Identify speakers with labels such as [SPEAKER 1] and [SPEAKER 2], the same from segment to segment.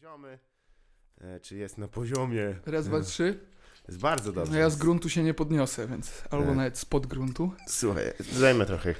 [SPEAKER 1] poziomy. E, czy jest na poziomie?
[SPEAKER 2] Raz, dwa, trzy.
[SPEAKER 1] Jest bardzo dobrze.
[SPEAKER 2] No ja z gruntu się nie podniosę, więc albo nawet spod gruntu.
[SPEAKER 1] Słuchaj, dajmy trochę e,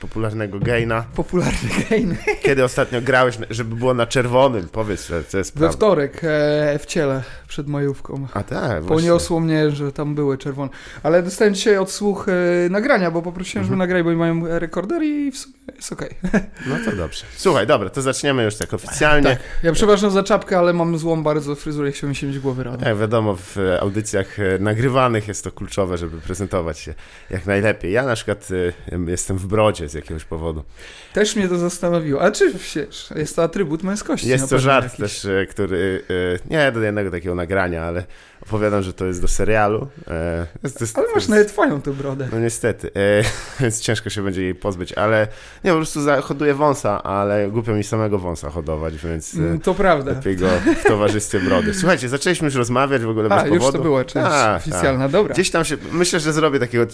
[SPEAKER 1] popularnego gaina.
[SPEAKER 2] Popularny gain.
[SPEAKER 1] Kiedy ostatnio grałeś, żeby było na czerwonym? Powiedz, że to jest
[SPEAKER 2] We
[SPEAKER 1] prawda.
[SPEAKER 2] wtorek e, w ciele przed majówką.
[SPEAKER 1] A tak, właśnie.
[SPEAKER 2] Poniosło mnie, że tam były czerwone. Ale dostałem dzisiaj odsłuch e, nagrania, bo poprosiłem, żeby
[SPEAKER 1] Mhm.
[SPEAKER 2] nagrali, bo mają rekorder i w sumie jest okej.
[SPEAKER 1] No to dobrze. Słuchaj, dobra, to zaczniemy już tak oficjalnie.
[SPEAKER 2] Tak. Ja przepraszam za czapkę, ale mam złą bardzo fryzurę chciałbym się mieć głowy rano.
[SPEAKER 1] Jak wiadomo, w e, audycjach e, nagrywanych jest to kluczowe, żeby prezentować się jak najlepiej. Ja na przykład e, jestem w brodzie z jakiegoś powodu.
[SPEAKER 2] Też mnie to zastanowiło. A czy wiesz, jest to atrybut męskości?
[SPEAKER 1] Jest to żart
[SPEAKER 2] jakiś.
[SPEAKER 1] też, e, który, nie do jednego takiego nagrania, ale opowiadam, że to jest do serialu. E, jest- jest-
[SPEAKER 2] Ale masz
[SPEAKER 1] jest-
[SPEAKER 2] nawet fajną tę brodę.
[SPEAKER 1] No niestety, e, więc ciężko się będzie jej pozbyć, ale nie, po prostu za- hoduję wąsa, ale głupio mi samego wąsa hodować, więc e,
[SPEAKER 2] Mm, To prawda.
[SPEAKER 1] lepiej go w towarzystwie brody. Słuchajcie, zaczęliśmy już rozmawiać w ogóle bez
[SPEAKER 2] A, już
[SPEAKER 1] powodu.
[SPEAKER 2] to była część
[SPEAKER 1] Tak,
[SPEAKER 2] oficjalna, dobra.
[SPEAKER 1] Gdzieś tam się, myślę, że zrobię takiego e,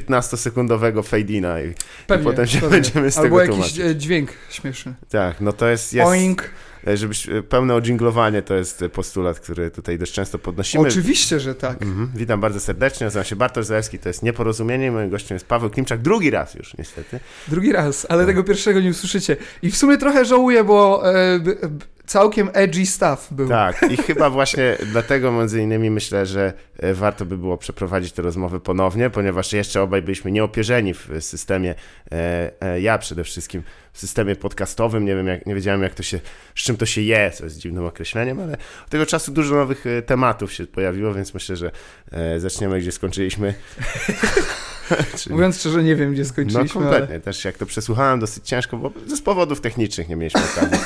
[SPEAKER 1] 15-sekundowego fade-ina i
[SPEAKER 2] Pewnie,
[SPEAKER 1] potem się
[SPEAKER 2] pewnie.
[SPEAKER 1] będziemy z
[SPEAKER 2] Albo
[SPEAKER 1] tego
[SPEAKER 2] jakiś
[SPEAKER 1] tłumaczyć.
[SPEAKER 2] e, dźwięk śmieszny.
[SPEAKER 1] tak, no to jest, jest
[SPEAKER 2] Oink.
[SPEAKER 1] E, żebyś, e, pełne odżinglowanie to jest e, postulat, który tutaj dość często podnosimy.
[SPEAKER 2] Oczywiście, że tak.
[SPEAKER 1] Mhm. Witam bardzo serdecznie, nazywam się Bartosz Zalewski, to jest Nieporozumienie, moim gościem jest Paweł Klimczak, drugi raz już niestety.
[SPEAKER 2] Drugi raz, ale
[SPEAKER 1] Tak.
[SPEAKER 2] tego pierwszego nie usłyszycie. I w sumie trochę żałuję, bo e, b, b, całkiem edgy stuff był.
[SPEAKER 1] Tak, i chyba właśnie dlatego między innymi myślę, że e, warto by było przeprowadzić te rozmowy ponownie, ponieważ jeszcze obaj byliśmy nieopierzeni w systemie, e, e, ja przede wszystkim w systemie podcastowym, nie wiem, jak, nie wiedziałem jak to się, z czym to się je, co jest dziwnym określeniem, ale od tego czasu dużo nowych tematów się pojawiło, więc myślę, że zaczniemy gdzie skończyliśmy. Czyli-
[SPEAKER 2] Mówiąc szczerze, nie wiem, gdzie
[SPEAKER 1] no
[SPEAKER 2] skończyliśmy, ale...
[SPEAKER 1] kompletnie, też jak to przesłuchałem dosyć ciężko, bo z powodów technicznych nie mieliśmy okazji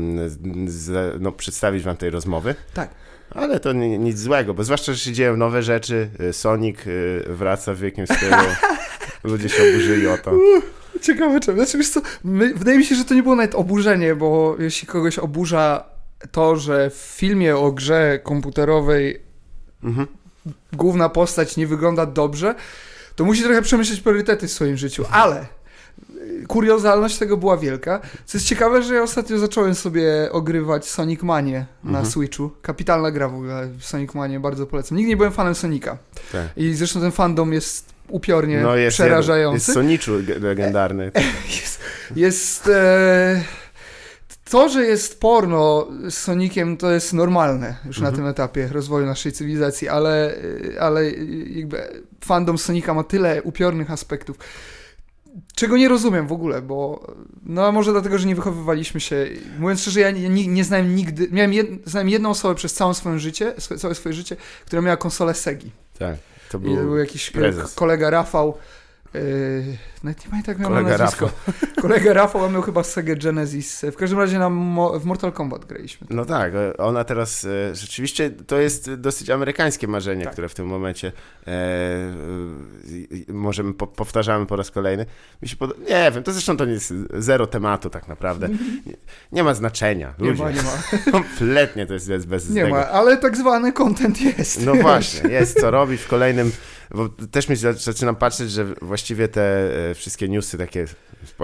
[SPEAKER 1] no, przedstawić wam tej rozmowy.
[SPEAKER 2] Tak.
[SPEAKER 1] Ale to ni- nic złego, bo zwłaszcza, że się dzieją nowe rzeczy, y, Sonic y, wraca w wielkim stylu, ludzie się oburzyli o to.
[SPEAKER 2] Ciekawe czemu. Znaczy, wiesz co, my, wydaje mi się, że to nie było nawet oburzenie, bo jeśli kogoś oburza to, że w filmie o grze komputerowej
[SPEAKER 1] Mhm.
[SPEAKER 2] Główna postać nie wygląda dobrze, to musi trochę przemyśleć priorytety w swoim życiu, ale y, kuriozalność tego była wielka. Co jest ciekawe, że ja ostatnio zacząłem sobie ogrywać Sonic Manie na
[SPEAKER 1] Mhm.
[SPEAKER 2] Switchu. Kapitalna gra w ogóle, Sonic Manie, bardzo polecam. Nigdy nie byłem fanem Sonika.
[SPEAKER 1] Tak.
[SPEAKER 2] I zresztą ten fandom jest upiornie
[SPEAKER 1] No jest,
[SPEAKER 2] przerażający.
[SPEAKER 1] jest Soniczu ge- legendarny.
[SPEAKER 2] Jest, jest e, to, że jest porno z Sonikiem, to jest normalne już na
[SPEAKER 1] Mhm.
[SPEAKER 2] tym etapie rozwoju naszej cywilizacji, ale, ale jakby fandom Sonika ma tyle upiornych aspektów, czego nie rozumiem w ogóle, bo no a może dlatego, że nie wychowywaliśmy się. Mówiąc szczerze, ja nie, nie, znałem nigdy, miałem jed, znałem jedną osobę przez całe swoje życie, całe swoje życie, która miała konsolę Segi.
[SPEAKER 1] Tak, to
[SPEAKER 2] I to był
[SPEAKER 1] był
[SPEAKER 2] jakiś
[SPEAKER 1] prezes.
[SPEAKER 2] k- kolega Rafał. Yy, nawet nie pamiętam jak miał
[SPEAKER 1] Kolega
[SPEAKER 2] na nazwisko. Kolega Rafał, a miał chyba Sega Genesis. W każdym razie na w Mortal Kombat graliśmy.
[SPEAKER 1] No tak, ona teraz e, rzeczywiście to jest dosyć amerykańskie marzenie,
[SPEAKER 2] Tak.
[SPEAKER 1] które w tym momencie e, e, możemy po, powtarzamy po raz kolejny. Mi się pod... Nie wiem, to zresztą to nie jest zero tematu tak naprawdę. Nie, nie ma znaczenia.
[SPEAKER 2] Nie
[SPEAKER 1] Ludzie.
[SPEAKER 2] ma, nie ma.
[SPEAKER 1] Kompletnie to jest, jest bez
[SPEAKER 2] Nie
[SPEAKER 1] tego.
[SPEAKER 2] ma, ale tak zwany content jest.
[SPEAKER 1] No właśnie, jest co robić w kolejnym, bo też mi za- zaczynam patrzeć, że właściwie te e, wszystkie newsy takie,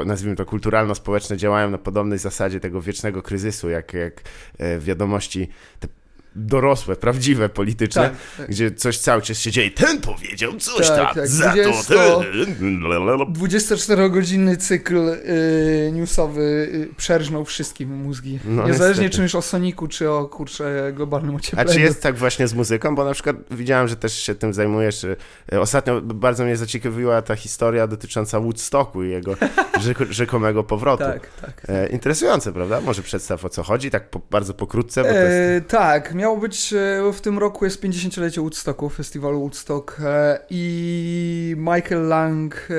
[SPEAKER 1] nazwijmy to kulturalno-społeczne, działają na podobnej zasadzie tego wiecznego kryzysu, jak, jak e, wiadomości. Te dorosłe, prawdziwe, polityczne,
[SPEAKER 2] Tak, tak.
[SPEAKER 1] gdzie coś cały czas się dzieje. Ten powiedział coś
[SPEAKER 2] Tak,
[SPEAKER 1] tam,
[SPEAKER 2] tak,
[SPEAKER 1] za
[SPEAKER 2] 20
[SPEAKER 1] to ten...
[SPEAKER 2] 24-godzinny cykl y, newsowy y, przerżnął wszystkim mózgi.
[SPEAKER 1] No,
[SPEAKER 2] Niezależnie czy już o Soniku, czy o kurczę globalnym
[SPEAKER 1] A
[SPEAKER 2] ociepleniu.
[SPEAKER 1] czy jest tak właśnie z muzyką? Bo na przykład widziałem, że też się tym zajmujesz. E, Ostatnio bardzo mnie zaciekawiła ta historia dotycząca Woodstocku i jego rzeko- rzekomego powrotu.
[SPEAKER 2] Tak, tak.
[SPEAKER 1] E, interesujące, prawda? Może przedstaw o co chodzi, tak po, bardzo pokrótce, bo to jest...
[SPEAKER 2] E, tak, miało być e, w tym roku jest 50-lecie Woodstocku, festiwalu Woodstock e, i Michael Lang e,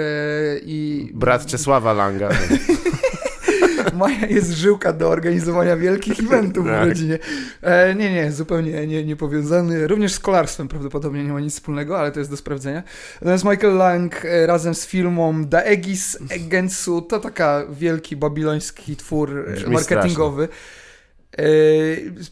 [SPEAKER 2] i
[SPEAKER 1] Brat Czesława Langa.
[SPEAKER 2] Maja jest żyłka do organizowania wielkich eventów w
[SPEAKER 1] Tak.
[SPEAKER 2] rodzinie. E, nie, nie, zupełnie nie, nie powiązany. Również z kolarstwem prawdopodobnie nie ma nic wspólnego, ale to jest do sprawdzenia. Natomiast Michael Lang e, razem z firmą Daegis Egensu, to taka wielki babiloński twór
[SPEAKER 1] Brzmi
[SPEAKER 2] marketingowy. E,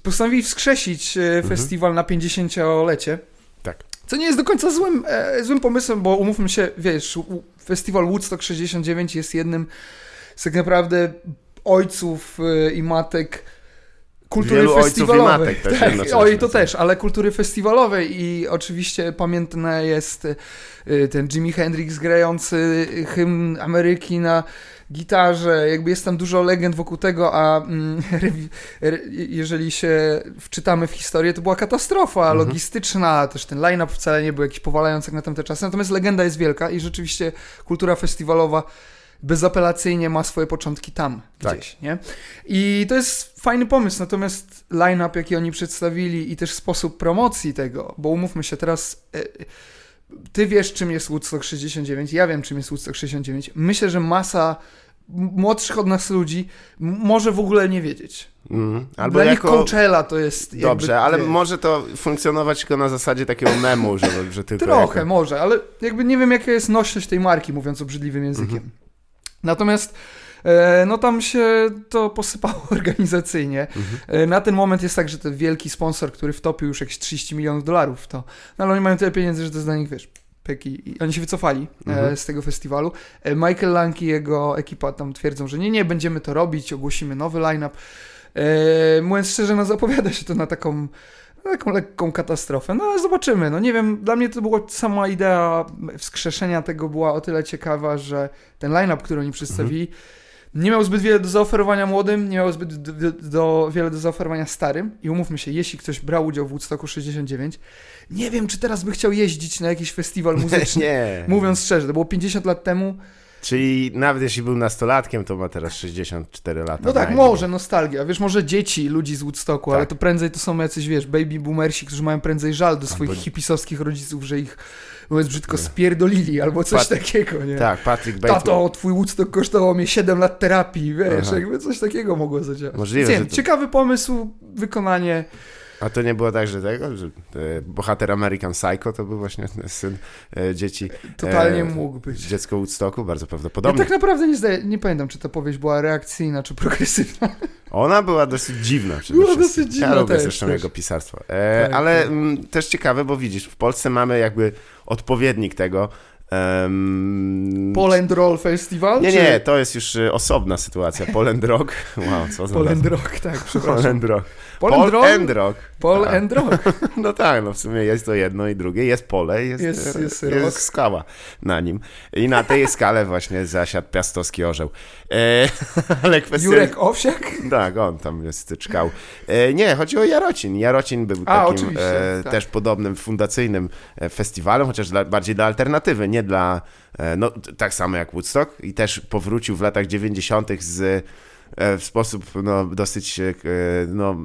[SPEAKER 2] postanowili wskrzesić e, festiwal na 50-lecie.
[SPEAKER 1] Tak.
[SPEAKER 2] Co nie jest do końca złym, e, złym pomysłem, bo umówmy się, wiesz, festiwal Woodstock 69 jest jednym z tak naprawdę ojców e, i matek kultury
[SPEAKER 1] Wielu ojców i
[SPEAKER 2] festiwalowej.
[SPEAKER 1] matek
[SPEAKER 2] tak, oj, to też, ale kultury festiwalowej i oczywiście pamiętne jest ten Jimi Hendrix grający hymn Ameryki na gitarze, jakby jest tam dużo legend wokół tego, a mm, jeżeli się wczytamy w historię, to była katastrofa
[SPEAKER 1] Mhm.
[SPEAKER 2] logistyczna, też ten line-up wcale nie był jakiś powalający jak na tamte czasy, natomiast legenda jest wielka i rzeczywiście kultura festiwalowa bezapelacyjnie ma swoje początki tam
[SPEAKER 1] Tak.
[SPEAKER 2] gdzieś, nie? I to jest fajny pomysł, natomiast line-up, jaki oni przedstawili i też sposób promocji tego, bo umówmy się teraz, e, ty wiesz, czym jest Woodstock 69, ja wiem, czym jest Woodstock 69. Myślę, że masa młodszych od nas ludzi może w ogóle nie wiedzieć.
[SPEAKER 1] Mhm. Albo
[SPEAKER 2] Dla
[SPEAKER 1] jako...
[SPEAKER 2] nich Coachella to jest jakby,
[SPEAKER 1] Dobrze, ale może to funkcjonować tylko na zasadzie takiego memu, że, że tylko
[SPEAKER 2] Trochę,
[SPEAKER 1] jako...
[SPEAKER 2] może, ale jakby nie wiem, jaka jest nośność tej marki, mówiąc obrzydliwym językiem.
[SPEAKER 1] Mhm.
[SPEAKER 2] Natomiast e, no tam się to posypało organizacyjnie.
[SPEAKER 1] Mhm.
[SPEAKER 2] E, na ten moment jest tak, że ten wielki sponsor, który wtopił już jakieś 30 milionów dolarów w to, no ale oni mają tyle pieniędzy, że to jest dla nich, wiesz, pyki. I oni się wycofali
[SPEAKER 1] Mhm.
[SPEAKER 2] e, z tego festiwalu. E, Michael Lang i jego ekipa tam twierdzą, że nie, nie, będziemy to robić, ogłosimy nowy line-up. E, mówiąc szczerze, no zapowiada się to na taką na taką lekką katastrofę. No ale zobaczymy. No nie wiem, dla mnie to była sama idea wskrzeszenia tego była o tyle ciekawa, że ten line-up, który oni przedstawili, nie miał zbyt wiele do zaoferowania młodym, nie miał zbyt do, do, wiele do zaoferowania starym. I umówmy się, jeśli ktoś brał udział w Woodstocku 69, nie wiem, czy teraz by chciał jeździć na jakiś festiwal muzyczny.
[SPEAKER 1] Nie.
[SPEAKER 2] Mówiąc szczerze, to było 50 lat temu.
[SPEAKER 1] Czyli nawet jeśli był nastolatkiem, to ma teraz 64 lata.
[SPEAKER 2] No tak,
[SPEAKER 1] najmniej.
[SPEAKER 2] może nostalgia. Wiesz, może dzieci ludzi z Woodstocku,
[SPEAKER 1] Tak.
[SPEAKER 2] ale to prędzej to są jacyś, wiesz, baby boomersi, którzy mają prędzej żal do swoich
[SPEAKER 1] Albo-
[SPEAKER 2] hipisowskich rodziców, że ich, mówiąc brzydko, spierdolili albo coś takiego, nie?
[SPEAKER 1] Tak, Patrick Bateman.
[SPEAKER 2] Tato, twój Woodstock kosztował mnie 7 lat terapii, wiesz,
[SPEAKER 1] Aha.
[SPEAKER 2] jakby coś takiego mogło zadziałać.
[SPEAKER 1] Możliwe,
[SPEAKER 2] Więc
[SPEAKER 1] to-
[SPEAKER 2] Ciekawy pomysł, wykonanie.
[SPEAKER 1] A to nie było tak, że tego, że e, bohater American Psycho to był właśnie syn e, dzieci,
[SPEAKER 2] Totalnie
[SPEAKER 1] E,
[SPEAKER 2] mógł być.
[SPEAKER 1] dziecko Woodstocku, bardzo
[SPEAKER 2] Ja
[SPEAKER 1] prawdopodobnie.
[SPEAKER 2] tak naprawdę nie, zdaję, nie pamiętam, czy ta powieść była reakcyjna, czy progresywna.
[SPEAKER 1] Ona była dosyć dziwna
[SPEAKER 2] Była dosyć dziwna
[SPEAKER 1] Ja lubię
[SPEAKER 2] też,
[SPEAKER 1] zresztą
[SPEAKER 2] też.
[SPEAKER 1] jego pisarstwo. E,
[SPEAKER 2] Tak,
[SPEAKER 1] ale
[SPEAKER 2] tak.
[SPEAKER 1] mm, też ciekawe, bo widzisz, w Polsce mamy jakby odpowiednik tego. em,
[SPEAKER 2] Poland Roll Festival?
[SPEAKER 1] nie,
[SPEAKER 2] czy...
[SPEAKER 1] nie, to jest już e, osobna sytuacja. Poland Rock. Wow, co za
[SPEAKER 2] Poland. Rock, tak, przepraszam.
[SPEAKER 1] Poland Rock.
[SPEAKER 2] Poland
[SPEAKER 1] Pol
[SPEAKER 2] Roll?
[SPEAKER 1] and Rock.
[SPEAKER 2] Pol
[SPEAKER 1] Tak. No tak, no w sumie jest to jedno i drugie. Jest pole, jest,
[SPEAKER 2] Jest-
[SPEAKER 1] e,
[SPEAKER 2] jest
[SPEAKER 1] jest, skała na nim. I na tej skale właśnie zasiadł piastowski orzeł. E, ale kwestia...
[SPEAKER 2] Jurek Owsiak?
[SPEAKER 1] Tak, on tam jest czkał. E, nie, chodzi o Jarocin. Jarocin był
[SPEAKER 2] A,
[SPEAKER 1] takim e,
[SPEAKER 2] tak.
[SPEAKER 1] też podobnym fundacyjnym e, festiwalem, chociaż dla, bardziej dla alternatywy, nie dla, e, no tak samo jak Woodstock i też powrócił w latach 90. z w sposób no, dosyć, e, no,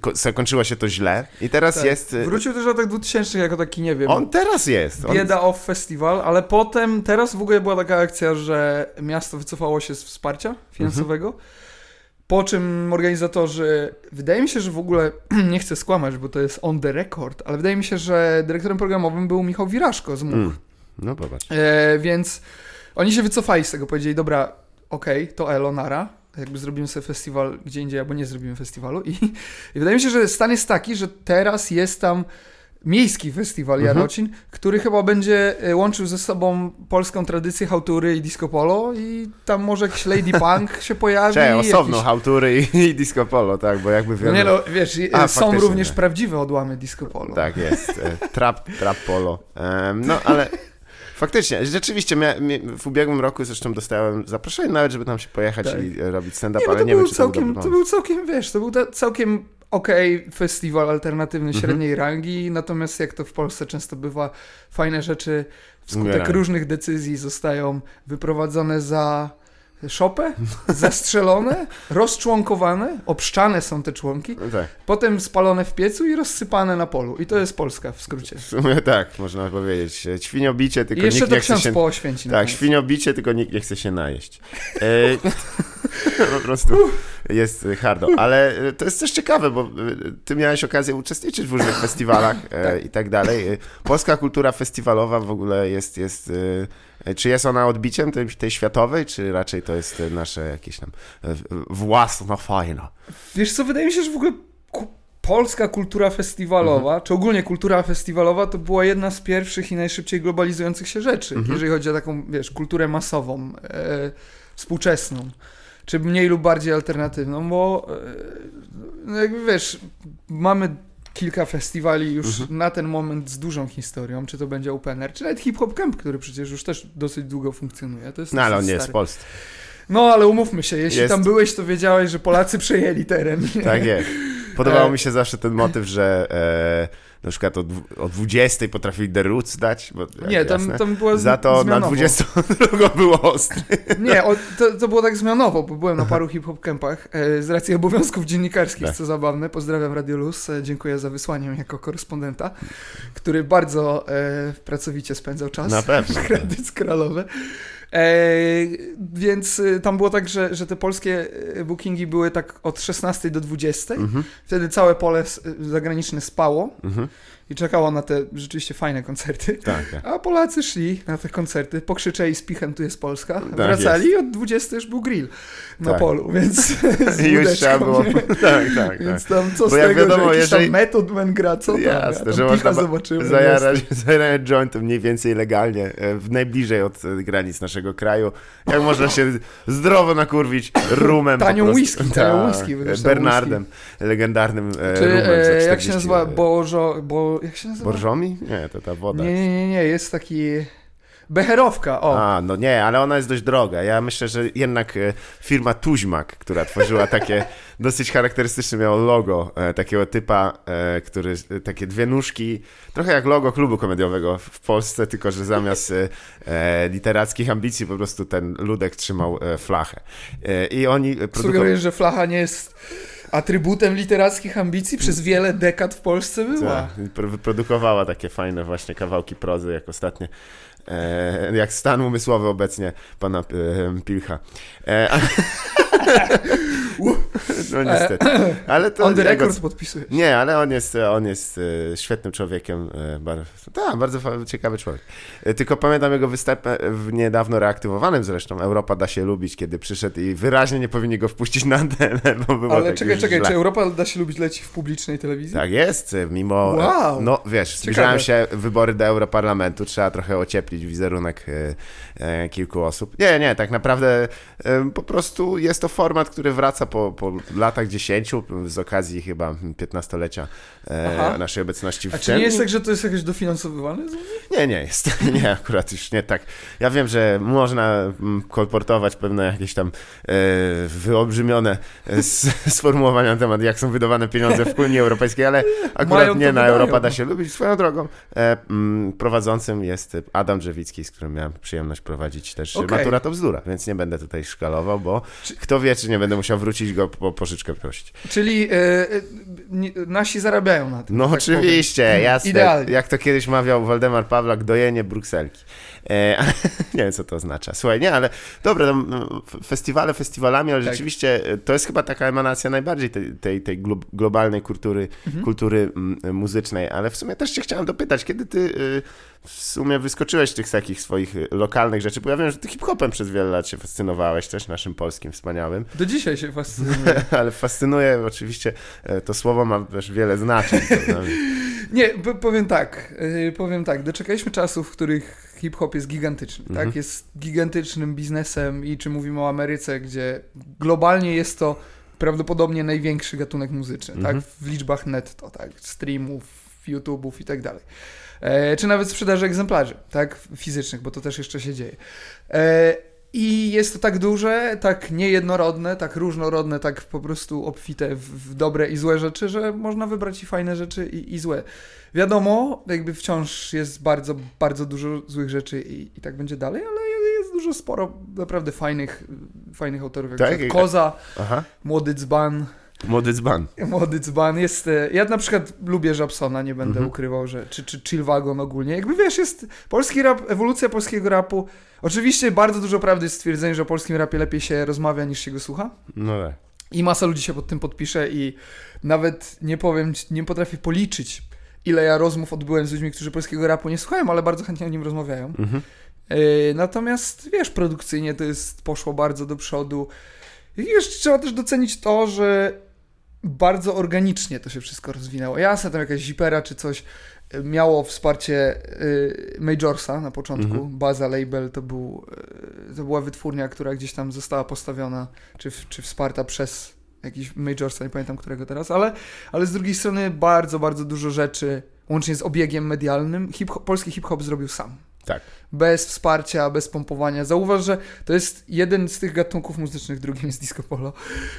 [SPEAKER 1] ko- zakończyło się to źle i teraz
[SPEAKER 2] Tak.
[SPEAKER 1] jest, e,
[SPEAKER 2] Wrócił też w latach 2000 jako taki, nie wiem,
[SPEAKER 1] on teraz jest. On,
[SPEAKER 2] bieda off festival, ale potem, teraz w ogóle była taka akcja, że miasto wycofało się z wsparcia finansowego,
[SPEAKER 1] Mhm.
[SPEAKER 2] po czym organizatorzy, wydaje mi się, że w ogóle, nie chcę skłamać, bo to jest on the record, ale wydaje mi się, że dyrektorem programowym był Michał Wiraszko z MUK.
[SPEAKER 1] Mm. No popatrz.
[SPEAKER 2] E, więc oni się wycofali z tego, powiedzieli, dobra, okej, to Elonara, jakby zrobimy sobie festiwal gdzie indziej, albo nie zrobimy festiwalu. I, I wydaje mi się, że stan jest taki, że teraz jest tam miejski festiwal
[SPEAKER 1] Mhm.
[SPEAKER 2] Jarocin, który chyba będzie e, łączył ze sobą polską tradycję hałtury i disco polo i tam może jakiś Lady Punk się pojawi.
[SPEAKER 1] Cze, osobno
[SPEAKER 2] jakiś...
[SPEAKER 1] hałtury i, i disco polo, tak, bo jakby
[SPEAKER 2] No
[SPEAKER 1] wiadomo...
[SPEAKER 2] nie no, wiesz, e,
[SPEAKER 1] A,
[SPEAKER 2] są również
[SPEAKER 1] tak.
[SPEAKER 2] prawdziwe odłamy disco polo.
[SPEAKER 1] Tak jest. e, Trap, trap polo. Em, No ale faktycznie, rzeczywiście w ubiegłym roku zresztą dostałem zaproszenie nawet, żeby tam się pojechać
[SPEAKER 2] Tak.
[SPEAKER 1] i e, robić stand-up,
[SPEAKER 2] bo
[SPEAKER 1] ale nie wiem, czy
[SPEAKER 2] całkiem,
[SPEAKER 1] to był
[SPEAKER 2] to był całkiem, wiesz, to był ta, całkiem okej festiwal alternatywny
[SPEAKER 1] Mhm.
[SPEAKER 2] średniej rangi, natomiast jak to w Polsce często bywa, fajne rzeczy wskutek
[SPEAKER 1] Umierają.
[SPEAKER 2] różnych decyzji zostają wyprowadzone za szopę, zastrzelone, rozczłonkowane, obszczane są te członki,
[SPEAKER 1] No tak,
[SPEAKER 2] potem spalone w piecu i rozsypane na polu. I to jest Polska w skrócie.
[SPEAKER 1] w sumie tak, można powiedzieć. Świniobicie,
[SPEAKER 2] I
[SPEAKER 1] tylko
[SPEAKER 2] jeszcze
[SPEAKER 1] nikt
[SPEAKER 2] to
[SPEAKER 1] nie chce się...
[SPEAKER 2] po.
[SPEAKER 1] Tak, świniobicie, tylko nikt nie chce się najeść. E, po prostu jest hardo. Ale e, to jest też ciekawe, bo e, ty miałeś okazję uczestniczyć w różnych festiwalach e, i tak dalej. Polska kultura festiwalowa w ogóle jest, jest czy jest ona odbiciem tej, tej światowej, czy raczej to jest e, nasze jakieś tam e, własna fajna?
[SPEAKER 2] Wiesz co, wydaje mi się, że w ogóle polska kultura festiwalowa,
[SPEAKER 1] Mhm.
[SPEAKER 2] czy ogólnie kultura festiwalowa, to była jedna z pierwszych i najszybciej globalizujących się rzeczy,
[SPEAKER 1] Mhm.
[SPEAKER 2] jeżeli chodzi o taką, wiesz, kulturę masową, e, współczesną. czy mniej lub bardziej alternatywną, bo e, no jakby wiesz, mamy kilka festiwali już
[SPEAKER 1] Mhm.
[SPEAKER 2] na ten moment z dużą historią, czy to będzie Open Air, czy nawet Hip Hop Camp, który przecież już też dosyć długo funkcjonuje. To jest
[SPEAKER 1] No ale on nie jest w. Polsce.
[SPEAKER 2] No ale umówmy się, jeśli
[SPEAKER 1] Jest.
[SPEAKER 2] tam byłeś, to wiedziałeś, że Polacy przejęli teren.
[SPEAKER 1] Tak jest. Podobało
[SPEAKER 2] E.
[SPEAKER 1] mi się zawsze ten motyw, że e, na przykład o, o 20 potrafili The Roots dać. Bo,
[SPEAKER 2] Nie, tam,
[SPEAKER 1] jasne.
[SPEAKER 2] tam była
[SPEAKER 1] Za to na
[SPEAKER 2] zmianowo.
[SPEAKER 1] 22 było ostry.
[SPEAKER 2] Nie, o, to, to było tak zmianowo, bo byłem na paru hip-hop campach e, z racji obowiązków dziennikarskich,
[SPEAKER 1] Tak.
[SPEAKER 2] co zabawne. Pozdrawiam Radio Luz, e, dziękuję za wysłanie mnie jako korespondenta, który bardzo e, pracowicie spędzał czas.
[SPEAKER 1] Na pewno.
[SPEAKER 2] Kredyt kralowy. E, więc e, tam było tak, że, że te polskie e, bookingi były tak od 16 do 20.
[SPEAKER 1] Mhm,
[SPEAKER 2] Wtedy całe pole zagraniczne spało
[SPEAKER 1] mhm.
[SPEAKER 2] I czekało na te rzeczywiście fajne koncerty.
[SPEAKER 1] Tak, tak.
[SPEAKER 2] A Polacy szli na te koncerty, pokrzyczeli z pichem, tu jest Polska,
[SPEAKER 1] Tak
[SPEAKER 2] wracali i od 20 już był grill na
[SPEAKER 1] Tak.
[SPEAKER 2] polu, więc z
[SPEAKER 1] już trzeba było.
[SPEAKER 2] nie?
[SPEAKER 1] Tak, tak,
[SPEAKER 2] Więc
[SPEAKER 1] tak.
[SPEAKER 2] tam co z
[SPEAKER 1] Bo jak
[SPEAKER 2] tego,
[SPEAKER 1] wiadomo,
[SPEAKER 2] że
[SPEAKER 1] jeżeli-
[SPEAKER 2] tam metod men gra, co tam?
[SPEAKER 1] Jasne,
[SPEAKER 2] ja
[SPEAKER 1] że można. Zajarać, zajarać jointem mniej więcej legalnie, e, w najbliżej od e, granic naszego kraju. Jak można się zdrowo nakurwić rumem
[SPEAKER 2] Tanią whisky, tanią
[SPEAKER 1] Tak,
[SPEAKER 2] whisky,
[SPEAKER 1] Bernardem, legendarnym e,
[SPEAKER 2] Czy,
[SPEAKER 1] rumem za
[SPEAKER 2] e,
[SPEAKER 1] 40
[SPEAKER 2] jak się nazywa? Bożo, bo, jak się nazywa?
[SPEAKER 1] Borżomi? Nie, to ta woda.
[SPEAKER 2] Nie, nie, nie, nie, jest taki... Becherowka, o.
[SPEAKER 1] A, no nie, ale ona jest dość droga. Ja myślę, że jednak e, firma Tuźmak, która tworzyła takie dosyć charakterystyczne miało logo e, takiego typa, e, który, takie dwie nóżki, trochę jak logo klubu komediowego w, Polsce, tylko że zamiast literackich ambicji po prostu ten ludek trzymał flachę. I oni produkowali...
[SPEAKER 2] Sugerujesz, że flacha nie jest atrybutem literackich ambicji? Przez wiele dekad w Polsce była.
[SPEAKER 1] Tak, takie fajne właśnie kawałki prozy, jak ostatnie, e, jak stan umysłowy obecnie pana e, Pilcha. E, a, no niestety. Ale to
[SPEAKER 2] On the record podpisuje.
[SPEAKER 1] Nie, ale on jest, on jest e, świetnym człowiekiem, bardzo, tak, bardzo ciekawy człowiek. E, Tylko pamiętam jego występ w niedawno reaktywowanym zresztą Europa da się lubić, kiedy przyszedł i wyraźnie nie powinni go wpuścić na antenę, bo było
[SPEAKER 2] Ale
[SPEAKER 1] tak
[SPEAKER 2] czekaj, czekaj,
[SPEAKER 1] źle.
[SPEAKER 2] czy Europa da się lubić leci w publicznej telewizji?
[SPEAKER 1] Tak jest, mimo.
[SPEAKER 2] Wow.
[SPEAKER 1] No wiesz, zbliżają się wybory do Europarlamentu, trzeba trochę ocieplić wizerunek kilku osób. Nie, nie, tak naprawdę po prostu jest to format, który wraca po, po latach 10 z okazji chyba 15-lecia e, naszej obecności w
[SPEAKER 2] A czy nie jest tak, że to jest jakoś dofinansowywane?
[SPEAKER 1] Nie, nie jest. Nie, akurat już nie tak. Ja wiem, że można mm, kolportować pewne jakieś tam e, wyolbrzymione e, s- sformułowania na temat, jak są wydawane pieniądze w Unii Europejskiej, ale akurat nie na
[SPEAKER 2] wydają.
[SPEAKER 1] Europa da się lubić. Swoją drogą e, mm, prowadzącym jest Adam Drzewicki, z którym miałem przyjemność prowadzić też
[SPEAKER 2] Okej.
[SPEAKER 1] Matura to bzdura, więc nie będę tutaj szkalował, bo
[SPEAKER 2] Czy-
[SPEAKER 1] kto wie, czy nie będę musiał wrócić go po pożyczkę prosić.
[SPEAKER 2] Czyli e, e, nasi zarabiają na tym.
[SPEAKER 1] No
[SPEAKER 2] tak
[SPEAKER 1] oczywiście,
[SPEAKER 2] powiem.
[SPEAKER 1] jasne.
[SPEAKER 2] Idealnie.
[SPEAKER 1] Jak to kiedyś mawiał Waldemar Pawlak, dojenie Brukselki. E, nie wiem, co to oznacza. Słuchaj, nie, ale dobra, no, festiwale festiwalami, ale
[SPEAKER 2] Tak.
[SPEAKER 1] rzeczywiście e, to jest chyba taka emanacja najbardziej tej, tej, tej glo- globalnej kultury,
[SPEAKER 2] Mhm.
[SPEAKER 1] kultury mm, muzycznej, ale w sumie też cię chciałem dopytać, kiedy ty y, w sumie wyskoczyłeś z tych takich swoich y, lokalnych rzeczy, bo ja wiem, że ty hip-hopem przez wiele lat się fascynowałeś też, naszym polskim wspaniałym,
[SPEAKER 2] Do dzisiaj się fascynuje.
[SPEAKER 1] ale fascynuje oczywiście, e, to słowo ma też wiele znaczeń.
[SPEAKER 2] Nie, powiem tak, yy, powiem tak, doczekaliśmy czasów, w których hip-hop jest gigantyczny,
[SPEAKER 1] Mhm.
[SPEAKER 2] tak? Jest gigantycznym biznesem i czy mówimy o Ameryce, gdzie globalnie jest to prawdopodobnie największy gatunek muzyczny,
[SPEAKER 1] Mhm.
[SPEAKER 2] tak? W liczbach netto, tak? Streamów, YouTube'ów i tak dalej. E, czy nawet sprzedaży egzemplarzy, tak? Fizycznych, bo to też jeszcze się dzieje. E, i jest to tak duże, tak niejednorodne, tak różnorodne, tak po prostu obfite w, w dobre i złe rzeczy, że można wybrać i fajne rzeczy, i, i złe. Wiadomo, jakby wciąż jest bardzo, bardzo dużo złych rzeczy i, i tak będzie dalej, ale jest dużo sporo naprawdę fajnych, fajnych autorów, jak
[SPEAKER 1] Tak?
[SPEAKER 2] Koza,
[SPEAKER 1] Aha,
[SPEAKER 2] Młody Dzban.
[SPEAKER 1] Młody dzban.
[SPEAKER 2] Młody Dzban jest... e, Ja na przykład lubię Żabsona, nie będę
[SPEAKER 1] Mhm.
[SPEAKER 2] ukrywał, że... Czy, czy Chillwagon ogólnie. Jakby wiesz, jest polski rap, ewolucja polskiego rapu. Oczywiście bardzo dużo prawdy jest w stwierdzeniu, że o polskim rapie lepiej się rozmawia niż się go słucha.
[SPEAKER 1] No tak.
[SPEAKER 2] I masa ludzi się pod tym podpisze i nawet nie powiem, nie potrafię policzyć, ile ja rozmów odbyłem z ludźmi, którzy polskiego rapu nie słuchają, ale bardzo chętnie o nim rozmawiają.
[SPEAKER 1] Mhm.
[SPEAKER 2] Yy, natomiast wiesz, produkcyjnie to jest poszło bardzo do przodu. I wiesz, trzeba też docenić to, że bardzo organicznie to się wszystko rozwinęło. Jasne, tam jakaś zipera czy coś y, miało wsparcie y, Majorsa na początku.
[SPEAKER 1] Mhm.
[SPEAKER 2] Baza Label to, był, y, to była wytwórnia, która gdzieś tam została postawiona, czy, czy wsparta przez jakiś Majorsa, nie pamiętam którego teraz, ale, ale z drugiej strony bardzo, bardzo dużo rzeczy, łącznie z obiegiem medialnym, hip polski hip-hop zrobił sam.
[SPEAKER 1] Tak.
[SPEAKER 2] Bez wsparcia, bez pompowania. Zauważ, że to jest jeden z tych gatunków muzycznych, drugim jest disco polo,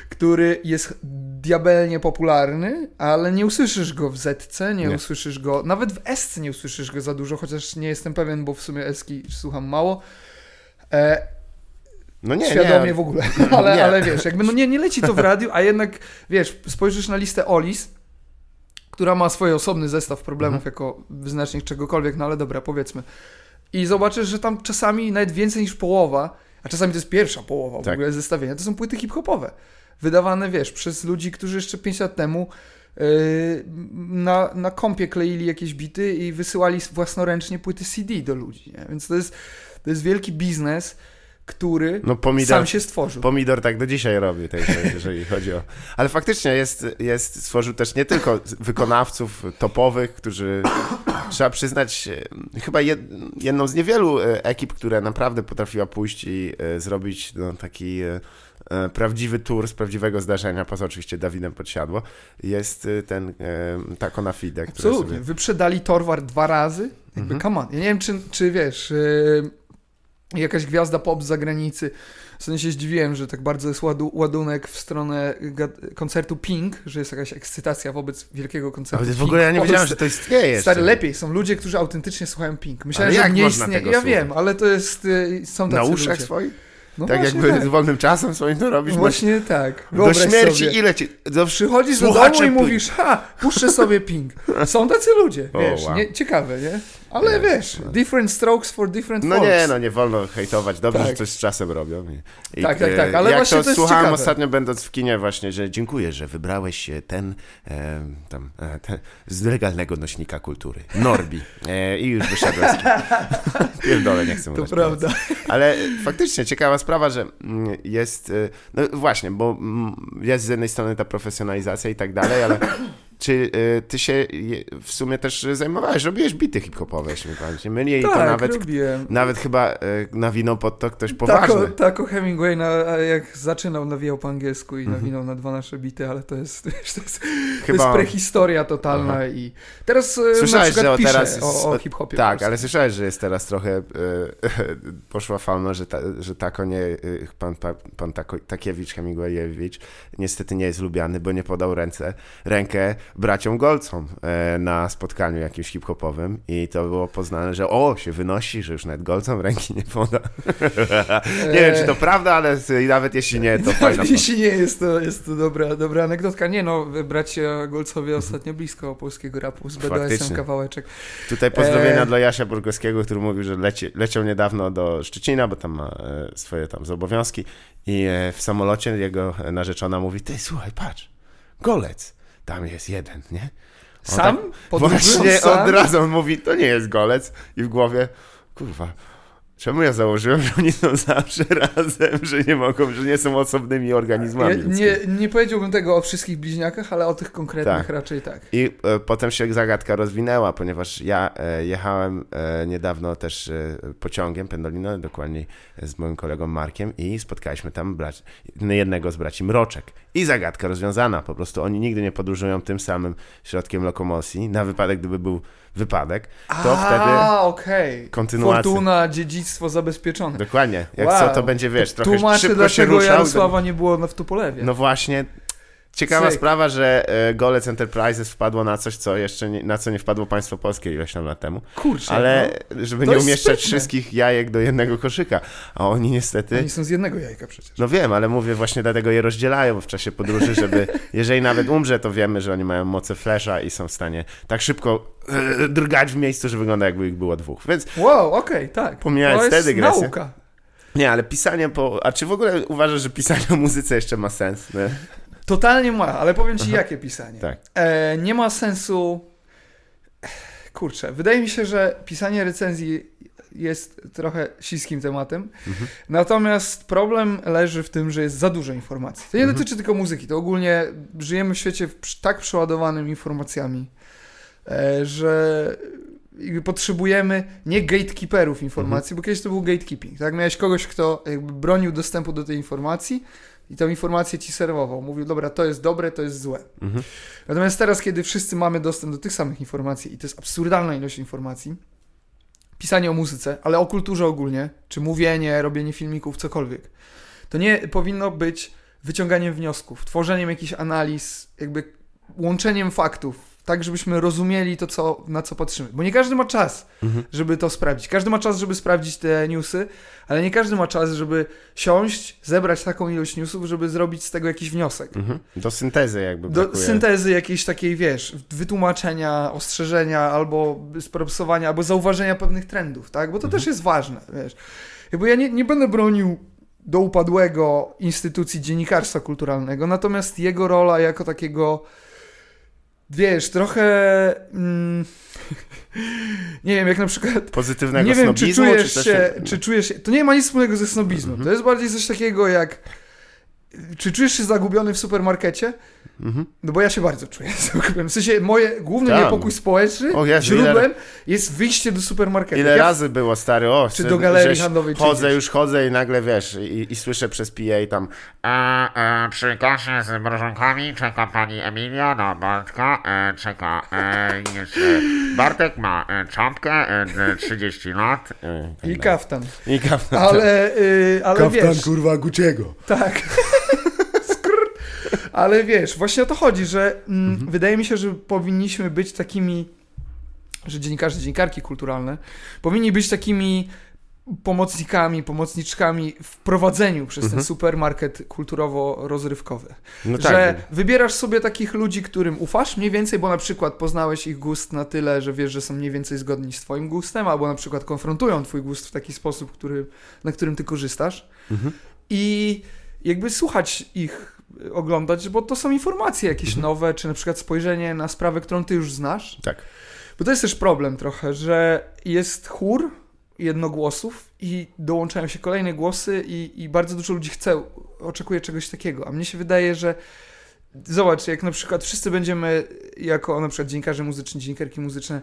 [SPEAKER 2] który jest diabelnie popularny, ale nie usłyszysz go w Zetce, nie,
[SPEAKER 1] Nie.
[SPEAKER 2] usłyszysz go, nawet w Esce nie usłyszysz go za dużo, chociaż nie jestem pewien, bo w sumie Eski słucham mało. E,
[SPEAKER 1] No nie,
[SPEAKER 2] świadomie
[SPEAKER 1] nie.
[SPEAKER 2] w ogóle, ale,
[SPEAKER 1] Nie.
[SPEAKER 2] ale wiesz, jakby no nie, nie leci to w radiu, a jednak wiesz, spojrzysz na listę Olis, która ma swój osobny zestaw problemów
[SPEAKER 1] Mhm.
[SPEAKER 2] jako wyznacznik czegokolwiek, no ale dobra, powiedzmy. I zobaczysz, że tam czasami nawet więcej niż połowa, a czasami to jest pierwsza połowa w
[SPEAKER 1] Tak.
[SPEAKER 2] ogóle zestawienia, to są płyty hip-hopowe. Wydawane, wiesz, przez ludzi, którzy jeszcze 5 lat temu yy, na, na kompie kleili jakieś bity i wysyłali własnoręcznie płyty CD do ludzi, nie? Więc to jest, to jest wielki biznes, który
[SPEAKER 1] No pomidor,
[SPEAKER 2] sam się stworzył.
[SPEAKER 1] pomidor tak do dzisiaj robi, jeżeli chodzi o... Ale faktycznie jest, jest, stworzył też nie tylko wykonawców topowych, którzy, trzeba przyznać, chyba jed, jedną z niewielu e, ekip, która naprawdę potrafiła pójść i e, zrobić no, taki e, prawdziwy tour z prawdziwego zdarzenia, poza oczywiście Dawidem Podsiadło, jest ten e, Taco na Fide, który
[SPEAKER 2] Absolutnie.
[SPEAKER 1] sobie...
[SPEAKER 2] Wyprzedali Torwar dwa razy. Jakby,
[SPEAKER 1] Mhm.
[SPEAKER 2] come on. Ja nie wiem, czy, czy wiesz, jakaś gwiazda pop z zagranicy. W sensie się zdziwiłem, że tak bardzo jest ładu, ładunek w stronę koncertu Pink, że jest jakaś ekscytacja wobec wielkiego koncertu
[SPEAKER 1] Ale w
[SPEAKER 2] Pink
[SPEAKER 1] ogóle ja nie wiedziałem, że to istnieje
[SPEAKER 2] Stary, lepiej. Są ludzie, którzy autentycznie słuchają Pink. Myślałem,
[SPEAKER 1] Ale
[SPEAKER 2] że
[SPEAKER 1] jak
[SPEAKER 2] nie istnieje. Ja
[SPEAKER 1] słuchać?
[SPEAKER 2] wiem, ale to jest. y, Są tacy
[SPEAKER 1] Na uszach swoich?
[SPEAKER 2] No
[SPEAKER 1] tak jakby
[SPEAKER 2] tak.
[SPEAKER 1] z wolnym czasem swoim to robisz?
[SPEAKER 2] No Właśnie tak.
[SPEAKER 1] Do
[SPEAKER 2] Wyobraź
[SPEAKER 1] śmierci
[SPEAKER 2] sobie.
[SPEAKER 1] ile ci... Do...
[SPEAKER 2] Przychodzisz do domu i mówisz, ha, puszczę sobie Pink. Są tacy ludzie, wiesz,
[SPEAKER 1] wow.
[SPEAKER 2] nie, ciekawe, nie? Ale wiesz,
[SPEAKER 1] no.
[SPEAKER 2] different strokes for different
[SPEAKER 1] No
[SPEAKER 2] folks.
[SPEAKER 1] nie, no nie wolno hejtować. Dobrze,
[SPEAKER 2] Tak.
[SPEAKER 1] że coś z czasem robią. I, i,
[SPEAKER 2] Tak, tak,
[SPEAKER 1] e,
[SPEAKER 2] tak, ale
[SPEAKER 1] jak
[SPEAKER 2] właśnie
[SPEAKER 1] to,
[SPEAKER 2] to
[SPEAKER 1] słuchałem
[SPEAKER 2] ciekawe.
[SPEAKER 1] ostatnio będąc w kinie właśnie, że dziękuję, że wybrałeś ten e, tam e, ten, z legalnego nośnika kultury. Norbi. E, I już wyszedłem z. Pierdolę, nie chcę
[SPEAKER 2] To prawda.
[SPEAKER 1] Ale faktycznie ciekawa sprawa, że mm, jest, y, no właśnie, bo mm, jest z jednej strony ta profesjonalizacja i tak dalej, ale czy y, ty się je- w sumie też zajmowałeś, robiłeś bity hip-hopowe, jeśli nie myli, i to
[SPEAKER 2] tak,
[SPEAKER 1] nawet,
[SPEAKER 2] robiłem.
[SPEAKER 1] nawet chyba y, nawinął pod to ktoś poważny.
[SPEAKER 2] Tako, tako Hemingway, na, jak zaczynał, nawijał po angielsku i
[SPEAKER 1] Mhm.
[SPEAKER 2] nawinął na dwa nasze bity, ale to jest, to jest, to
[SPEAKER 1] Chyba-
[SPEAKER 2] jest prehistoria totalna
[SPEAKER 1] Aha.
[SPEAKER 2] i teraz e, na
[SPEAKER 1] Słyszałeś,
[SPEAKER 2] przykład
[SPEAKER 1] że o
[SPEAKER 2] piszę
[SPEAKER 1] teraz
[SPEAKER 2] o, o hip-hopie.
[SPEAKER 1] Tak, ale słyszałeś, że jest teraz trochę y, poszła fama, że, ta, że Tako nie, pan, pan, pan Tako, Takiewicz, Hemingwayewicz niestety nie jest lubiany, bo nie podał ręce, rękę braciom Golcom e, na spotkaniu jakimś hip-hopowym i to było poznane, że o, się wynosi, że już nawet Golcom ręki nie poda. nie wiem, czy to prawda, ale nawet jeśli nie, to fajna
[SPEAKER 2] Jeśli nie, jest to, jest to dobra, dobra anegdotka. Nie no, bracia Golcowie ostatnio blisko polskiego rapu z BDS-em kawałeczek.
[SPEAKER 1] Tutaj pozdrowienia
[SPEAKER 2] E.
[SPEAKER 1] dla Jasia Burgowskiego, który mówił, że leci, leciał niedawno do Szczecina, bo tam ma e, swoje tam zobowiązki i e, w samolocie jego narzeczona mówi, ty słuchaj, patrz, golec, tam jest jeden, nie? On
[SPEAKER 2] Sam?
[SPEAKER 1] tak-
[SPEAKER 2] Podróżując
[SPEAKER 1] Właśnie
[SPEAKER 2] sam?
[SPEAKER 1] od razu on mówi, to nie jest golec i w głowie, kurwa, czemu ja założyłem, że oni są zawsze razem, że nie mogą, że nie są osobnymi organizmami
[SPEAKER 2] Ja, nie, nie powiedziałbym tego o wszystkich bliźniakach, ale o tych konkretnych
[SPEAKER 1] Tak.
[SPEAKER 2] raczej tak.
[SPEAKER 1] I e, potem się zagadka rozwinęła, ponieważ ja e, jechałem e, niedawno też e, pociągiem Pendolino, dokładniej z moim kolegą Markiem i spotkaliśmy tam braci, jednego z braci Mroczek. I zagadka rozwiązana, po prostu oni nigdy nie podróżują tym samym środkiem lokomocji, na wypadek gdyby był wypadek, to
[SPEAKER 2] A,
[SPEAKER 1] wtedy
[SPEAKER 2] okej.
[SPEAKER 1] kontynuacja.
[SPEAKER 2] Fortuna, dziedzictwo zabezpieczone.
[SPEAKER 1] Dokładnie, jak
[SPEAKER 2] Wow.
[SPEAKER 1] co to będzie, wiesz, trochę
[SPEAKER 2] Tłumaczy,
[SPEAKER 1] szybko się ruszał.
[SPEAKER 2] Jarosława nie było w Tupolewie.
[SPEAKER 1] No właśnie. Ciekawa
[SPEAKER 2] Cyk.
[SPEAKER 1] sprawa, że e, Golec Enterprises wpadło na coś, co jeszcze nie, na co nie wpadło państwo polskie ileś tam lat temu.
[SPEAKER 2] Kurczę,
[SPEAKER 1] Ale żeby
[SPEAKER 2] To
[SPEAKER 1] nie umieszczać
[SPEAKER 2] sprytne.
[SPEAKER 1] wszystkich jajek do jednego koszyka. A oni
[SPEAKER 2] no.
[SPEAKER 1] niestety.
[SPEAKER 2] Oni są z jednego jajka przecież.
[SPEAKER 1] No wiem, ale mówię właśnie dlatego je rozdzielają w czasie podróży, żeby jeżeli nawet umrze, to wiemy, że oni mają moce flasha i są w stanie tak szybko drgać w miejscu, że wygląda jakby ich było dwóch. Więc
[SPEAKER 2] Wow, okej, tak.
[SPEAKER 1] Pomijając
[SPEAKER 2] to jest nauka.
[SPEAKER 1] nie, ale pisanie po. A czy w ogóle uważasz, że pisanie o muzyce jeszcze ma sens? Nie?
[SPEAKER 2] Totalnie ma, ale powiem ci jakie pisanie.
[SPEAKER 1] Tak.
[SPEAKER 2] E, nie ma sensu. Kurczę, wydaje mi się, że pisanie recenzji jest trochę śliskim tematem. Natomiast problem leży w tym, że jest za dużo informacji. To nie
[SPEAKER 1] Mhm.
[SPEAKER 2] dotyczy tylko muzyki, to ogólnie żyjemy w świecie tak przeładowanym informacjami, e, że jakby potrzebujemy nie gatekeeperów informacji, bo kiedyś to był gatekeeping. Tak? Miałeś kogoś, kto jakby bronił dostępu do tej informacji i tą informację ci serwował. Mówił, dobra, to jest dobre, to jest złe.
[SPEAKER 1] Mhm.
[SPEAKER 2] Natomiast teraz, kiedy wszyscy mamy dostęp do tych samych informacji i to jest absurdalna ilość informacji, pisanie o muzyce, ale o kulturze ogólnie, czy mówienie, robienie filmików, cokolwiek, to nie powinno być wyciąganiem wniosków, tworzeniem jakichś analiz, jakby łączeniem faktów, tak żebyśmy rozumieli to, co, na co patrzymy. Bo nie każdy ma czas,
[SPEAKER 1] Mhm.
[SPEAKER 2] żeby to sprawdzić. Każdy ma czas, żeby sprawdzić te newsy, ale nie każdy ma czas, żeby siąść, zebrać taką ilość newsów, żeby zrobić z tego jakiś wniosek.
[SPEAKER 1] Mhm. Do syntezy jakby
[SPEAKER 2] Do
[SPEAKER 1] brakuje.
[SPEAKER 2] syntezy jakiejś takiej, wiesz, wytłumaczenia, ostrzeżenia, albo spropsowania, albo zauważenia pewnych trendów, tak? Bo to
[SPEAKER 1] Mhm.
[SPEAKER 2] też jest ważne, wiesz. Jakby ja nie, nie będę bronił do upadłego instytucji dziennikarstwa kulturalnego, natomiast jego rola jako takiego, wiesz, trochę... Mm, nie wiem, jak na przykład
[SPEAKER 1] Pozytywnego
[SPEAKER 2] nie wiem, czy
[SPEAKER 1] snobizmu,
[SPEAKER 2] czujesz,
[SPEAKER 1] coś-
[SPEAKER 2] się, czy czujesz się. To nie ma nic wspólnego ze snobizmem.
[SPEAKER 1] Mhm.
[SPEAKER 2] To jest bardziej coś takiego jak. Czy czujesz się zagubiony w supermarkecie?
[SPEAKER 1] Mhm.
[SPEAKER 2] No bo ja się bardzo czuję zagubiony. W sensie moje główny
[SPEAKER 1] Tam.
[SPEAKER 2] niepokój społeczny,
[SPEAKER 1] O Jezu,
[SPEAKER 2] źródłem jest wyjście do supermarketu.
[SPEAKER 1] Ile
[SPEAKER 2] ja,
[SPEAKER 1] razy było, stary, o,
[SPEAKER 2] Czy do galerii
[SPEAKER 1] żeś
[SPEAKER 2] handlowej,
[SPEAKER 1] Chodzę,
[SPEAKER 2] gdzieś.
[SPEAKER 1] już chodzę i nagle, wiesz, i, i słyszę przez PA tam
[SPEAKER 3] E, e, przy kasie z mrożonkami czeka pani Emilia na Bartka, e, czeka e, jeszcze Bartek ma e, czapkę e, d- 30 lat.
[SPEAKER 1] e,
[SPEAKER 2] I kaftan.
[SPEAKER 1] I kaftan.
[SPEAKER 2] Ale, y, ale wiesz.
[SPEAKER 1] kurwa Guciego.
[SPEAKER 2] Tak. Ale wiesz, właśnie o to chodzi, że mm,
[SPEAKER 1] Mhm.
[SPEAKER 2] wydaje mi się, że powinniśmy być takimi, że dziennikarze, dziennikarki kulturalne powinni być takimi pomocnikami, pomocniczkami w prowadzeniu przez ten
[SPEAKER 1] Mhm.
[SPEAKER 2] supermarket kulturowo-rozrywkowy.
[SPEAKER 1] No
[SPEAKER 2] że
[SPEAKER 1] tak.
[SPEAKER 2] wybierasz sobie takich ludzi, którym ufasz mniej więcej, bo na przykład poznałeś ich gust na tyle, że wiesz, że są mniej więcej zgodni z twoim gustem, albo na przykład konfrontują twój gust w taki sposób, który, na którym ty korzystasz.
[SPEAKER 1] Mhm.
[SPEAKER 2] I jakby słuchać ich, y, oglądać, bo to są informacje jakieś
[SPEAKER 1] Mhm.
[SPEAKER 2] nowe, czy na przykład spojrzenie na sprawę, którą ty już znasz.
[SPEAKER 1] Tak.
[SPEAKER 2] Bo to jest też problem trochę, że jest chór jednogłosów i dołączają się kolejne głosy i, i bardzo dużo ludzi chce, oczekuje czegoś takiego. A mnie się wydaje, że zobacz, jak na przykład wszyscy będziemy jako na przykład dziennikarze muzyczni, dziennikarki muzyczne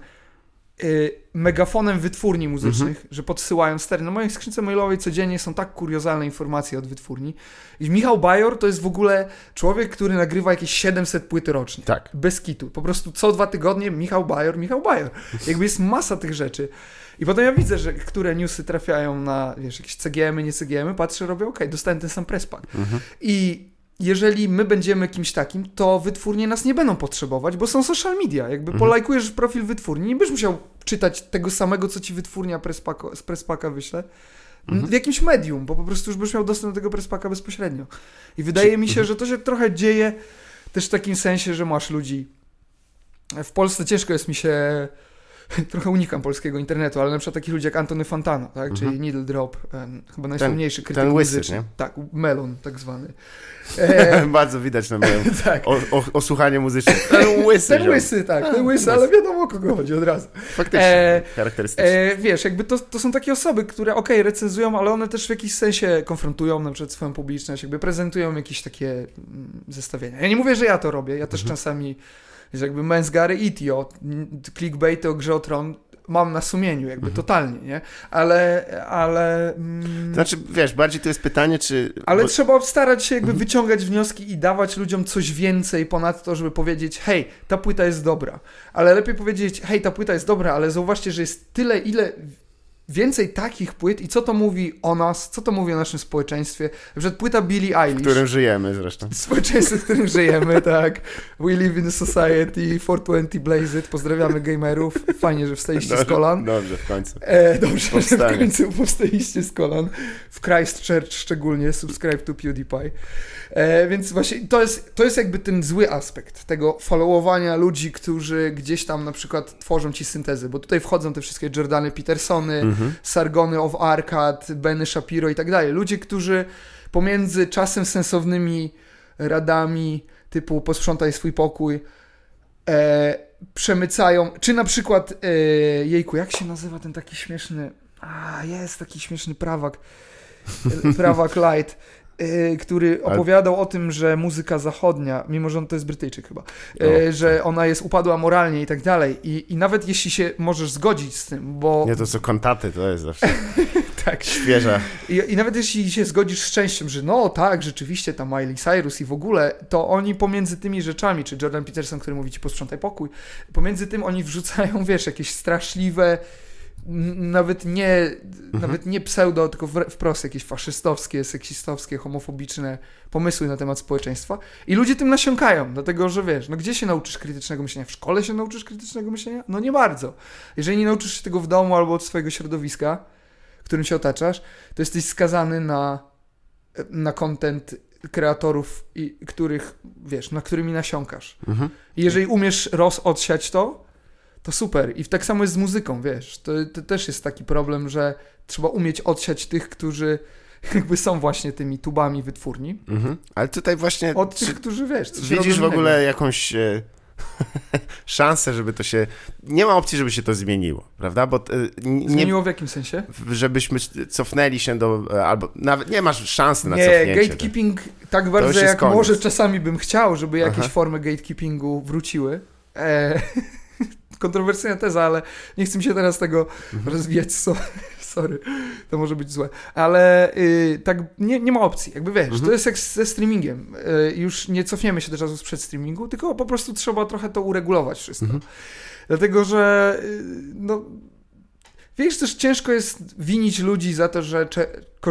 [SPEAKER 2] megafonem wytwórni muzycznych, że podsyłają stary. Na mojej skrzynce mailowej codziennie są tak kuriozalne informacje od wytwórni. I Michał Bajor to jest w ogóle człowiek, który nagrywa jakieś 700 płyty rocznie.
[SPEAKER 1] Tak.
[SPEAKER 2] Bez kitu. Po prostu co dwa tygodnie Michał Bajor, Michał Bajor. Jakby jest masa tych rzeczy. I potem ja widzę, że które newsy trafiają na, wiesz, jakieś CGM-y, nie CGM-y, patrzę, robię, okej, dostałem ten sam presspack.
[SPEAKER 1] Mhm.
[SPEAKER 2] I jeżeli my będziemy kimś takim, to wytwórnie nas nie będą potrzebować, bo są social media. Jakby
[SPEAKER 1] Mhm.
[SPEAKER 2] polajkujesz profil wytwórni, nie będziesz musiał czytać tego samego, co ci wytwórnia presspako, z presspaka wyśle.
[SPEAKER 1] Mhm.
[SPEAKER 2] W jakimś medium, bo po prostu już będziesz miał dostęp do tego presspaka bezpośrednio. I wydaje mi się,
[SPEAKER 1] Mhm.
[SPEAKER 2] że to się trochę dzieje też w takim sensie, że masz ludzi. W Polsce ciężko jest mi się. Trochę unikam polskiego internetu, ale na przykład takich ludzi jak Antony Fantano, tak?
[SPEAKER 1] Mhm.
[SPEAKER 2] czyli Needle Drop, em, chyba najsłynniejszy krytyk
[SPEAKER 1] ten łysy,
[SPEAKER 2] muzyczny.
[SPEAKER 1] nie?
[SPEAKER 2] Tak, melon tak zwany. E,
[SPEAKER 1] Bardzo widać na moim
[SPEAKER 2] tak.
[SPEAKER 1] o, o, osłuchanie muzyczne. Ten łysy.
[SPEAKER 2] Ten łysy, tak, ten
[SPEAKER 1] A,
[SPEAKER 2] łysy, ale wiadomo o kogo chodzi od razu.
[SPEAKER 1] Faktycznie.
[SPEAKER 2] E,
[SPEAKER 1] charakterystyczne.
[SPEAKER 2] E, wiesz, jakby to, to są takie osoby, które okej, recenzują, ale one też w jakiś sensie konfrontują na przykład swoją publiczność, jakby prezentują jakieś takie mm, zestawienia. Ja nie mówię, że ja to robię, ja też
[SPEAKER 1] Mhm.
[SPEAKER 2] czasami, wiesz, jakby Men's Gary Itio, clickbaity o grze o tron mam na sumieniu, jakby
[SPEAKER 1] Mhm.
[SPEAKER 2] totalnie, nie? Ale, ale... Mm,
[SPEAKER 1] Znaczy, wiesz, bardziej to jest pytanie, czy...
[SPEAKER 2] ale
[SPEAKER 1] bo-
[SPEAKER 2] trzeba starać się jakby
[SPEAKER 1] Mhm.
[SPEAKER 2] wyciągać wnioski i dawać ludziom coś więcej ponad to, żeby powiedzieć, hej, ta płyta jest dobra. Ale lepiej powiedzieć, hej, ta płyta jest dobra, ale zauważcie, że jest tyle, ile więcej takich płyt i co to mówi o nas, co to mówi o naszym społeczeństwie. Na przykład płyta Billie
[SPEAKER 1] w
[SPEAKER 2] Eilish.
[SPEAKER 1] którym żyjemy zresztą.
[SPEAKER 2] Społeczeństwo, w którym żyjemy, tak. We live in a society, 420 blaze it. Pozdrawiamy gamerów. Fajnie, że wstaliście z kolan.
[SPEAKER 1] Dobrze, w końcu.
[SPEAKER 2] E, dobrze, że w
[SPEAKER 1] Powstanie.
[SPEAKER 2] końcu powstaliście z kolan. W Christchurch szczególnie, subscribe to PewDiePie. E, więc właśnie to jest, to jest jakby ten zły aspekt tego followowania ludzi, którzy gdzieś tam na przykład tworzą ci syntezy, bo tutaj wchodzą te wszystkie Jordany Petersony,
[SPEAKER 1] Mhm.
[SPEAKER 2] Sargony of Arcad, Benny Shapiro i tak dalej. Ludzie, którzy pomiędzy czasem sensownymi radami typu posprzątaj swój pokój e, przemycają, czy na przykład e, jejku, jak się nazywa ten taki śmieszny A, jest taki śmieszny prawak. Prawak Light. E, Który opowiadał o tym, że muzyka zachodnia, mimo że on to jest Brytyjczyk chyba, e,
[SPEAKER 1] O.
[SPEAKER 2] że ona jest upadła moralnie i tak dalej. I, I nawet jeśli się możesz zgodzić z tym, bo
[SPEAKER 1] Nie to co kontaty, to jest zawsze
[SPEAKER 2] tak,
[SPEAKER 1] świeża.
[SPEAKER 2] I, I nawet jeśli się zgodzisz z częścią, że no tak, rzeczywiście ta Miley Cyrus i w ogóle, to oni pomiędzy tymi rzeczami, czy Jordan Peterson, który mówi ci posprzątaj pokój, pomiędzy tym oni wrzucają, wiesz, jakieś straszliwe, nawet nie, nawet nie pseudo, tylko wprost jakieś faszystowskie, seksistowskie, homofobiczne pomysły na temat społeczeństwa i ludzie tym nasiąkają, dlatego że wiesz, no gdzie się nauczysz krytycznego myślenia? W szkole się nauczysz krytycznego myślenia? No nie bardzo. Jeżeli nie nauczysz się tego w domu albo od swojego środowiska, którym się otaczasz, to jesteś skazany na, na content kreatorów, i, których, wiesz, na którymi nasiąkasz.
[SPEAKER 1] Mhm.
[SPEAKER 2] I jeżeli umiesz roz odsiać to, to super. I tak samo jest z muzyką, wiesz. To, to też jest taki problem, że trzeba umieć odsiać tych, którzy jakby są właśnie tymi tubami wytwórni,
[SPEAKER 1] Mhm. Ale tutaj właśnie
[SPEAKER 2] od tych, którzy, wiesz,
[SPEAKER 1] widzisz w ogóle jakąś e, szansę, żeby to się... Nie ma opcji, żeby się to zmieniło, prawda? Bo e, nie,
[SPEAKER 2] Zmieniło w jakim sensie?
[SPEAKER 1] żebyśmy cofnęli się do... e, albo nawet nie masz szansy na
[SPEAKER 2] Nie,
[SPEAKER 1] cofnięcie.
[SPEAKER 2] gatekeeping tak
[SPEAKER 1] już
[SPEAKER 2] bardzo jak
[SPEAKER 1] koniec.
[SPEAKER 2] może czasami bym chciał, żeby jakieś
[SPEAKER 1] Aha.
[SPEAKER 2] formy gatekeepingu wróciły. E, kontrowersyjna teza, ale nie chcę mi się teraz tego
[SPEAKER 1] Mhm.
[SPEAKER 2] rozwijać. So, sorry, to może być złe. Ale y, tak nie, nie ma opcji. Jakby wiesz,
[SPEAKER 1] Mhm.
[SPEAKER 2] to jest jak ze streamingiem. Y, już nie cofniemy się do czasów sprzed streamingu, tylko po prostu trzeba trochę to uregulować wszystko.
[SPEAKER 1] Mhm.
[SPEAKER 2] Dlatego, że y, no, wiesz, też ciężko jest winić ludzi za to, że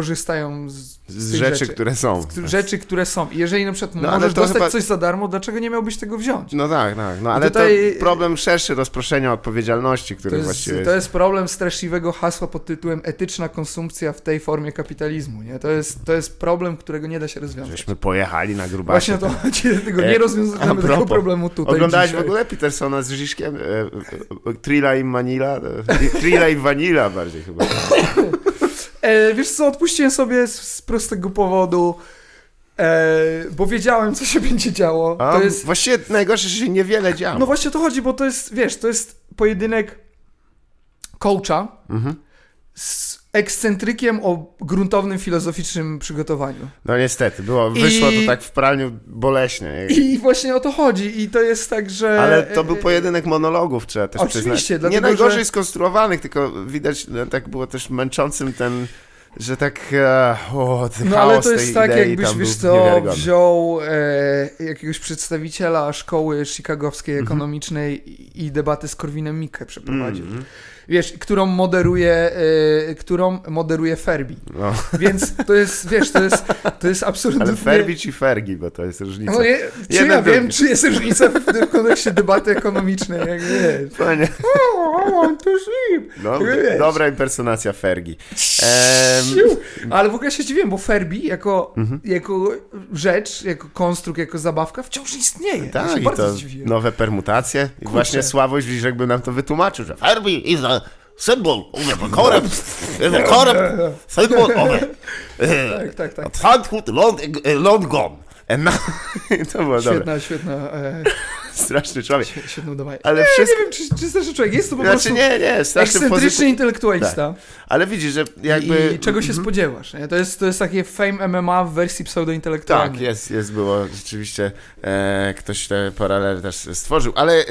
[SPEAKER 2] korzystają z,
[SPEAKER 1] Z rzeczy,
[SPEAKER 2] rzeczy.
[SPEAKER 1] które są.
[SPEAKER 2] z rzeczy, które są. I jeżeli na przykład
[SPEAKER 1] No,
[SPEAKER 2] możesz
[SPEAKER 1] to
[SPEAKER 2] dostać
[SPEAKER 1] chyba-
[SPEAKER 2] coś za darmo, dlaczego nie miałbyś tego wziąć?
[SPEAKER 1] No tak, tak. No, ale
[SPEAKER 2] tutaj-
[SPEAKER 1] to problem szerszy rozproszenia odpowiedzialności,
[SPEAKER 2] To
[SPEAKER 1] który
[SPEAKER 2] jest,
[SPEAKER 1] właściwie
[SPEAKER 2] to jest problem straszliwego hasła pod tytułem etyczna konsumpcja w tej formie kapitalizmu. Nie? To, jest, to jest problem, którego nie da się rozwiązać.
[SPEAKER 1] żeśmy pojechali na grubasie.
[SPEAKER 2] Właśnie to chodzi, tego
[SPEAKER 1] E,
[SPEAKER 2] nie
[SPEAKER 1] a
[SPEAKER 2] rozwiązujemy tego problemu tutaj
[SPEAKER 1] Oglądałeś
[SPEAKER 2] dzisiaj.
[SPEAKER 1] w ogóle Petersona z Rziszkiem? E, e, e, Trilla i Manila? E, Trilla i Vanilla bardziej chyba.
[SPEAKER 2] E, wiesz co, odpuściłem sobie z, z prostego powodu, e, bo wiedziałem, co się będzie działo.
[SPEAKER 1] A
[SPEAKER 2] to jest,
[SPEAKER 1] Właściwie najgorsze, że się niewiele działo.
[SPEAKER 2] no właśnie o to chodzi, bo to jest, wiesz, to jest pojedynek coacha
[SPEAKER 1] Mhm.
[SPEAKER 2] z ekscentrykiem o gruntownym filozoficznym przygotowaniu.
[SPEAKER 1] No niestety, było,
[SPEAKER 2] I-
[SPEAKER 1] wyszło to tak w praniu boleśnie.
[SPEAKER 2] I właśnie o to chodzi. I to jest tak, że.
[SPEAKER 1] Ale to był pojedynek monologów, trzeba też
[SPEAKER 2] Oczywiście,
[SPEAKER 1] przyznać. Nie
[SPEAKER 2] dlatego,
[SPEAKER 1] najgorzej
[SPEAKER 2] że-
[SPEAKER 1] skonstruowanych, tylko widać, no, tak było też męczącym ten, że tak, e, o, ten
[SPEAKER 2] No ale to jest tak, jakbyś, wiesz co, wziął e, jakiegoś przedstawiciela szkoły chicagowskiej
[SPEAKER 1] Mhm.
[SPEAKER 2] ekonomicznej i, i debatę z Korwinem Mikke przeprowadził.
[SPEAKER 1] Mhm.
[SPEAKER 2] Wiesz, którą moderuje, e, którą moderuje Ferbi.
[SPEAKER 1] No.
[SPEAKER 2] Więc to jest, wiesz, to jest, to jest absolutnie...
[SPEAKER 1] Ale Ferbi czy Fergi, bo to jest różnica.
[SPEAKER 2] No nie, czy
[SPEAKER 1] Jeden
[SPEAKER 2] ja wiem,
[SPEAKER 1] drugi.
[SPEAKER 2] czy jest różnica w tym kontekście debaty ekonomicznej, jak wiesz.
[SPEAKER 1] Fajnie.
[SPEAKER 2] Oh, I want to sleep.
[SPEAKER 1] No,
[SPEAKER 2] Wiesz.
[SPEAKER 1] dobra impersonacja Fergi.
[SPEAKER 2] Siu. Ale w ogóle się dziwiłem, bo Ferbi jako,
[SPEAKER 1] Mhm.
[SPEAKER 2] jako rzecz, jako konstrukt, jako zabawka wciąż istnieje. ja
[SPEAKER 1] Tak,
[SPEAKER 2] się
[SPEAKER 1] i to nowe permutacje. I
[SPEAKER 2] Kurczę.
[SPEAKER 1] właśnie Sławoj Żiżek by nam to wytłumaczył, że
[SPEAKER 3] Ferbi is a symbol of the corrupt, the corrupt symbol of a
[SPEAKER 2] Tak, tak, tak.
[SPEAKER 3] childhood long, long gone.
[SPEAKER 1] E, no, to było dobre.
[SPEAKER 2] Świetna, świetna, e,
[SPEAKER 1] Straszny człowiek.
[SPEAKER 2] świe- świetne udawanie.
[SPEAKER 1] Ale
[SPEAKER 2] nie,
[SPEAKER 1] wszystko...
[SPEAKER 2] nie wiem, czy, czy starszy człowiek jest to po
[SPEAKER 1] Znaczy
[SPEAKER 2] prostu
[SPEAKER 1] nie, nie, straszny
[SPEAKER 2] ekscentryczny
[SPEAKER 1] pozytyw...
[SPEAKER 2] intelektualista.
[SPEAKER 1] Ale widzisz, że jakby... Mhm.
[SPEAKER 2] I czego się spodziewasz? Nie? To, jest, to jest takie fame MMA w wersji pseudointelektualnej.
[SPEAKER 1] Tak, jest, jest, było rzeczywiście, e, ktoś te paralele też stworzył, ale e,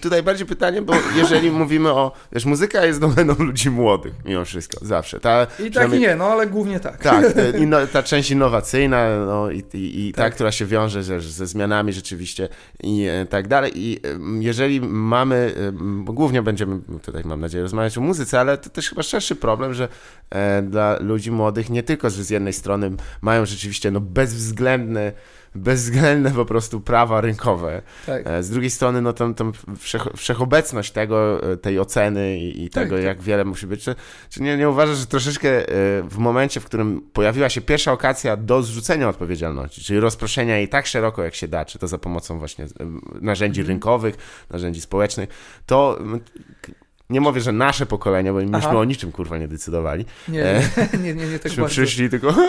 [SPEAKER 1] tutaj bardziej pytanie, bo jeżeli mówimy o, wiesz, muzyka jest domeną ludzi młodych, mimo wszystko, zawsze. Ta,
[SPEAKER 2] I tak i nie, no ale głównie tak.
[SPEAKER 1] Tak, te, inno, ta część innowacyjna no, i, i, i ta,
[SPEAKER 2] Tak.
[SPEAKER 1] która się wiąże ze, ze zmianami rzeczywiście i e, tak dalej. I em, jeżeli mamy, bo głównie będziemy tutaj, mam nadzieję, rozmawiać o muzyce, ale to też chyba szerszy problem, że e, dla ludzi młodych nie tylko, że z jednej strony mają rzeczywiście no, bezwzględne bezwzględne po prostu prawa rynkowe.
[SPEAKER 2] tak.
[SPEAKER 1] E, Z drugiej strony, no tam, tam wszech, wszechobecność tego, e, tej oceny i, i
[SPEAKER 2] Tak,
[SPEAKER 1] tego,
[SPEAKER 2] tak.
[SPEAKER 1] jak wiele musi być. Czy, czy nie, nie uważasz, że troszeczkę e, w momencie, w którym pojawiła się pierwsza okazja do zrzucenia odpowiedzialności, czyli rozproszenia jej tak szeroko, jak się da, czy to za pomocą właśnie narzędzi
[SPEAKER 2] Mhm.
[SPEAKER 1] rynkowych, narzędzi społecznych, to nie mówię, że nasze pokolenie, bo myśmy
[SPEAKER 2] Aha.
[SPEAKER 1] o niczym kurwa nie decydowali.
[SPEAKER 2] Nie,
[SPEAKER 1] E,
[SPEAKER 2] nie, nie, nie, tak
[SPEAKER 1] Myśmy
[SPEAKER 2] bardzo.
[SPEAKER 1] przyszli tylko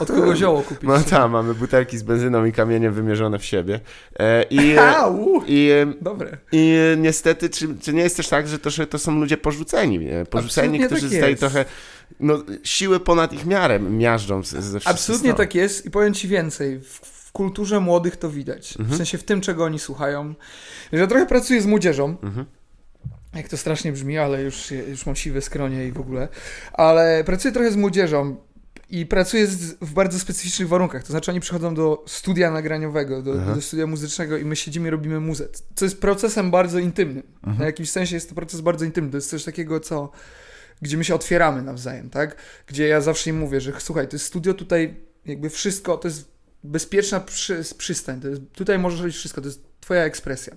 [SPEAKER 2] Od kogo zioło kupić.
[SPEAKER 1] No tak, mamy butelki z benzyną i kamieniem wymierzone w siebie. E, I,
[SPEAKER 2] Au!
[SPEAKER 1] i,
[SPEAKER 2] Dobre.
[SPEAKER 1] I niestety, czy, czy nie jest też tak, że to, że to są ludzie porzuceni? nie? Porzuceni,
[SPEAKER 2] Absolutnie
[SPEAKER 1] którzy
[SPEAKER 2] tak
[SPEAKER 1] zostali trochę no, siły ponad ich miarę miażdżą ze wszystkich
[SPEAKER 2] Absolutnie
[SPEAKER 1] stron.
[SPEAKER 2] tak jest i powiem ci więcej. W, w kulturze młodych to widać. W
[SPEAKER 1] Mhm.
[SPEAKER 2] sensie w tym, czego oni słuchają. Ja trochę pracuję z młodzieżą.
[SPEAKER 1] Mhm.
[SPEAKER 2] Jak to strasznie brzmi, ale już, już mam siwe skronie i w ogóle. Ale pracuję trochę z młodzieżą i pracuję z, w bardzo specyficznych warunkach. To znaczy oni przychodzą do studia nagraniowego, do,
[SPEAKER 1] Aha.
[SPEAKER 2] do studia muzycznego i my siedzimy i robimy muzę. Co jest procesem bardzo intymnym.
[SPEAKER 1] Mhm.
[SPEAKER 2] Na jakimś sensie jest to proces bardzo intymny. To jest coś takiego, co gdzie my się otwieramy nawzajem, tak? Gdzie ja zawsze im mówię, że słuchaj, to jest studio tutaj, jakby wszystko, to jest bezpieczna przy, przystań, to jest, tutaj możesz robić wszystko, to jest twoja ekspresja.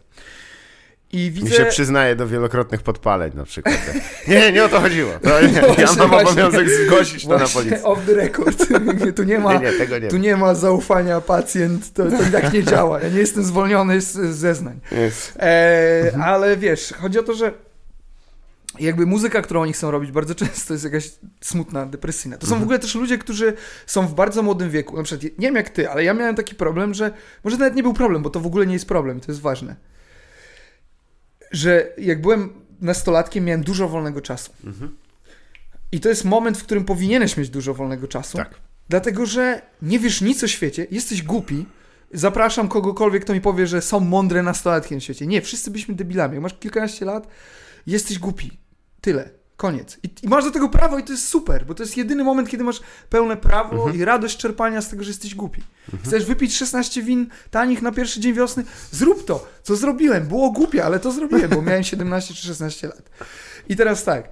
[SPEAKER 2] I widzę...
[SPEAKER 1] Mi się przyznaje do wielokrotnych podpaleń na przykład. Nie, nie, o to chodziło. To nie, ja
[SPEAKER 2] Właśnie,
[SPEAKER 1] mam
[SPEAKER 2] właśnie.
[SPEAKER 1] obowiązek zgłosić to na policję.
[SPEAKER 2] Off the record. tu nie ma...
[SPEAKER 1] Nie, nie, tego nie.
[SPEAKER 2] Tu nie ma zaufania pacjent, to, to i tak nie działa. Ja nie jestem zwolniony z, z zeznań. E,
[SPEAKER 1] Mhm.
[SPEAKER 2] Ale wiesz, chodzi o to, że jakby muzyka, którą oni chcą robić, bardzo często jest jakaś smutna, depresyjna. To są
[SPEAKER 1] Mhm.
[SPEAKER 2] w ogóle też ludzie, którzy są w bardzo młodym wieku. Na przykład, nie wiem jak ty, ale ja miałem taki problem, że może nawet nie był problem, bo to w ogóle nie jest problem to jest ważne. Że jak byłem nastolatkiem, miałem dużo wolnego czasu.
[SPEAKER 1] Mhm.
[SPEAKER 2] I to jest moment, w którym powinieneś mieć dużo wolnego czasu.
[SPEAKER 1] Tak.
[SPEAKER 2] Dlatego, że nie wiesz nic o świecie, jesteś głupi. Zapraszam kogokolwiek, kto mi powie, że są mądre nastolatki na świecie. Nie, wszyscy byliśmy debilami. Jak masz kilkanaście lat, jesteś głupi. Tyle. Koniec. I, I masz do tego prawo i to jest super, bo to jest jedyny moment, kiedy masz pełne prawo
[SPEAKER 1] Mhm.
[SPEAKER 2] i radość czerpania z tego, że jesteś głupi. Chcesz wypić 16 win tanich na pierwszy dzień wiosny? Zrób to. Co zrobiłem? Było głupie, ale to zrobiłem, bo miałem 17 czy 16 lat. I teraz tak.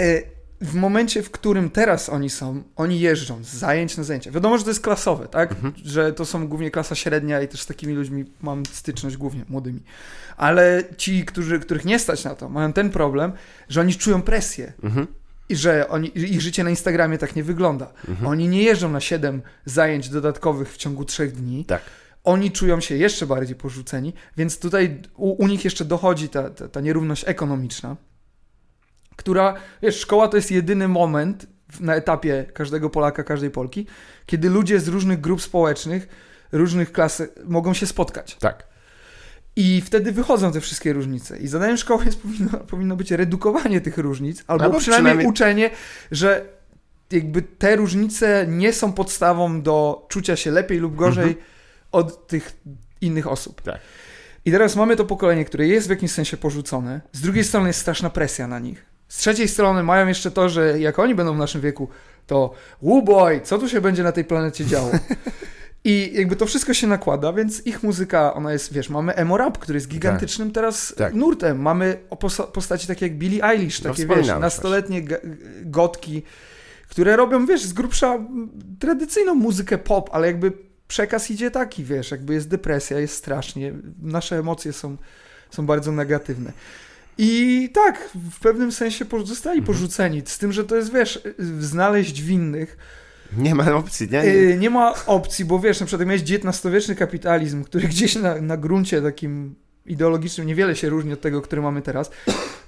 [SPEAKER 2] E, w momencie, w którym teraz oni są, oni jeżdżą z zajęć na zajęcia. Wiadomo, że to jest klasowe, tak? Że to są głównie klasa średnia i też z takimi ludźmi mam styczność głównie, młodymi. Ale ci, którzy, których nie stać na to, mają ten problem, że oni czują presję.
[SPEAKER 1] Mhm.
[SPEAKER 2] I że oni, ich życie na Instagramie tak nie wygląda. Oni nie jeżdżą na 7 zajęć dodatkowych w ciągu 3 dni.
[SPEAKER 1] Tak.
[SPEAKER 2] Oni czują się jeszcze bardziej porzuceni, więc tutaj u, u nich jeszcze dochodzi ta, ta, ta nierówność ekonomiczna, która, wiesz, szkoła to jest jedyny moment na etapie każdego Polaka, każdej Polki, kiedy ludzie z różnych grup społecznych, różnych klas mogą się spotkać.
[SPEAKER 1] Tak.
[SPEAKER 2] I wtedy wychodzą te wszystkie różnice. I zadaniem szkoły jest, powinno, powinno być redukowanie tych różnic, albo,
[SPEAKER 1] Albo
[SPEAKER 2] przynajmniej,
[SPEAKER 1] przynajmniej-
[SPEAKER 2] uczenie, że jakby te różnice nie są podstawą do czucia się lepiej lub gorzej od tych innych osób.
[SPEAKER 1] Tak.
[SPEAKER 2] I teraz mamy to pokolenie, które jest w jakimś sensie porzucone. Z drugiej strony jest straszna presja na nich. Z trzeciej strony mają jeszcze to, że jak oni będą w naszym wieku, to boy, co tu się będzie na tej planecie działo? I jakby to wszystko się nakłada, więc ich muzyka, ona jest, wiesz, mamy emo rap, który jest gigantycznym teraz
[SPEAKER 1] Tak.
[SPEAKER 2] nurtem. Mamy postaci takie jak Billie Eilish,
[SPEAKER 1] No,
[SPEAKER 2] takie, wiesz,
[SPEAKER 1] wspominałeś
[SPEAKER 2] nastoletnie gotki, które robią, wiesz, z grubsza tradycyjną muzykę pop, ale jakby przekaz idzie taki, wiesz, jakby jest depresja, jest strasznie, nasze emocje są, są bardzo negatywne. I tak, w pewnym sensie zostali
[SPEAKER 1] Mhm.
[SPEAKER 2] porzuceni, z tym, że to jest, wiesz, znaleźć winnych,
[SPEAKER 1] Nie ma opcji, nie?
[SPEAKER 2] Yy, nie ma opcji, bo wiesz, na przykład miałeś XIX-wieczny kapitalizm, który gdzieś na, na gruncie takim ideologicznym niewiele się różni od tego, który mamy teraz,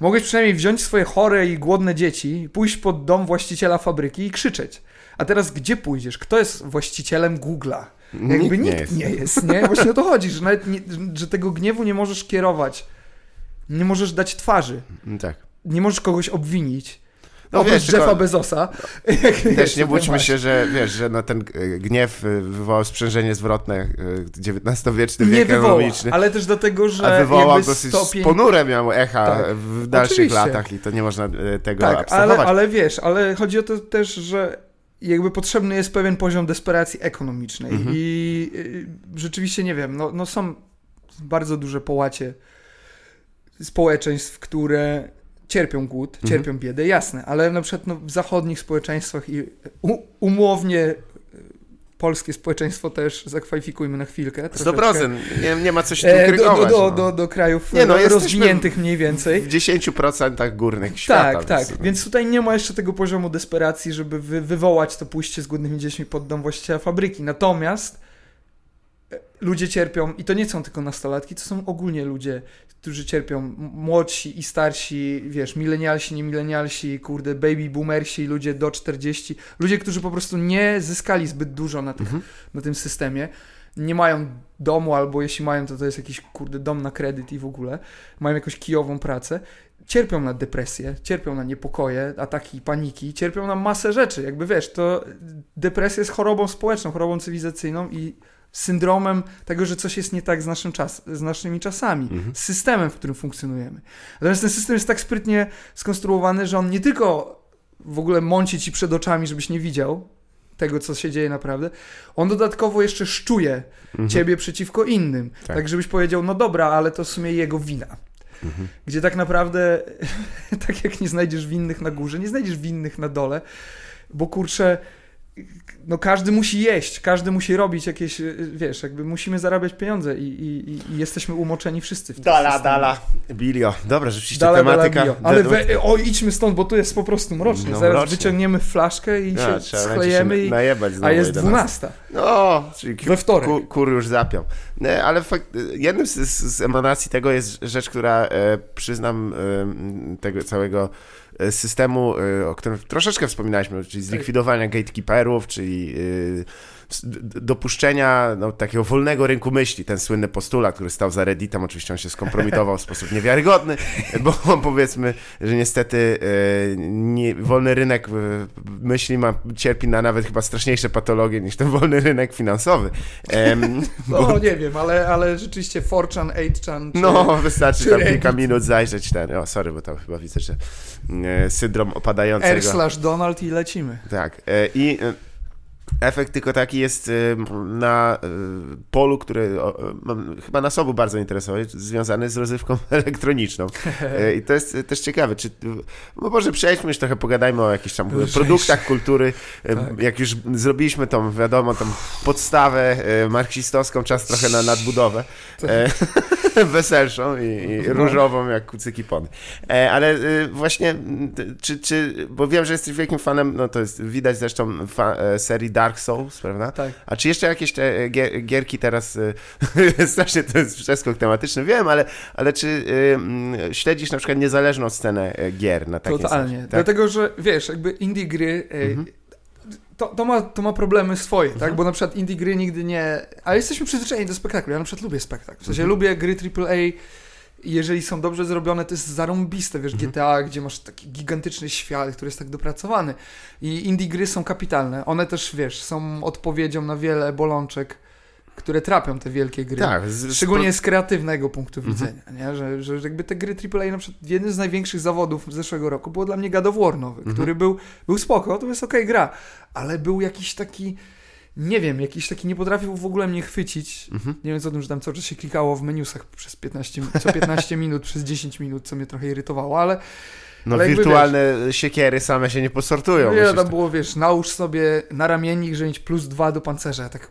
[SPEAKER 2] mogłeś przynajmniej wziąć swoje chore i głodne dzieci, pójść pod dom właściciela fabryki i krzyczeć. A teraz gdzie pójdziesz? Kto jest właścicielem Google'a? Jakby
[SPEAKER 1] Nikt nie
[SPEAKER 2] nikt
[SPEAKER 1] jest.
[SPEAKER 2] nie jest, nie? Właśnie o to chodzi, że nawet nie, że tego gniewu nie możesz kierować, nie możesz dać twarzy,
[SPEAKER 1] Tak.
[SPEAKER 2] nie możesz kogoś obwinić.
[SPEAKER 1] No
[SPEAKER 2] Oprócz
[SPEAKER 1] wiesz,
[SPEAKER 2] Jeffa Bezosa.
[SPEAKER 1] Też nie bójmy się, że wiesz, że no ten e, gniew e, wywołał sprzężenie zwrotne e, XIX-wieczny
[SPEAKER 2] Nie
[SPEAKER 1] wiek
[SPEAKER 2] wywoła,
[SPEAKER 1] ekonomiczny.
[SPEAKER 2] ale też dlatego, że
[SPEAKER 1] A wywołał dosyć
[SPEAKER 2] stopień...
[SPEAKER 1] ponure miał echa
[SPEAKER 2] Tak,
[SPEAKER 1] w dalszych
[SPEAKER 2] oczywiście.
[SPEAKER 1] latach i to nie można tego
[SPEAKER 2] Tak, ale,
[SPEAKER 1] abstrahować.
[SPEAKER 2] ale wiesz, ale chodzi o to też, że jakby potrzebny jest pewien poziom desperacji ekonomicznej
[SPEAKER 1] Mhm.
[SPEAKER 2] i rzeczywiście nie wiem, no, no są bardzo duże połacie społeczeństw, które cierpią głód,
[SPEAKER 1] Mhm.
[SPEAKER 2] cierpią biedę, jasne, ale na przykład no, w zachodnich społeczeństwach i umownie y, polskie społeczeństwo też zakwalifikujmy na chwilkę. troszeczkę.
[SPEAKER 1] 100%. Nie, nie ma coś tu
[SPEAKER 2] E, do, do,
[SPEAKER 1] krygować.
[SPEAKER 2] do,
[SPEAKER 1] no.
[SPEAKER 2] do, do krajów
[SPEAKER 1] Nie, no,
[SPEAKER 2] e, rozwiniętych mniej więcej.
[SPEAKER 1] W 10% górnych świata.
[SPEAKER 2] Tak, tak.
[SPEAKER 1] więc- no.
[SPEAKER 2] Więc tutaj nie ma jeszcze tego poziomu desperacji, żeby wy, wywołać to pójście z głodnymi dziećmi pod dom właściciela fabryki. Natomiast e, ludzie cierpią i to nie są tylko nastolatki, to są ogólnie ludzie, którzy cierpią, młodsi i starsi, wiesz, milenialsi, nie milenialsi, kurde, baby boomersi, ludzie do 40, ludzie, którzy po prostu nie zyskali zbyt dużo na, tych,
[SPEAKER 1] Mhm.
[SPEAKER 2] na tym systemie, nie mają domu, albo jeśli mają, to to jest jakiś, kurde, dom na kredyt i w ogóle, mają jakąś kijową pracę, cierpią na depresję, cierpią na niepokoje, ataki paniki, cierpią na masę rzeczy, jakby wiesz, to depresja jest chorobą społeczną, chorobą cywilizacyjną i syndromem tego, że coś jest nie tak z, naszym czas, z naszymi czasami,
[SPEAKER 1] Mhm.
[SPEAKER 2] z systemem, w którym funkcjonujemy. Natomiast ten system jest tak sprytnie skonstruowany, że on nie tylko w ogóle mąci ci przed oczami, żebyś nie widział tego, co się dzieje naprawdę, on dodatkowo jeszcze szczuje
[SPEAKER 1] Mhm.
[SPEAKER 2] ciebie przeciwko innym.
[SPEAKER 1] Tak.
[SPEAKER 2] Tak. żebyś powiedział, no dobra, ale to w sumie jego wina.
[SPEAKER 1] Mhm.
[SPEAKER 2] Gdzie tak naprawdę, tak jak nie znajdziesz winnych na górze, nie znajdziesz winnych na dole, bo kurczę, no każdy musi jeść, każdy musi robić jakieś, y, wiesz, jakby musimy zarabiać pieniądze i, i, i- jesteśmy umoczeni wszyscy w tym
[SPEAKER 1] Dala,
[SPEAKER 2] systemie.
[SPEAKER 1] dala. Bilio. Dobra, rzeczywiście
[SPEAKER 2] Dala, dala,
[SPEAKER 1] tematyka.
[SPEAKER 2] bio. Ale we, o, idźmy stąd, bo tu jest po prostu mrocznie.
[SPEAKER 1] No,
[SPEAKER 2] Zaraz
[SPEAKER 1] mrocznie.
[SPEAKER 2] wyciągniemy flaszkę i
[SPEAKER 1] A,
[SPEAKER 2] się schlejemy,
[SPEAKER 1] się
[SPEAKER 2] i,
[SPEAKER 1] najebać znowu
[SPEAKER 2] a jest
[SPEAKER 1] 11.
[SPEAKER 2] 12.
[SPEAKER 1] No, czyli
[SPEAKER 2] We wtorek.
[SPEAKER 1] Kur, kur już zapiął. Nie, ale fakt, jednym z, z, emanacji tego jest rzecz, która e, przyznam e, tego całego systemu, e, o którym troszeczkę wspominaliśmy, czyli zlikwidowania gatekeeperów, czyli e, d- dopuszczenia no, takiego wolnego rynku myśli, ten słynny postulat, który stał za Redditem, oczywiście on się skompromitował w sposób niewiarygodny, bo powiedzmy, że niestety e, nie, wolny rynek e, myśli ma, cierpi na nawet chyba straszniejsze patologie niż ten wolny rynek finansowy.
[SPEAKER 2] No
[SPEAKER 1] bo-
[SPEAKER 2] nie wiem, ale, ale rzeczywiście 4chan, 8chan, czy...
[SPEAKER 1] no, wystarczy
[SPEAKER 2] czy
[SPEAKER 1] tam
[SPEAKER 2] Reddit.
[SPEAKER 1] kilka minut zajrzeć ten. O, sorry, bo tam chyba widzę, że e, syndrom opadającego.
[SPEAKER 2] R slash Donald i lecimy.
[SPEAKER 1] Tak. I e, efekt tylko taki jest e, na e, polu, który chyba nas obu bardzo interesuje, związany z rozrywką elektroniczną. E, I to jest też ciekawe. Czy, no może przejdźmy już trochę, pogadajmy o jakichś tam produktach kultury.
[SPEAKER 2] Tak.
[SPEAKER 1] Jak już zrobiliśmy tą, wiadomo, tą podstawę marksistowską, czas trochę na nadbudowę. E, weselszą i, i
[SPEAKER 2] No.
[SPEAKER 1] różową jak kucyki pony. E, ale właśnie, czy, czy, bo wiem, że jesteś wielkim fanem, no to jest widać zresztą fa, e, serii Dark Souls, prawda?
[SPEAKER 2] Tak.
[SPEAKER 1] A czy jeszcze jakieś te e, gier, gierki teraz, e, strasznie to jest przeskok tematyczny, wiem, ale, ale czy e, m, śledzisz na przykład niezależną scenę e, gier na takim
[SPEAKER 2] Totalnie.
[SPEAKER 1] tak?
[SPEAKER 2] Dlatego, że wiesz, jakby indie gry.
[SPEAKER 1] Mhm.
[SPEAKER 2] To, to, ma, to ma problemy swoje,
[SPEAKER 1] Mhm.
[SPEAKER 2] tak? Bo na przykład indie gry nigdy nie. Ale jesteśmy przyzwyczajeni do spektaklu. Ja na przykład lubię spektakl. W sensie
[SPEAKER 1] Mhm.
[SPEAKER 2] lubię gry AAA. I Jeżeli są dobrze zrobione, to jest zarąbiste, wiesz,
[SPEAKER 1] Mhm.
[SPEAKER 2] GTA, gdzie masz taki gigantyczny świat, który jest tak dopracowany. I indie gry są kapitalne. One też, wiesz, są odpowiedzią na wiele bolączek, które trapią te wielkie gry.
[SPEAKER 1] Tak, z,
[SPEAKER 2] Szczególnie z kreatywnego punktu
[SPEAKER 1] Mhm.
[SPEAKER 2] widzenia, nie? Że, że jakby te gry AAA, na przykład jeden z największych zawodów zeszłego roku było dla mnie God of War nowy,
[SPEAKER 1] Mhm.
[SPEAKER 2] który był, był spoko, to jest okej gra, ale był jakiś taki, nie wiem, jakiś taki, nie potrafił w ogóle mnie chwycić.
[SPEAKER 1] Mhm.
[SPEAKER 2] Nie wiem co o tym, że tam cały czas się klikało w menusach przez 15, co 15 minut, przez 10 minut, co mnie trochę irytowało, ale
[SPEAKER 1] No
[SPEAKER 2] ale jakby,
[SPEAKER 1] wirtualne siekiery same się nie posortują.
[SPEAKER 2] ile tam było, wiesz, nałóż sobie na ramiennik, że mieć plus dwa do pancerza, ja tak,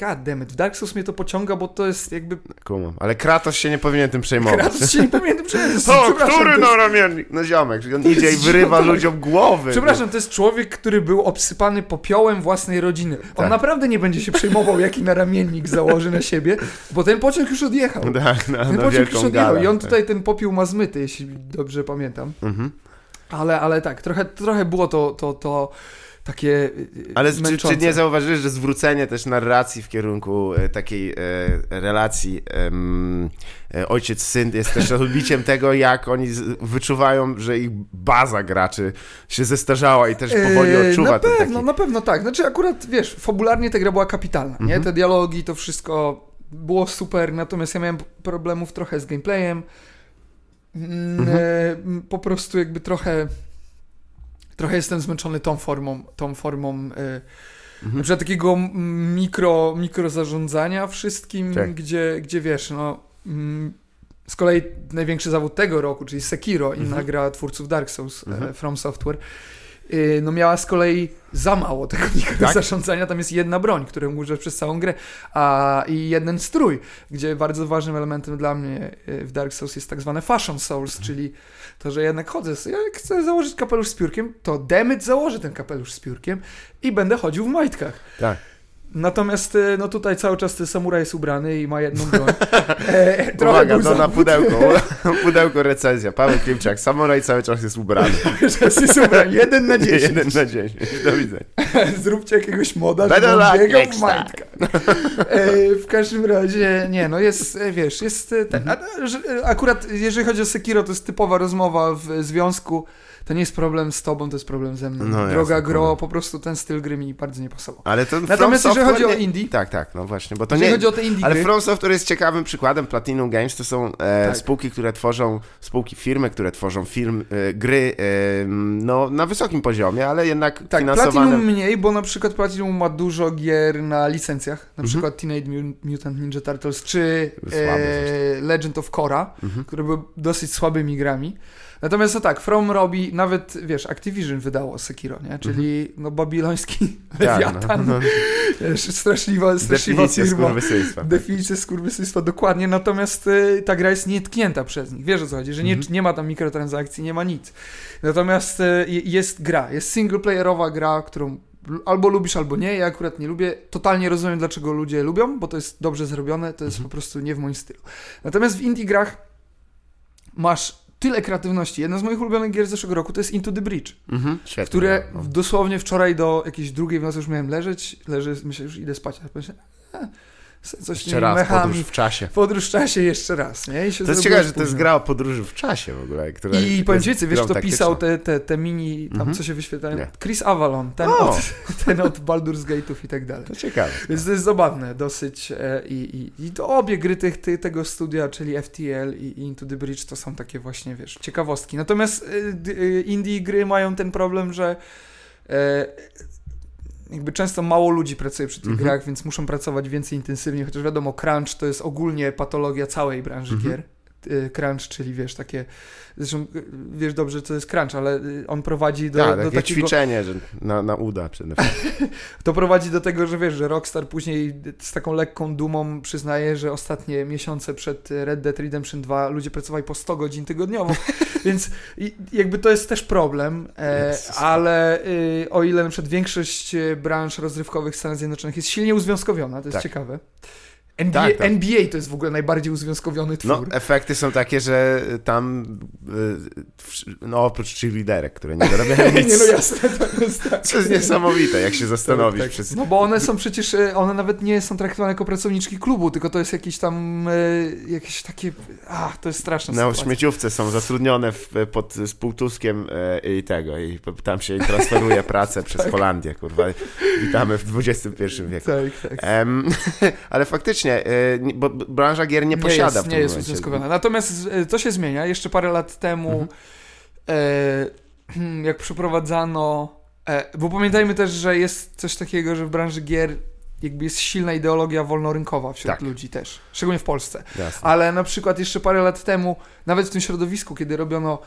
[SPEAKER 2] god damn it, w Dark Souls mnie to pociąga, bo to jest jakby
[SPEAKER 1] Kumam. Ale Kratos się nie powinien tym przejmować.
[SPEAKER 2] Kratos się nie pamiętam, przecież,
[SPEAKER 1] O,
[SPEAKER 2] przepraszam,
[SPEAKER 1] który
[SPEAKER 2] jest-
[SPEAKER 1] na ramiennik? No ziomek, on idzie i wyrywa
[SPEAKER 2] ziomek.
[SPEAKER 1] ludziom głowy.
[SPEAKER 2] Przepraszam, to jest człowiek, który był obsypany popiołem własnej rodziny. On
[SPEAKER 1] Tak.
[SPEAKER 2] naprawdę nie będzie się przejmował, jaki naramiennik założy na siebie, bo ten pociąg już odjechał.
[SPEAKER 1] No Tak, na,
[SPEAKER 2] Ten
[SPEAKER 1] na
[SPEAKER 2] pociąg już odjechał
[SPEAKER 1] galę.
[SPEAKER 2] i on
[SPEAKER 1] tak.
[SPEAKER 2] tutaj ten popiół ma zmyty, jeśli dobrze pamiętam.
[SPEAKER 1] Mhm.
[SPEAKER 2] Ale, ale tak, trochę, trochę było to, to, to takie y,
[SPEAKER 1] Ale czy, czy nie zauważyłeś, że zwrócenie też narracji w kierunku e, takiej e, relacji e, ojciec-syn jest też odbiciem tego, jak oni wyczuwają, że ich baza graczy się zestarzała i też powoli odczuwa
[SPEAKER 2] Na
[SPEAKER 1] ten
[SPEAKER 2] pewno,
[SPEAKER 1] taki...
[SPEAKER 2] na pewno tak. Znaczy akurat, wiesz, fabularnie ta gra była kapitalna, nie?
[SPEAKER 1] Mhm.
[SPEAKER 2] Te dialogi, to wszystko było super, natomiast ja miałem problemów trochę z gameplayem. Mm,
[SPEAKER 1] Mhm.
[SPEAKER 2] Po prostu jakby trochę trochę jestem zmęczony tą formą, tą formą e,
[SPEAKER 1] Mhm.
[SPEAKER 2] na przykład takiego mikro, mikro zarządzania wszystkim,
[SPEAKER 1] Tak.
[SPEAKER 2] gdzie, gdzie wiesz, no z kolei największy zawód tego roku, czyli Sekiro, inna
[SPEAKER 1] Mhm.
[SPEAKER 2] gra twórców Dark Souls
[SPEAKER 1] Mhm.
[SPEAKER 2] e, From Software, y, no miała z kolei za mało tego mikro
[SPEAKER 1] Tak?
[SPEAKER 2] zarządzania. Tam jest jedna broń, którą używasz przez całą grę, a i jeden strój, gdzie bardzo ważnym elementem dla mnie y, w Dark Souls jest tak zwane Fashion Souls,
[SPEAKER 1] Mhm.
[SPEAKER 2] czyli to, że jednak chodzę, jak chcę założyć kapelusz z piórkiem, to demyt założę ten kapelusz z piórkiem i będę chodził w majtkach.
[SPEAKER 1] Tak.
[SPEAKER 2] Natomiast e, no tutaj cały czas ten samuraj jest ubrany i ma jedną broń. E,
[SPEAKER 1] Uwaga, to na pudełko. pudełko recenzja. Paweł Klimczak, samuraj cały czas jest ubrany.
[SPEAKER 2] że jest ubrany. Jeden na dziesięć.
[SPEAKER 1] Jeden na dziesięć. Do widzenia.
[SPEAKER 2] Zróbcie jakiegoś moda, żeby on biegał w majtkach. E, w każdym razie, nie, no jest, e, wiesz, jest e, ten, a, e, akurat jeżeli chodzi o Sekiro, to jest typowa rozmowa w związku, to nie jest problem z tobą, to jest problem ze mną.
[SPEAKER 1] No,
[SPEAKER 2] Droga
[SPEAKER 1] jasne,
[SPEAKER 2] gro, po prostu ten styl gry mi bardzo nie pasował.
[SPEAKER 1] Ale to
[SPEAKER 2] Natomiast
[SPEAKER 1] From
[SPEAKER 2] jeżeli chodzi o indie,
[SPEAKER 1] Tak, tak, no właśnie, bo to
[SPEAKER 2] jeżeli
[SPEAKER 1] nie...
[SPEAKER 2] chodzi o te indie
[SPEAKER 1] Ale
[SPEAKER 2] gry,
[SPEAKER 1] From Software jest ciekawym przykładem. Platinum Games to są e,
[SPEAKER 2] Tak.
[SPEAKER 1] spółki, które tworzą, spółki, firmy, które tworzą film, e, gry e, no, na wysokim poziomie, ale jednak
[SPEAKER 2] tak,
[SPEAKER 1] finansowane...
[SPEAKER 2] Platinum mniej, bo na przykład Platinum ma dużo gier na licencjach, na
[SPEAKER 1] Mhm.
[SPEAKER 2] przykład Teenage Mu- Mutant Ninja Turtles czy e, Legend of Korra,
[SPEAKER 1] Mhm.
[SPEAKER 2] które były dosyć słabymi grami. Natomiast no tak, From robi, nawet wiesz, Activision wydało Sekiro, nie? Czyli no babiloński
[SPEAKER 1] Tak,
[SPEAKER 2] lewiatan,
[SPEAKER 1] no, no.
[SPEAKER 2] wiesz, straszliwa, straszliwa
[SPEAKER 1] Definicja
[SPEAKER 2] firma.
[SPEAKER 1] skurwysyństwa.
[SPEAKER 2] Definicja skurwysyństwa, dokładnie, natomiast y, ta gra jest nietknięta przez nich. Wiesz o co chodzi, że nie,
[SPEAKER 1] Mhm.
[SPEAKER 2] nie ma tam mikrotransakcji, nie ma nic. Natomiast y, jest gra, jest singleplayerowa gra, którą albo lubisz, albo nie. Ja akurat nie lubię. Totalnie rozumiem, dlaczego ludzie lubią, bo to jest dobrze zrobione, to jest
[SPEAKER 1] Mhm.
[SPEAKER 2] po prostu nie w moim stylu. Natomiast w indie grach masz tyle kreatywności. Jedna z moich ulubionych gier z zeszłego roku to jest Into the Bridge,
[SPEAKER 1] Mhm, świetnie.
[SPEAKER 2] które
[SPEAKER 1] no.
[SPEAKER 2] dosłownie wczoraj do jakiejś drugiej w nocy już miałem leżeć, leżę, myślę, już idę spać, a myślę, e, coś
[SPEAKER 1] Jeszcze raz,
[SPEAKER 2] mechami,
[SPEAKER 1] podróż w czasie.
[SPEAKER 2] Podróż w czasie jeszcze raz, nie?
[SPEAKER 1] To jest ciekawe, że to jest gra o podróży w czasie w ogóle. Która
[SPEAKER 2] I powiem ci wiesz kto pisał te, te, te mini, tam
[SPEAKER 1] Mhm.
[SPEAKER 2] co się wyświetlają?
[SPEAKER 1] Nie.
[SPEAKER 2] Chris Avalon, ten,
[SPEAKER 1] O!
[SPEAKER 2] od, ten od Baldur's Gate'ów i tak dalej.
[SPEAKER 1] To ciekawe.
[SPEAKER 2] Więc to jest zabawne dosyć e, i, i, i to obie gry tych, ty, tego studia, czyli FTL i, i Into the Bridge to są takie właśnie, wiesz, ciekawostki. Natomiast e, e, indie gry mają ten problem, że e, jakby często mało ludzi pracuje przy tych
[SPEAKER 1] Mhm.
[SPEAKER 2] grach, więc muszą pracować więcej intensywnie, chociaż wiadomo, crunch to jest ogólnie patologia całej branży
[SPEAKER 1] Mhm.
[SPEAKER 2] gier. E, Crunch, czyli wiesz, takie, zresztą e, wiesz dobrze, co jest crunch, ale e, on prowadzi do,
[SPEAKER 1] Tak,
[SPEAKER 2] do
[SPEAKER 1] takie
[SPEAKER 2] takiego...
[SPEAKER 1] ćwiczenie, że na, na uda przede wszystkim.
[SPEAKER 2] To prowadzi do tego, że wiesz, że Rockstar później z taką lekką dumą przyznaje, że ostatnie miesiące przed Red Dead Redemption 2 ludzie pracowali po 100 godzin tygodniowo, więc jakby to jest też problem, e, ale y, o ile na przykład większość branż rozrywkowych w Stanach Zjednoczonych jest silnie uzwiązkowiona, to jest
[SPEAKER 1] Tak.
[SPEAKER 2] ciekawe. NBA,
[SPEAKER 1] Tak, tak.
[SPEAKER 2] NBA to jest w ogóle najbardziej uzwiązkowiony
[SPEAKER 1] No,
[SPEAKER 2] twór.
[SPEAKER 1] efekty są takie, że tam, y, no oprócz cheerleaderek, które nie zarabiają nic,
[SPEAKER 2] Nie no jasne, to jest tak.
[SPEAKER 1] jest niesamowite, jak się zastanowić.
[SPEAKER 2] Tak, tak.
[SPEAKER 1] Przez...
[SPEAKER 2] No bo one są przecież, e, one nawet nie są traktowane jako pracowniczki klubu, tylko to jest jakieś tam, jakieś takie, a, to jest straszne.
[SPEAKER 1] Na śmieciówce są zatrudnione w, pod z półtuskiem i tego, i tam się transferuje pracę przez Holandię, kurwa. Witamy w XXI wieku.
[SPEAKER 2] Tak, tak.
[SPEAKER 1] Em, ale faktycznie, e, nie- bo branża gier nie posiada
[SPEAKER 2] jest,
[SPEAKER 1] w tym
[SPEAKER 2] nie jest uzwiązkowana. Natomiast e, to się zmienia. Jeszcze parę lat temu,
[SPEAKER 1] Mhm.
[SPEAKER 2] e, jak przeprowadzano, e, bo pamiętajmy też, że jest coś takiego, że w branży gier jakby jest silna ideologia wolnorynkowa wśród
[SPEAKER 1] Tak.
[SPEAKER 2] ludzi też, szczególnie w Polsce.
[SPEAKER 1] Jasne.
[SPEAKER 2] Ale na przykład jeszcze parę lat temu, nawet w tym środowisku, kiedy robiono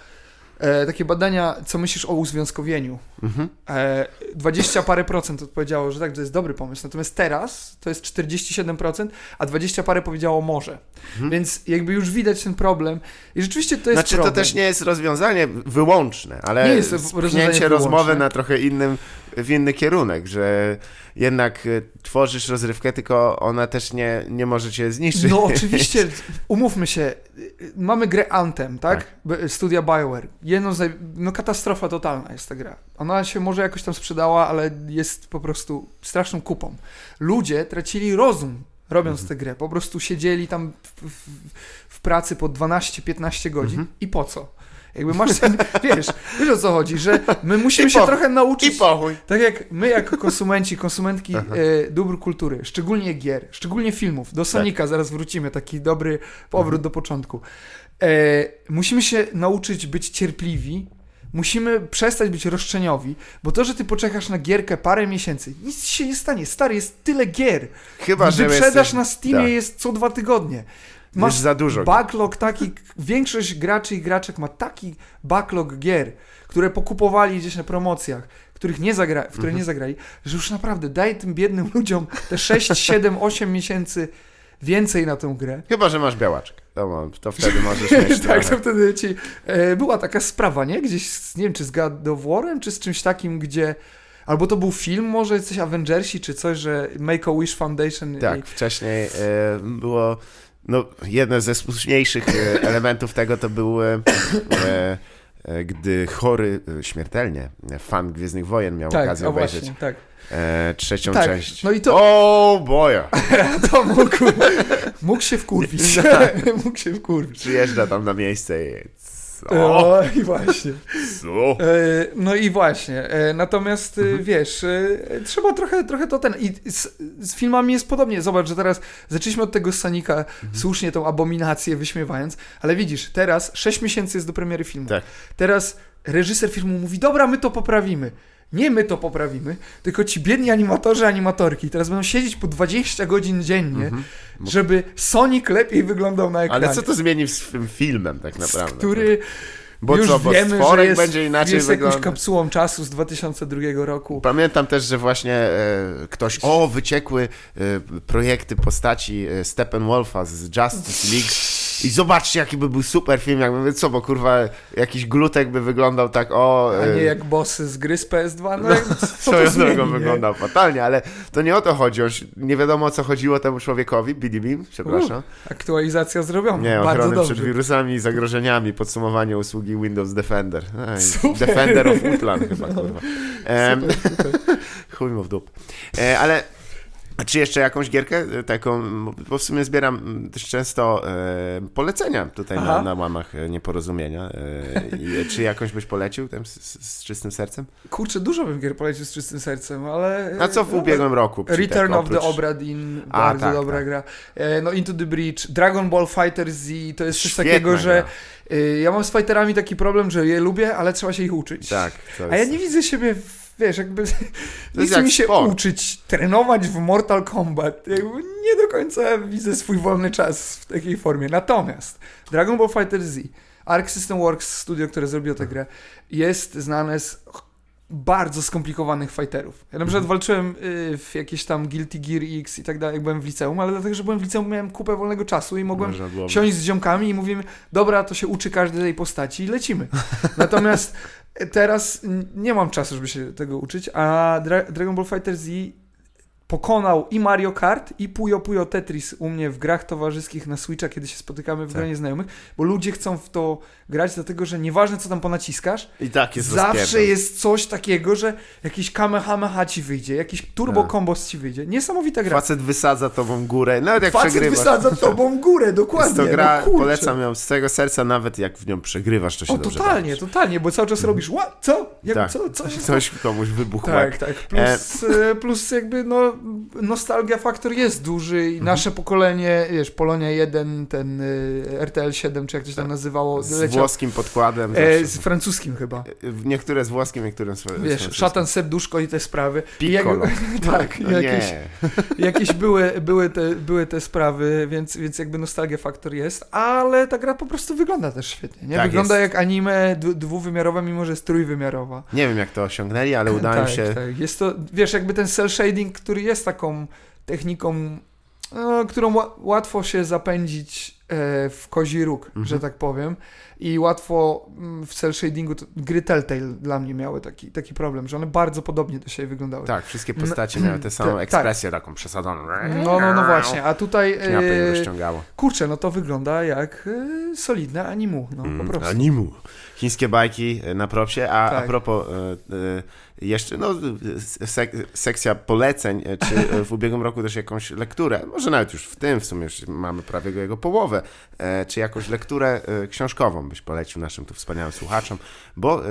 [SPEAKER 2] e, takie badania, co myślisz o uzwiązkowieniu,
[SPEAKER 1] Mhm.
[SPEAKER 2] e, 20 parę procent odpowiedziało, że tak, to jest dobry pomysł. Natomiast teraz to jest 47%, a 20 parę powiedziało może.
[SPEAKER 1] Mhm.
[SPEAKER 2] Więc jakby już widać ten problem. I rzeczywiście to jest
[SPEAKER 1] Znaczy
[SPEAKER 2] problem.
[SPEAKER 1] to też nie jest rozwiązanie wyłączne, ale
[SPEAKER 2] Nie jest rozwiązanie
[SPEAKER 1] rozmowy na trochę innym, w inny kierunek, że jednak e, tworzysz rozrywkę, tylko ona też nie, nie może cię zniszczyć.
[SPEAKER 2] No oczywiście, umówmy się, mamy grę Anthem, tak?
[SPEAKER 1] Tak.
[SPEAKER 2] Studia Bioware. Jedno z. No katastrofa totalna jest ta gra. Ona się może jakoś tam sprzedała, ale jest po prostu straszną kupą. Ludzie tracili rozum robiąc
[SPEAKER 1] Mhm.
[SPEAKER 2] tę grę. Po prostu siedzieli tam w, w, w pracy po 12-15 godzin
[SPEAKER 1] Mhm.
[SPEAKER 2] i po co? Jakby masz ten, wiesz, wiesz o co chodzi, że my musimy
[SPEAKER 1] I
[SPEAKER 2] się
[SPEAKER 1] po-
[SPEAKER 2] trochę
[SPEAKER 1] I
[SPEAKER 2] nauczyć
[SPEAKER 1] pochuj.
[SPEAKER 2] tak jak my jako konsumenci, konsumentki e, dóbr kultury, szczególnie gier, szczególnie filmów, do Sonika zaraz wrócimy, taki dobry powrót
[SPEAKER 1] Mhm.
[SPEAKER 2] do początku. E, musimy się nauczyć być cierpliwi, musimy przestać być roszczeniowi, bo to, że ty poczekasz na gierkę parę miesięcy, nic się nie stanie. Stary, jest tyle gier.
[SPEAKER 1] Chyba, że
[SPEAKER 2] Wyprzedaż
[SPEAKER 1] jesteś...
[SPEAKER 2] na Steamie
[SPEAKER 1] tak.
[SPEAKER 2] jest co dwa tygodnie.
[SPEAKER 1] Jest
[SPEAKER 2] Masz
[SPEAKER 1] za dużo.
[SPEAKER 2] backlog taki, większość graczy i graczek ma taki backlog gier, które pokupowali gdzieś na promocjach, których nie zagra, w które
[SPEAKER 1] Mhm.
[SPEAKER 2] nie zagrali, że już naprawdę daj tym biednym ludziom te 6, 7, 8 miesięcy więcej na tę grę.
[SPEAKER 1] Chyba, że masz białaczek. To, to wtedy możesz mieć
[SPEAKER 2] tak, to wtedy ci... E, była taka sprawa, nie? Gdzieś, z, nie wiem, czy z God of War'em, czy z czymś takim, gdzie Albo to był film, może coś Avengersi, czy coś, że Make-A-Wish Foundation.
[SPEAKER 1] Tak,
[SPEAKER 2] i...
[SPEAKER 1] wcześniej e, było, no, jedno ze smutniejszych e, elementów tego to był, e, e, gdy chory e, śmiertelnie fan Gwiezdnych Wojen miał
[SPEAKER 2] tak,
[SPEAKER 1] okazję obejrzeć
[SPEAKER 2] właśnie, tak.
[SPEAKER 1] e, trzecią
[SPEAKER 2] Tak,
[SPEAKER 1] część.
[SPEAKER 2] no i to-
[SPEAKER 1] O boja!
[SPEAKER 2] To mógł, mógł się wkurwić.
[SPEAKER 1] Tak.
[SPEAKER 2] mógł się wkurwić.
[SPEAKER 1] Przyjeżdża tam na miejsce i co?
[SPEAKER 2] O, i właśnie.
[SPEAKER 1] Co?
[SPEAKER 2] E, No i właśnie. e, Natomiast e,
[SPEAKER 1] Mhm.
[SPEAKER 2] wiesz, trzeba trochę, trochę to ten. I z, z filmami jest podobnie. Zobacz, że teraz zaczęliśmy od tego Sonika,
[SPEAKER 1] Mhm.
[SPEAKER 2] słusznie tą abominację wyśmiewając, ale widzisz, teraz 6 miesięcy jest do premiery filmu.
[SPEAKER 1] Tak.
[SPEAKER 2] Teraz reżyser filmu mówi: Dobra, my to poprawimy. Nie my to poprawimy, tylko ci biedni animatorzy, animatorki teraz będą siedzieć po 20 godzin dziennie, żeby Sonic lepiej wyglądał na ekranie.
[SPEAKER 1] Mhm. Ale co to zmieni z tym filmem tak naprawdę?
[SPEAKER 2] Który
[SPEAKER 1] Bo
[SPEAKER 2] już
[SPEAKER 1] co, bo
[SPEAKER 2] wiemy, że jest,
[SPEAKER 1] będzie inaczej
[SPEAKER 2] jest jakąś
[SPEAKER 1] wyglądać.
[SPEAKER 2] kapsułą czasu z 2002 roku.
[SPEAKER 1] Pamiętam też, że właśnie e, ktoś, o, wyciekły e, projekty postaci e, Steppenwolfa z Justice League i zobaczcie, jaki by był super film, jakby, co, bo kurwa, jakiś glutek by wyglądał tak, o...
[SPEAKER 2] A nie jak bossy z gry z PS2. No,
[SPEAKER 1] No,
[SPEAKER 2] co to zmieni,
[SPEAKER 1] wyglądał fatalnie, ale to nie o to chodzi. Się- nie wiadomo o co chodziło temu człowiekowi, Beam, przepraszam.
[SPEAKER 2] Aktualizacja zrobiona.
[SPEAKER 1] Nie,
[SPEAKER 2] Bardzo
[SPEAKER 1] ochrony przed wirusami i zagrożeniami, podsumowanie usługi Windows Defender. Defender of Woodland chyba,
[SPEAKER 2] No.
[SPEAKER 1] kurwa.
[SPEAKER 2] Super, super.
[SPEAKER 1] chuj mu w dup. E, ale a czy jeszcze jakąś gierkę e, taką, bo w sumie zbieram mm, też często e, polecenia tutaj na, na łamach e, nieporozumienia. E, i, czy jakąś byś polecił tam z, z, czystym sercem?
[SPEAKER 2] Kurczę, dużo bym gier polecił z czystym sercem, ale...
[SPEAKER 1] A co w
[SPEAKER 2] no,
[SPEAKER 1] ubiegłym roku? Czy
[SPEAKER 2] Return
[SPEAKER 1] tak
[SPEAKER 2] of the
[SPEAKER 1] oprócz-
[SPEAKER 2] Obra Dinn, bardzo
[SPEAKER 1] tak,
[SPEAKER 2] dobra
[SPEAKER 1] tak.
[SPEAKER 2] gra. E, No Into the Breach, Dragon Ball Fighter Z, to jest coś
[SPEAKER 1] Świetna
[SPEAKER 2] takiego, że
[SPEAKER 1] gra.
[SPEAKER 2] y, ja mam z fighterami taki problem, że je lubię, ale trzeba się ich uczyć.
[SPEAKER 1] Tak. To
[SPEAKER 2] A ja
[SPEAKER 1] jest-
[SPEAKER 2] nie widzę siebie, w, wiesz, jakby nie chce
[SPEAKER 1] jak
[SPEAKER 2] mi się
[SPEAKER 1] sport.
[SPEAKER 2] uczyć, trenować w Mortal Kombat. Jakby nie do końca widzę swój wolny czas w takiej formie. Natomiast Dragon Ball Fighter Z, Arc System Works, studio, które zrobiło tę grę, jest znane z bardzo skomplikowanych fighterów. Ja na przykład walczyłem y, w jakieś tam Guilty Gear X i tak dalej, jak byłem w liceum, ale dlatego, że byłem w liceum, miałem kupę wolnego czasu i mogłem siąść z ziomkami i mówimy, dobra, to się uczy każdej tej postaci i lecimy. Natomiast teraz nie mam czasu, żeby się tego uczyć, a Dra- Dragon Ball Fighter Z pokonał i Mario Kart i Puyo Puyo Tetris u mnie w grach towarzyskich na Switcha, kiedy się spotykamy w
[SPEAKER 1] Tak.
[SPEAKER 2] gronie znajomych, bo ludzie chcą w to grać, dlatego że nieważne co tam ponaciskasz,
[SPEAKER 1] I tak jest
[SPEAKER 2] zawsze
[SPEAKER 1] rozpierdol.
[SPEAKER 2] jest coś takiego, że jakiś Kamehameha ci wyjdzie, jakiś turbo
[SPEAKER 1] Tak.
[SPEAKER 2] kombos ci wyjdzie. Niesamowita gra.
[SPEAKER 1] Facet wysadza tobą górę, nawet jak
[SPEAKER 2] Facet
[SPEAKER 1] przegrywasz.
[SPEAKER 2] wysadza tobą górę,
[SPEAKER 1] Jest
[SPEAKER 2] dokładnie.
[SPEAKER 1] to gra,
[SPEAKER 2] no
[SPEAKER 1] polecam ją z całego serca, nawet jak w nią przegrywasz, to się
[SPEAKER 2] O,
[SPEAKER 1] dobrze
[SPEAKER 2] totalnie,
[SPEAKER 1] bawisz.
[SPEAKER 2] totalnie, bo cały czas robisz, what, co? Jak,
[SPEAKER 1] Tak.
[SPEAKER 2] co, co się
[SPEAKER 1] Coś komuś wybuchło.
[SPEAKER 2] Tak, tak. Plus, e, plus jakby no, nostalgia faktor jest duży
[SPEAKER 1] Mhm.
[SPEAKER 2] i nasze pokolenie, wiesz, Polonia 1, ten y, RTL 7, czy jak to się tam nazywało,
[SPEAKER 1] Tak. Z
[SPEAKER 2] leciał,
[SPEAKER 1] włoskim podkładem.
[SPEAKER 2] e, z francuskim chyba.
[SPEAKER 1] Niektóre z włoskim, niektóre z z
[SPEAKER 2] Wiesz,
[SPEAKER 1] francuskim.
[SPEAKER 2] szatan serduszko i te sprawy.
[SPEAKER 1] Piccolo.
[SPEAKER 2] tak,
[SPEAKER 1] No
[SPEAKER 2] jakieś,
[SPEAKER 1] nie.
[SPEAKER 2] jakieś były, były, te, były te sprawy, więc, więc jakby nostalgia faktor jest, ale ta gra po prostu wygląda też świetnie. Nie?
[SPEAKER 1] Tak
[SPEAKER 2] wygląda
[SPEAKER 1] jest.
[SPEAKER 2] jak anime d- dwuwymiarowa, mimo że jest trójwymiarowa.
[SPEAKER 1] nie wiem, jak to osiągnęli, ale udało
[SPEAKER 2] tak,
[SPEAKER 1] się...
[SPEAKER 2] Tak. Jest to, wiesz, jakby ten cel shading, który jest taką techniką, e, którą ła- łatwo się zapędzić e, w kozi róg,
[SPEAKER 1] Mhm.
[SPEAKER 2] że tak powiem. I łatwo mm, w cel shadingu, gry Telltale dla mnie miały taki, taki problem, że one bardzo podobnie do siebie wyglądały.
[SPEAKER 1] Tak, wszystkie postacie miały tę samą
[SPEAKER 2] tak.
[SPEAKER 1] ekspresję taką przesadzoną.
[SPEAKER 2] No, no, no właśnie, a tutaj, e,
[SPEAKER 1] rozciągało.
[SPEAKER 2] kurczę, no to wygląda jak e, solidne animu, no po
[SPEAKER 1] Mm,
[SPEAKER 2] prostu.
[SPEAKER 1] Animu. Chińskie bajki na propsie, a,
[SPEAKER 2] Tak.
[SPEAKER 1] a propos e, e, jeszcze, no, sek, sekcja poleceń, e, czy e, w ubiegłym roku też jakąś lekturę, może nawet już w tym, w sumie już mamy prawie jego połowę, e, czy jakąś lekturę książkową byś polecił naszym tu wspaniałym słuchaczom, bo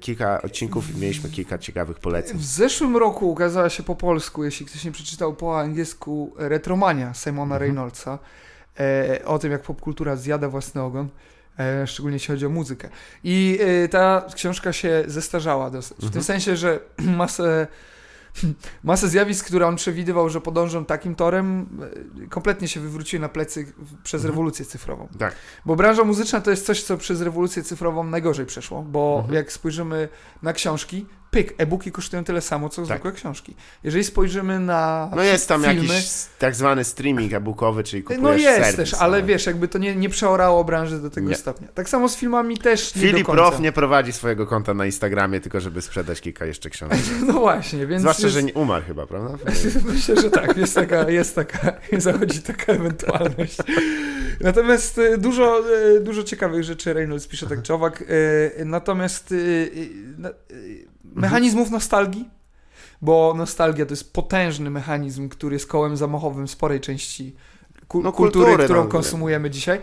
[SPEAKER 1] kilka odcinków i mieliśmy kilka ciekawych poleceń.
[SPEAKER 2] W zeszłym roku ukazała się po polsku, jeśli ktoś nie przeczytał po angielsku, Retromania Simona
[SPEAKER 1] Mhm.
[SPEAKER 2] Reynoldsa. O tym, jak popkultura zjada własny ogon. E, szczególnie jeśli chodzi o muzykę. I e, ta książka się zestarzała dosyć. W tym
[SPEAKER 1] Mhm.
[SPEAKER 2] sensie, że masę, masę zjawisk, które on przewidywał, że podążą takim torem, e, kompletnie się wywróciły na plecy przez
[SPEAKER 1] Mhm.
[SPEAKER 2] rewolucję cyfrową.
[SPEAKER 1] Tak.
[SPEAKER 2] Bo branża muzyczna to jest coś, co przez rewolucję cyfrową najgorzej przeszło, bo
[SPEAKER 1] Mhm.
[SPEAKER 2] jak spojrzymy na książki, pyk, e-booki kosztują tyle samo, co
[SPEAKER 1] Tak.
[SPEAKER 2] zwykłe książki. Jeżeli spojrzymy na
[SPEAKER 1] No jest tam
[SPEAKER 2] filmy,
[SPEAKER 1] jakiś tak zwany streaming e-bookowy, czyli kupujesz
[SPEAKER 2] no jest
[SPEAKER 1] serwis,
[SPEAKER 2] też, ale wiesz, jakby to nie, nie przeorało branży do tego
[SPEAKER 1] Nie.
[SPEAKER 2] stopnia. Tak samo z filmami też nie
[SPEAKER 1] Filip
[SPEAKER 2] do końca.
[SPEAKER 1] Roth nie prowadzi swojego konta na Instagramie, tylko żeby sprzedać kilka jeszcze książek.
[SPEAKER 2] No właśnie, więc
[SPEAKER 1] Zwłaszcza,
[SPEAKER 2] jest...
[SPEAKER 1] że nie umarł chyba, prawda?
[SPEAKER 2] Myślę, że tak, jest taka, jest taka, zachodzi taka ewentualność. Natomiast e, dużo, e, dużo ciekawych rzeczy Reynolds pisze tak czy owak. e, Natomiast na- mechanizmów nostalgii, bo nostalgia to jest potężny mechanizm, który jest kołem zamachowym sporej części ku-
[SPEAKER 1] No,
[SPEAKER 2] kultury,
[SPEAKER 1] kultury,
[SPEAKER 2] którą
[SPEAKER 1] no.
[SPEAKER 2] konsumujemy dzisiaj.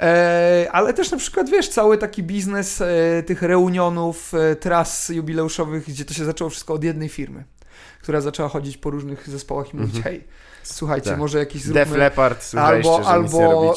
[SPEAKER 2] E, ale też na przykład, wiesz, cały taki biznes e, tych reunionów, e, tras jubileuszowych, gdzie to się zaczęło wszystko od jednej firmy, która zaczęła chodzić po różnych zespołach i mówić,
[SPEAKER 1] Mhm.
[SPEAKER 2] hej, słuchajcie,
[SPEAKER 1] Tak.
[SPEAKER 2] może jakiś zróbmy...
[SPEAKER 1] Def Leppard,
[SPEAKER 2] Albo, albo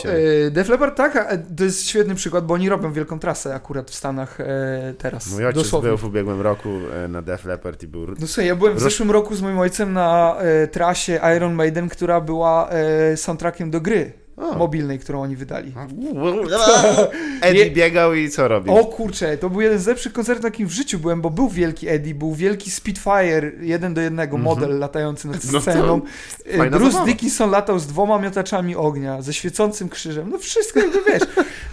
[SPEAKER 2] e, Def Leppard, tak, a, to jest świetny przykład, bo oni robią wielką trasę akurat w Stanach e, teraz,
[SPEAKER 1] Mój ojciec
[SPEAKER 2] dosłownie.
[SPEAKER 1] był w ubiegłym roku e, na Def Leppard i był...
[SPEAKER 2] No słuchaj, ja byłem w zeszłym roku z moim ojcem na e, trasie Iron Maiden, która była e, soundtrackiem do gry
[SPEAKER 1] O.
[SPEAKER 2] mobilnej, którą oni wydali.
[SPEAKER 1] Eddie biegał i co robił?
[SPEAKER 2] O kurczę, to był jeden z lepszych koncertów, jakim w życiu byłem, bo był wielki Eddie, był wielki Spitfire, jeden do jednego,
[SPEAKER 1] Mhm.
[SPEAKER 2] model latający nad
[SPEAKER 1] No
[SPEAKER 2] sceną.
[SPEAKER 1] Fajna
[SPEAKER 2] Bruce
[SPEAKER 1] zabawa.
[SPEAKER 2] Dickinson latał z dwoma miotaczami ognia, ze świecącym krzyżem, no wszystko jakby wiesz.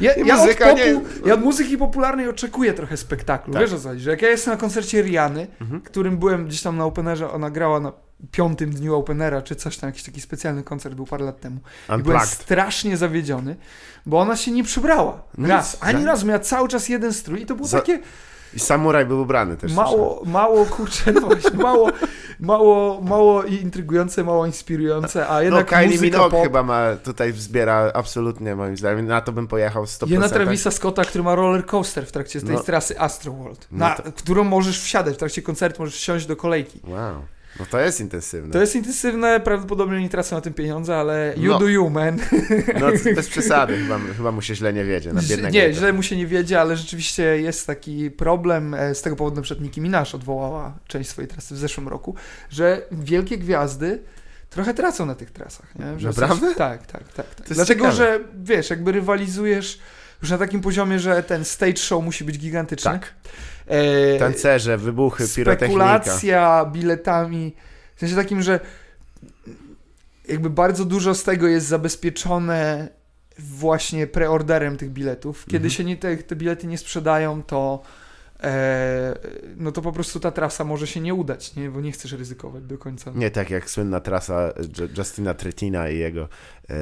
[SPEAKER 2] Ja, ja, od, popu,
[SPEAKER 1] nie-
[SPEAKER 2] ja od muzyki popularnej oczekuję trochę spektaklu,
[SPEAKER 1] Tak.
[SPEAKER 2] wiesz o co chodzi, że jak ja jestem na koncercie Riany,
[SPEAKER 1] Mhm.
[SPEAKER 2] którym byłem gdzieś tam na Openerze, ona grała na piątym dniu Openera, czy coś tam, jakiś taki specjalny koncert był parę lat temu. I byłem strasznie zawiedziony, bo ona się nie przybrała.
[SPEAKER 1] No
[SPEAKER 2] Raz,
[SPEAKER 1] nic,
[SPEAKER 2] ani
[SPEAKER 1] tak.
[SPEAKER 2] razu miała cały czas jeden strój i to było
[SPEAKER 1] Za-
[SPEAKER 2] takie
[SPEAKER 1] I samuraj był ubrany też.
[SPEAKER 2] mało, mało, kurczę, no właśnie, mało, mało, mało intrygujące, mało inspirujące, a
[SPEAKER 1] No
[SPEAKER 2] jednak
[SPEAKER 1] Kylie
[SPEAKER 2] muzyka
[SPEAKER 1] Minogue
[SPEAKER 2] pop,
[SPEAKER 1] chyba ma, tutaj wzbiera absolutnie moim zdaniem, na to bym pojechał 100%.
[SPEAKER 2] Jena Travisa Scotta, który ma roller coaster w trakcie tej
[SPEAKER 1] No.
[SPEAKER 2] trasy Astroworld,
[SPEAKER 1] No
[SPEAKER 2] na
[SPEAKER 1] to-
[SPEAKER 2] którą możesz wsiadać w trakcie koncertu, możesz wsiąść do kolejki.
[SPEAKER 1] Wow, no to jest intensywne.
[SPEAKER 2] To jest intensywne, prawdopodobnie nie tracę na tym pieniądze, ale you
[SPEAKER 1] No.
[SPEAKER 2] do you, man.
[SPEAKER 1] No bez przesady, chyba, chyba mu się źle nie wiedzie na.
[SPEAKER 2] Nie, źle mu się nie wiedzie, ale rzeczywiście jest taki problem. e, Z tego powodu na przykład Nicki Minaj odwołała część swojej trasy w zeszłym roku, że wielkie gwiazdy trochę tracą na tych trasach. Nie? Że
[SPEAKER 1] Naprawdę?
[SPEAKER 2] Coś, tak, tak, tak. tak. Dlatego,
[SPEAKER 1] ciekawe.
[SPEAKER 2] że wiesz, jakby rywalizujesz już na takim poziomie, że ten stage show musi być gigantyczny.
[SPEAKER 1] Tak.
[SPEAKER 2] E,
[SPEAKER 1] Tancerze, wybuchy, pirotechnika.
[SPEAKER 2] spekulacja biletami, w sensie takim, że jakby bardzo dużo z tego jest zabezpieczone właśnie preorderem tych biletów. Kiedy
[SPEAKER 1] Mhm.
[SPEAKER 2] się nie, te, te bilety nie sprzedają, to e, no to po prostu ta trasa może się nie udać, nie? bo nie chcesz ryzykować do końca.
[SPEAKER 1] Nie tak jak słynna trasa Ju- Justina Tretina i jego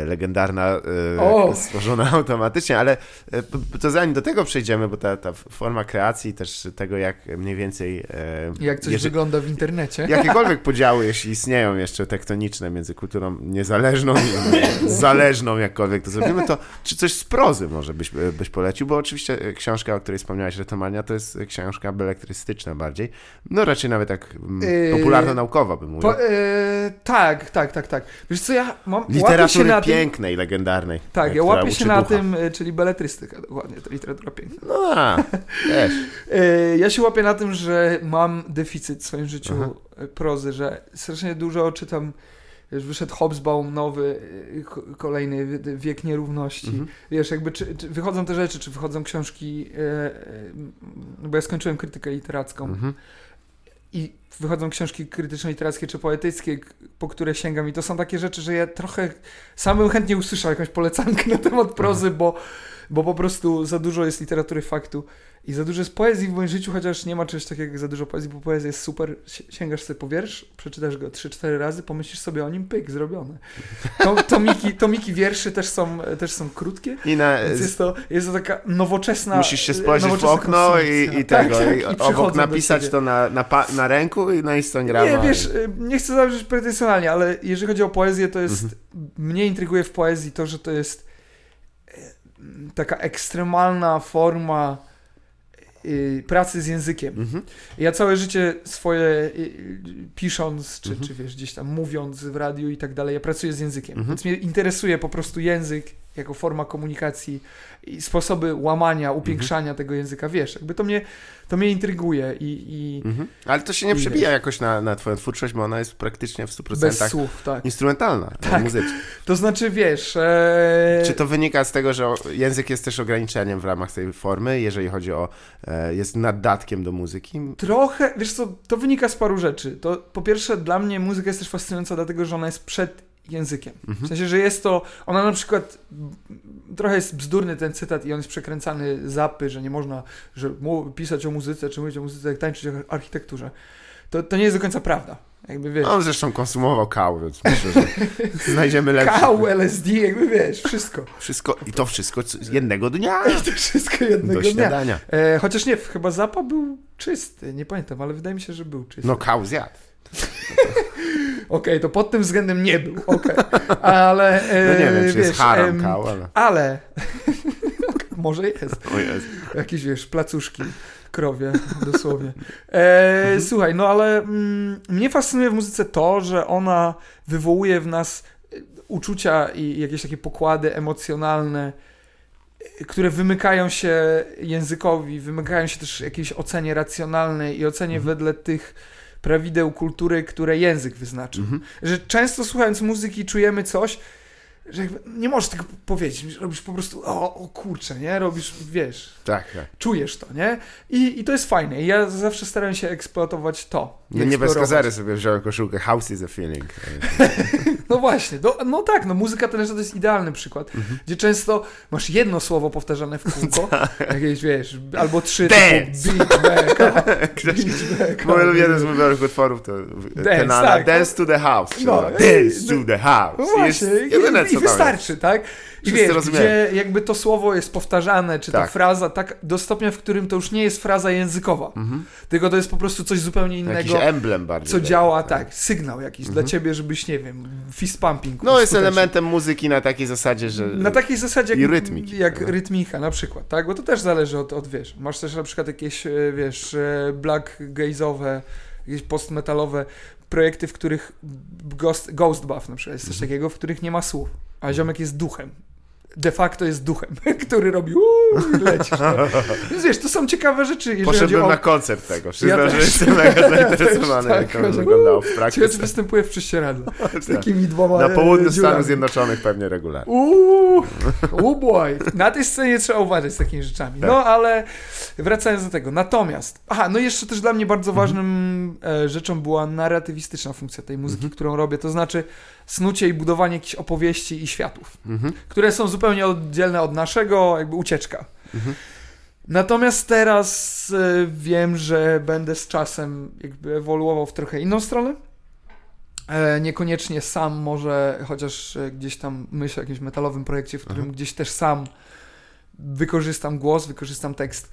[SPEAKER 1] legendarna, e, stworzona automatycznie, ale e, to zanim do tego przejdziemy, bo ta, ta forma kreacji, też tego jak mniej więcej... E,
[SPEAKER 2] Jak coś
[SPEAKER 1] jeżeli-
[SPEAKER 2] wygląda w internecie.
[SPEAKER 1] Jakiekolwiek podziały, jeśli istnieją jeszcze tektoniczne między kulturą niezależną i zależną, jakkolwiek to zrobimy, to czy coś z prozy może byś, byś polecił? Bo oczywiście e, książka, o której wspomniałeś, Retomania, to jest książka beletrystyczna bardziej. No raczej nawet tak
[SPEAKER 2] Yy,
[SPEAKER 1] popularno-naukowa bym mówił.
[SPEAKER 2] Po, e, tak, tak, tak, tak. Wiesz co, ja mam, łapię na tym,
[SPEAKER 1] pięknej, legendarnej.
[SPEAKER 2] tak,
[SPEAKER 1] e,
[SPEAKER 2] ja łapię się na
[SPEAKER 1] ducha.
[SPEAKER 2] tym, e, czyli beletrystyka, dokładnie, to literatura piękna.
[SPEAKER 1] No, a, wiesz.
[SPEAKER 2] E, Ja się łapię na tym, że mam deficyt w swoim życiu
[SPEAKER 1] Aha.
[SPEAKER 2] prozy, że strasznie dużo czytam. Wiesz, wyszedł Hobsbawm nowy, ko- kolejny wie- Wiek Nierówności.
[SPEAKER 1] Mhm.
[SPEAKER 2] Wiesz, jakby czy, czy wychodzą te rzeczy, czy wychodzą książki, bo ja skończyłem krytykę literacką
[SPEAKER 1] Mhm.
[SPEAKER 2] I wychodzą książki krytyczno-literackie czy poetyckie, po które sięgam. I to są takie rzeczy, że ja trochę sam bym chętnie usłyszał jakąś polecankę na temat prozy, bo, bo po prostu za dużo jest literatury faktu i za dużo jest poezji w moim życiu, chociaż nie ma czegoś takiego jak za dużo poezji, bo poezja jest super, Si- sięgasz sobie po wiersz, przeczytasz go 3-4 razy, pomyślisz sobie o nim, pyk, zrobione. To, tomiki, tomiki wierszy też są, też są krótkie,
[SPEAKER 1] I na,
[SPEAKER 2] więc jest to, jest to taka nowoczesna
[SPEAKER 1] musisz się spojrzeć w okno i, i
[SPEAKER 2] Tak,
[SPEAKER 1] tego,
[SPEAKER 2] tak,
[SPEAKER 1] i
[SPEAKER 2] i
[SPEAKER 1] obok napisać to na, na, pa, na ręku i na Instagrama.
[SPEAKER 2] Nie, wiesz, y, nie chcę zabrzeć pretensjonalnie, ale jeżeli chodzi o poezję, to jest. Mnie intryguje w poezji to, że to jest taka ekstremalna forma y, pracy z językiem.
[SPEAKER 1] Mhm.
[SPEAKER 2] Ja całe życie swoje y, pisząc, czy,
[SPEAKER 1] Mhm.
[SPEAKER 2] czy wiesz, gdzieś tam mówiąc w radiu i tak dalej, ja pracuję z językiem.
[SPEAKER 1] Mhm.
[SPEAKER 2] Więc mnie interesuje po prostu język jako forma komunikacji i sposoby łamania, upiększania tego języka, wiesz, jakby to mnie, to mnie intryguje i, i
[SPEAKER 1] Mhm. Ale to się nie przebija jakoś na, na twoją twórczość, bo ona jest praktycznie w 100%
[SPEAKER 2] bez słów, tak.
[SPEAKER 1] instrumentalna,
[SPEAKER 2] Tak.
[SPEAKER 1] muzyczna.
[SPEAKER 2] To znaczy, wiesz... E...
[SPEAKER 1] Czy to wynika z tego, że język jest też ograniczeniem w ramach tej formy, jeżeli chodzi o, e, jest naddatkiem do muzyki?
[SPEAKER 2] Trochę, wiesz co, to wynika z paru rzeczy. To po pierwsze dla mnie muzyka jest też fascynująca dlatego, że ona jest przed językiem.
[SPEAKER 1] Mhm.
[SPEAKER 2] W sensie, że jest to, ona na przykład, trochę jest bzdurny ten cytat i on jest przekręcany zapy, że nie można że pisać o muzyce, czy mówić o muzyce, jak tańczyć o architekturze. To, to nie jest do końca prawda. Jakby wiesz,
[SPEAKER 1] On zresztą konsumował kał, więc myślę, że znajdziemy lepsze.
[SPEAKER 2] kał, LSD, jakby wiesz, wszystko.
[SPEAKER 1] Wszystko, I to wszystko jednego dnia
[SPEAKER 2] To wszystko jednego
[SPEAKER 1] do
[SPEAKER 2] dnia.
[SPEAKER 1] śniadania.
[SPEAKER 2] E, chociaż nie, chyba zapa był czysty, nie pamiętam, ale wydaje mi się, że był czysty.
[SPEAKER 1] No kał zjadł.
[SPEAKER 2] Okej, to pod tym względem nie był, okej. Ale, e,
[SPEAKER 1] No nie wiem, czy
[SPEAKER 2] wiesz,
[SPEAKER 1] jest haram kał, ale...
[SPEAKER 2] ale, może jest,
[SPEAKER 1] O Jezu.
[SPEAKER 2] jakieś, wiesz, placuszki krowie, dosłownie. E, Słuchaj, no ale mm, mnie fascynuje w muzyce to, że ona wywołuje w nas e, uczucia i jakieś takie pokłady emocjonalne, e, które wymykają się językowi, wymykają się też jakiejś ocenie racjonalnej i ocenie
[SPEAKER 1] Mhm.
[SPEAKER 2] wedle tych prawideł kultury, które język wyznaczył.
[SPEAKER 1] Mhm.
[SPEAKER 2] Że często słuchając muzyki czujemy coś, że jakby nie możesz tego powiedzieć, robisz po prostu o, o kurczę, nie? Robisz, wiesz,
[SPEAKER 1] Tak, tak.
[SPEAKER 2] czujesz to, nie? I, I to jest fajne. I ja zawsze staram się eksploatować to. I
[SPEAKER 1] No nie bez kozery sobie wziąłem koszulkę House is a feeling.
[SPEAKER 2] No właśnie, no, no tak, no muzyka to jest idealny przykład,
[SPEAKER 1] Mhm.
[SPEAKER 2] gdzie często masz jedno słowo powtarzane w kółko, jakieś, wiesz, albo trzy
[SPEAKER 1] Dance.
[SPEAKER 2] typu beat back.
[SPEAKER 1] Mój jeden z ulubionych utworów to ten Anna,
[SPEAKER 2] tak.
[SPEAKER 1] Dance to the House.
[SPEAKER 2] No,
[SPEAKER 1] No, dance to the House.
[SPEAKER 2] No
[SPEAKER 1] I
[SPEAKER 2] właśnie,
[SPEAKER 1] jest
[SPEAKER 2] i,
[SPEAKER 1] jedyne,
[SPEAKER 2] i
[SPEAKER 1] tam
[SPEAKER 2] wystarczy, tak? I wiesz, gdzie jakby to słowo jest powtarzane, czy ta
[SPEAKER 1] Tak.
[SPEAKER 2] fraza, tak do stopnia, w którym to już nie jest fraza językowa,
[SPEAKER 1] Mhm.
[SPEAKER 2] tylko to jest po prostu coś zupełnie
[SPEAKER 1] Jakiś
[SPEAKER 2] innego,
[SPEAKER 1] emblem bardziej.
[SPEAKER 2] co
[SPEAKER 1] taki,
[SPEAKER 2] działa, tak, sygnał jakiś
[SPEAKER 1] Mhm.
[SPEAKER 2] dla ciebie, żebyś, nie wiem, fist pumping.
[SPEAKER 1] No jest
[SPEAKER 2] skuteczny.
[SPEAKER 1] elementem muzyki na takiej zasadzie, że...
[SPEAKER 2] Na takiej zasadzie
[SPEAKER 1] I
[SPEAKER 2] jak,
[SPEAKER 1] rytmiki,
[SPEAKER 2] jak
[SPEAKER 1] prawda?
[SPEAKER 2] rytmika na przykład, tak? Bo to też zależy od, od wiesz, masz też na przykład jakieś, e, wiesz, e, black gaze'owe, jakieś postmetalowe projekty, w których Ghost, Ghost Buff na przykład jest coś
[SPEAKER 1] Mhm.
[SPEAKER 2] takiego, w których nie ma słów, a ziomek jest duchem. De facto jest duchem, który robi uuu, i lecisz. No. Więc wiesz, to są ciekawe rzeczy,
[SPEAKER 1] Poszedłem
[SPEAKER 2] o...
[SPEAKER 1] na koncert tego. Przyznam,
[SPEAKER 2] Ja
[SPEAKER 1] że jestem mega zainteresowany,
[SPEAKER 2] Tak,
[SPEAKER 1] jak to
[SPEAKER 2] chociaż-
[SPEAKER 1] wyglądało w praktyce.
[SPEAKER 2] czy występuje w prześcieradle. Z
[SPEAKER 1] Tak.
[SPEAKER 2] takimi dwoma
[SPEAKER 1] Na południu
[SPEAKER 2] e,
[SPEAKER 1] Stanów
[SPEAKER 2] dziurami.
[SPEAKER 1] Zjednoczonych pewnie regularnie.
[SPEAKER 2] Uuu, oh boy. Na tej scenie trzeba uważać z takimi rzeczami.
[SPEAKER 1] Tak.
[SPEAKER 2] No ale wracając do tego. Natomiast, aha, no jeszcze też dla mnie bardzo
[SPEAKER 1] Mhm.
[SPEAKER 2] ważnym e, rzeczą była narratywistyczna funkcja tej muzyki,
[SPEAKER 1] Mhm.
[SPEAKER 2] którą robię. To znaczy snucie i budowanie jakichś opowieści i światów,
[SPEAKER 1] Mhm.
[SPEAKER 2] które są zupełnie oddzielne od naszego, jakby ucieczka.
[SPEAKER 1] Mhm.
[SPEAKER 2] Natomiast teraz e, wiem, że będę z czasem jakby ewoluował w trochę inną stronę. E, niekoniecznie sam może, chociaż e, gdzieś tam myślę o jakimś metalowym projekcie, w którym
[SPEAKER 1] Aha.
[SPEAKER 2] gdzieś też sam wykorzystam głos, wykorzystam tekst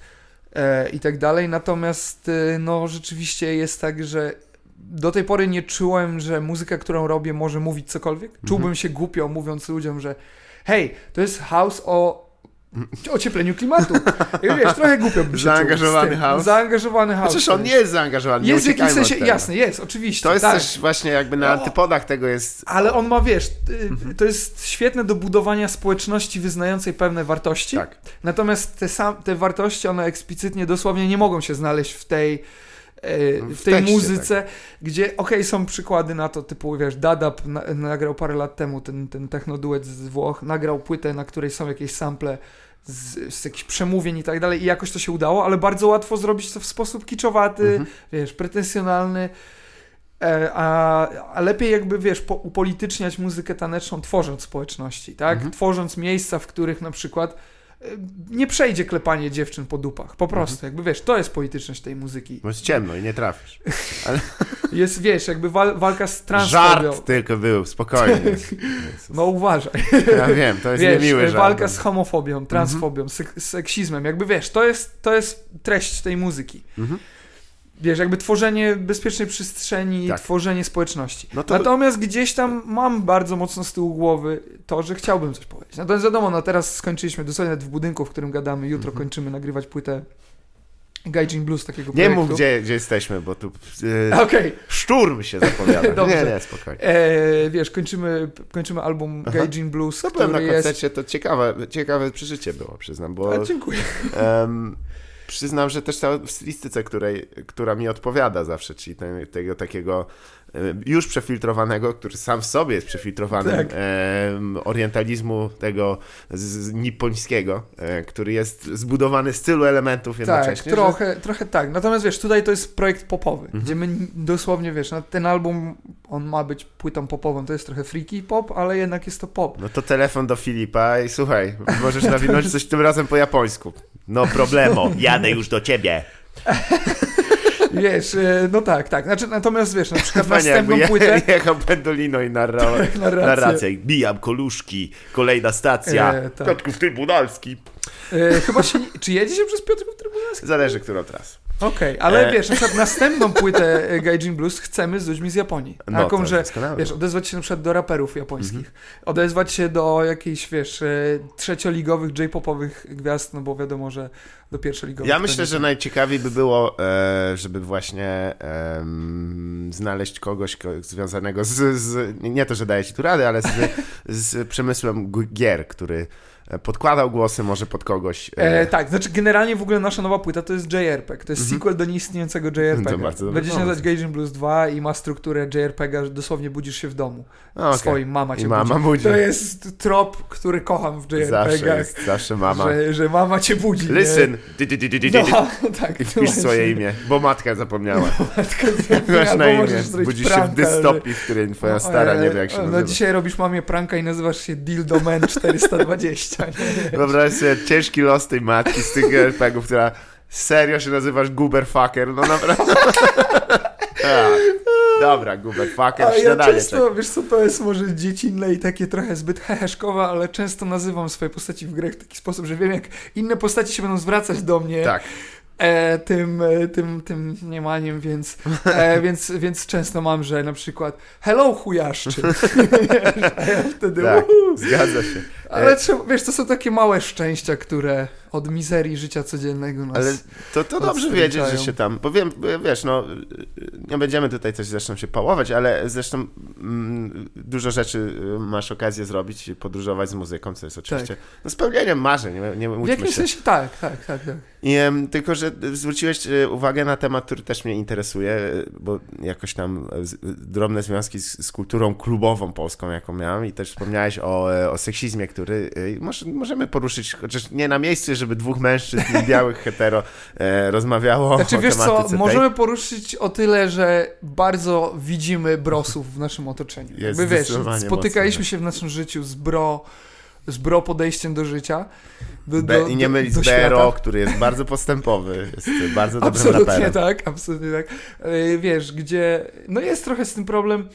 [SPEAKER 2] e, i tak dalej. Natomiast e, no rzeczywiście jest tak, że do tej pory nie czułem, że muzyka, którą robię, może mówić cokolwiek. Czułbym się głupio mówiąc ludziom, że hej, to jest house o ociepleniu klimatu. I wiesz, trochę głupio bym się
[SPEAKER 1] Zaangażowany house.
[SPEAKER 2] Zaangażowany house.
[SPEAKER 1] Chociaż on nie jest zaangażowany,
[SPEAKER 2] Jest w jakimś sensie, jasne, jest, oczywiście.
[SPEAKER 1] To jest
[SPEAKER 2] tak.
[SPEAKER 1] też właśnie jakby na
[SPEAKER 2] No.
[SPEAKER 1] antypodach tego jest...
[SPEAKER 2] Ale on ma, wiesz, y,
[SPEAKER 1] Mhm.
[SPEAKER 2] to jest świetne do budowania społeczności wyznającej pewne wartości.
[SPEAKER 1] Tak.
[SPEAKER 2] Natomiast te, sam, te wartości, one eksplicytnie, dosłownie nie mogą się znaleźć w tej,
[SPEAKER 1] W
[SPEAKER 2] w tej
[SPEAKER 1] tekście,
[SPEAKER 2] muzyce, gdzie okej, są przykłady na to, typu, wiesz, Dadab na, nagrał parę lat temu ten, ten technoduet z Włoch, nagrał płytę, na której są jakieś sample z, z jakichś przemówień i tak dalej i jakoś to się udało, ale bardzo łatwo zrobić to w sposób kiczowaty,
[SPEAKER 1] Mhm.
[SPEAKER 2] wiesz, pretensjonalny, e, a, a lepiej jakby, wiesz, po, upolityczniać muzykę taneczną, tworząc społeczności, tak?
[SPEAKER 1] Mhm.
[SPEAKER 2] Tworząc miejsca, w których na przykład e, nie przejdzie klepanie dziewczyn po dupach, po prostu,
[SPEAKER 1] Mhm.
[SPEAKER 2] jakby, wiesz, to jest polityczność tej muzyki.
[SPEAKER 1] Bo jest ciemno i nie trafisz.
[SPEAKER 2] Jest, wiesz, jakby wal, walka z transfobią.
[SPEAKER 1] Żart tylko był, spokojnie.
[SPEAKER 2] No uważaj.
[SPEAKER 1] Ja wiem, to jest
[SPEAKER 2] wiesz,
[SPEAKER 1] niemiły żart.
[SPEAKER 2] walka z homofobią, transfobią, sek seksizmem, jakby wiesz, to jest, to jest treść tej muzyki.
[SPEAKER 1] Mhm.
[SPEAKER 2] Wiesz, jakby tworzenie bezpiecznej przestrzeni,
[SPEAKER 1] Tak.
[SPEAKER 2] tworzenie społeczności.
[SPEAKER 1] No to-
[SPEAKER 2] Natomiast gdzieś tam mam bardzo mocno z tyłu głowy to, że chciałbym coś powiedzieć. Natomiast wiadomo, no teraz skończyliśmy dosłownie nawet w budynku, w którym gadamy, jutro
[SPEAKER 1] Mhm.
[SPEAKER 2] kończymy nagrywać płytę Gaijin Blues takiego
[SPEAKER 1] Nie
[SPEAKER 2] projektu.
[SPEAKER 1] mów, gdzie, gdzie jesteśmy, bo tu e,
[SPEAKER 2] Okej,
[SPEAKER 1] szturm się zapowiada.
[SPEAKER 2] Dobrze.
[SPEAKER 1] nie, nie, spokojnie.
[SPEAKER 2] e, wiesz, kończymy, kończymy album
[SPEAKER 1] Aha.
[SPEAKER 2] Gaijin Blues,
[SPEAKER 1] Co byłem na
[SPEAKER 2] który jest...
[SPEAKER 1] koncercie, to ciekawe, ciekawe przeżycie było, przyznam, bo
[SPEAKER 2] A, dziękuję.
[SPEAKER 1] em, przyznam, że też ta stylistyce, której, która mi odpowiada zawsze, czyli ten, tego takiego już przefiltrowanego, który sam w sobie jest przefiltrowanym
[SPEAKER 2] Tak.
[SPEAKER 1] em, orientalizmu tego z, nipońskiego, e, który jest zbudowany z tylu elementów
[SPEAKER 2] Tak,
[SPEAKER 1] jednocześnie. że-
[SPEAKER 2] trochę, trochę tak. Natomiast wiesz, tutaj to jest projekt popowy,
[SPEAKER 1] Mhm.
[SPEAKER 2] gdzie my dosłownie, wiesz, no, ten album, on ma być płytą popową, to jest trochę freaky pop, ale jednak jest to pop.
[SPEAKER 1] No to telefon do Filipa i słuchaj, możesz nawinąć coś tym razem po japońsku. No problemo, jadę już do ciebie.
[SPEAKER 2] Wiesz, e, no tak, tak. Znaczy, natomiast wiesz, na przykład
[SPEAKER 1] jakby
[SPEAKER 2] następną
[SPEAKER 1] je,
[SPEAKER 2] płytę...
[SPEAKER 1] jechał Pendolino i narrał
[SPEAKER 2] narrację.
[SPEAKER 1] narrację. Bijam koluszki, kolejna stacja.
[SPEAKER 2] E, tak.
[SPEAKER 1] Piotrków Trybunalski.
[SPEAKER 2] E, chyba się... Czy jedzie się przez Piotrków Trybunalski?
[SPEAKER 1] Zależy, którą trasę.
[SPEAKER 2] Okej, ale
[SPEAKER 1] E.
[SPEAKER 2] wiesz, na przykład następną płytę e, Gaijin Blues chcemy z ludźmi z Japonii.
[SPEAKER 1] No,
[SPEAKER 2] Taką,
[SPEAKER 1] to
[SPEAKER 2] że
[SPEAKER 1] doskonałe.
[SPEAKER 2] wiesz, odezwać się na przykład do raperów japońskich,
[SPEAKER 1] Mhm.
[SPEAKER 2] odezwać się do jakichś, wiesz, e, trzecioligowych J-popowych gwiazd, no bo wiadomo, że do pierwszoligowych...
[SPEAKER 1] Ja myślę, że najciekawiej by było, e, żeby właśnie znaleźć kogoś ko- związanego z, z, nie to, że daje ci tu radę, ale z, z przemysłem gier, który podkładał głosy może pod kogoś. e,
[SPEAKER 2] E, tak, znaczy generalnie w ogóle nasza nowa płyta to jest JRPG, to jest
[SPEAKER 1] Mhm.
[SPEAKER 2] sequel do nieistniejącego
[SPEAKER 1] To
[SPEAKER 2] JRPG.
[SPEAKER 1] bardzo dobry
[SPEAKER 2] Będzie się
[SPEAKER 1] pomysł.
[SPEAKER 2] nazywać Gaijin Blues 2 i ma strukturę JRPG, że dosłownie budzisz się w domu.
[SPEAKER 1] no, okej.
[SPEAKER 2] Swoim, mama cię
[SPEAKER 1] I mama
[SPEAKER 2] budzi.
[SPEAKER 1] budzi.
[SPEAKER 2] To jest trop, który kocham w
[SPEAKER 1] Zawsze
[SPEAKER 2] JRPG-ach,
[SPEAKER 1] jest, zawsze mama.
[SPEAKER 2] że, że mama cię budzi.
[SPEAKER 1] Listen!
[SPEAKER 2] No, tak.
[SPEAKER 1] I wpisz swoje imię, bo matka zapomniała.
[SPEAKER 2] Matka albo
[SPEAKER 1] na imię. Budzisz się w dystopii, w której twoja stara
[SPEAKER 2] e,
[SPEAKER 1] nie wie, jak się
[SPEAKER 2] No
[SPEAKER 1] nazywa.
[SPEAKER 2] dzisiaj robisz mamie pranka i nazywasz się Dildo Man 420. Nie?
[SPEAKER 1] Wyobraź sobie ciężki los tej matki z tych RPG-ów, która serio się nazywasz Guberfucker, no naprawdę. tak. Dobra, Guberfucker,
[SPEAKER 2] A ja często,
[SPEAKER 1] czeka.
[SPEAKER 2] wiesz co, to jest może dziecinne i takie trochę zbyt heheszkowe, ale często nazywam swoje postaci w grach w taki sposób, że wiem jak inne postaci się będą zwracać do mnie
[SPEAKER 1] Tak.
[SPEAKER 2] E, tym, e, tym, tym niemaniem, więc, e, więc, więc często mam, że na przykład hello chujaszczy. Ja wtedy
[SPEAKER 1] Tak,
[SPEAKER 2] uhu.
[SPEAKER 1] zgadza się.
[SPEAKER 2] Ale trzeba, wiesz, to są takie małe szczęścia, które od mizerii życia codziennego nas...
[SPEAKER 1] Ale to, to dobrze wiedzieć, że się tam. Bo wiem, wiesz, no, nie będziemy tutaj coś zresztą się pałować, ale zresztą mm, dużo rzeczy y, masz okazję zrobić, podróżować z muzyką, co jest oczywiście no, spełnieniem marzeń, nie, nie
[SPEAKER 2] w jakimś
[SPEAKER 1] się.
[SPEAKER 2] sensie tak, tak, tak, tak.
[SPEAKER 1] I, em, tylko, że zwróciłeś e, uwagę na temat, który też mnie interesuje, e, bo jakoś tam drobne związki z, z kulturą klubową polską, jaką miałem i też wspomniałeś o, e, o seksizmie, który może, możemy poruszyć, chociaż nie na miejscu, żeby dwóch mężczyzn białych hetero e, rozmawiało
[SPEAKER 2] Znaczy
[SPEAKER 1] o
[SPEAKER 2] wiesz co,
[SPEAKER 1] tej.
[SPEAKER 2] możemy poruszyć o tyle, że bardzo widzimy brosów w naszym otoczeniu.
[SPEAKER 1] Jest
[SPEAKER 2] Jakby wiesz, spotykaliśmy
[SPEAKER 1] mocno,
[SPEAKER 2] się w naszym życiu z bro, z bro podejściem do życia. Do, do,
[SPEAKER 1] I nie mylić z
[SPEAKER 2] świata.
[SPEAKER 1] który jest bardzo postępowy, jest bardzo dobrym
[SPEAKER 2] Absolutnie
[SPEAKER 1] raperem.
[SPEAKER 2] tak, absolutnie tak. Yy, Wiesz, gdzie, no jest trochę z tym problem.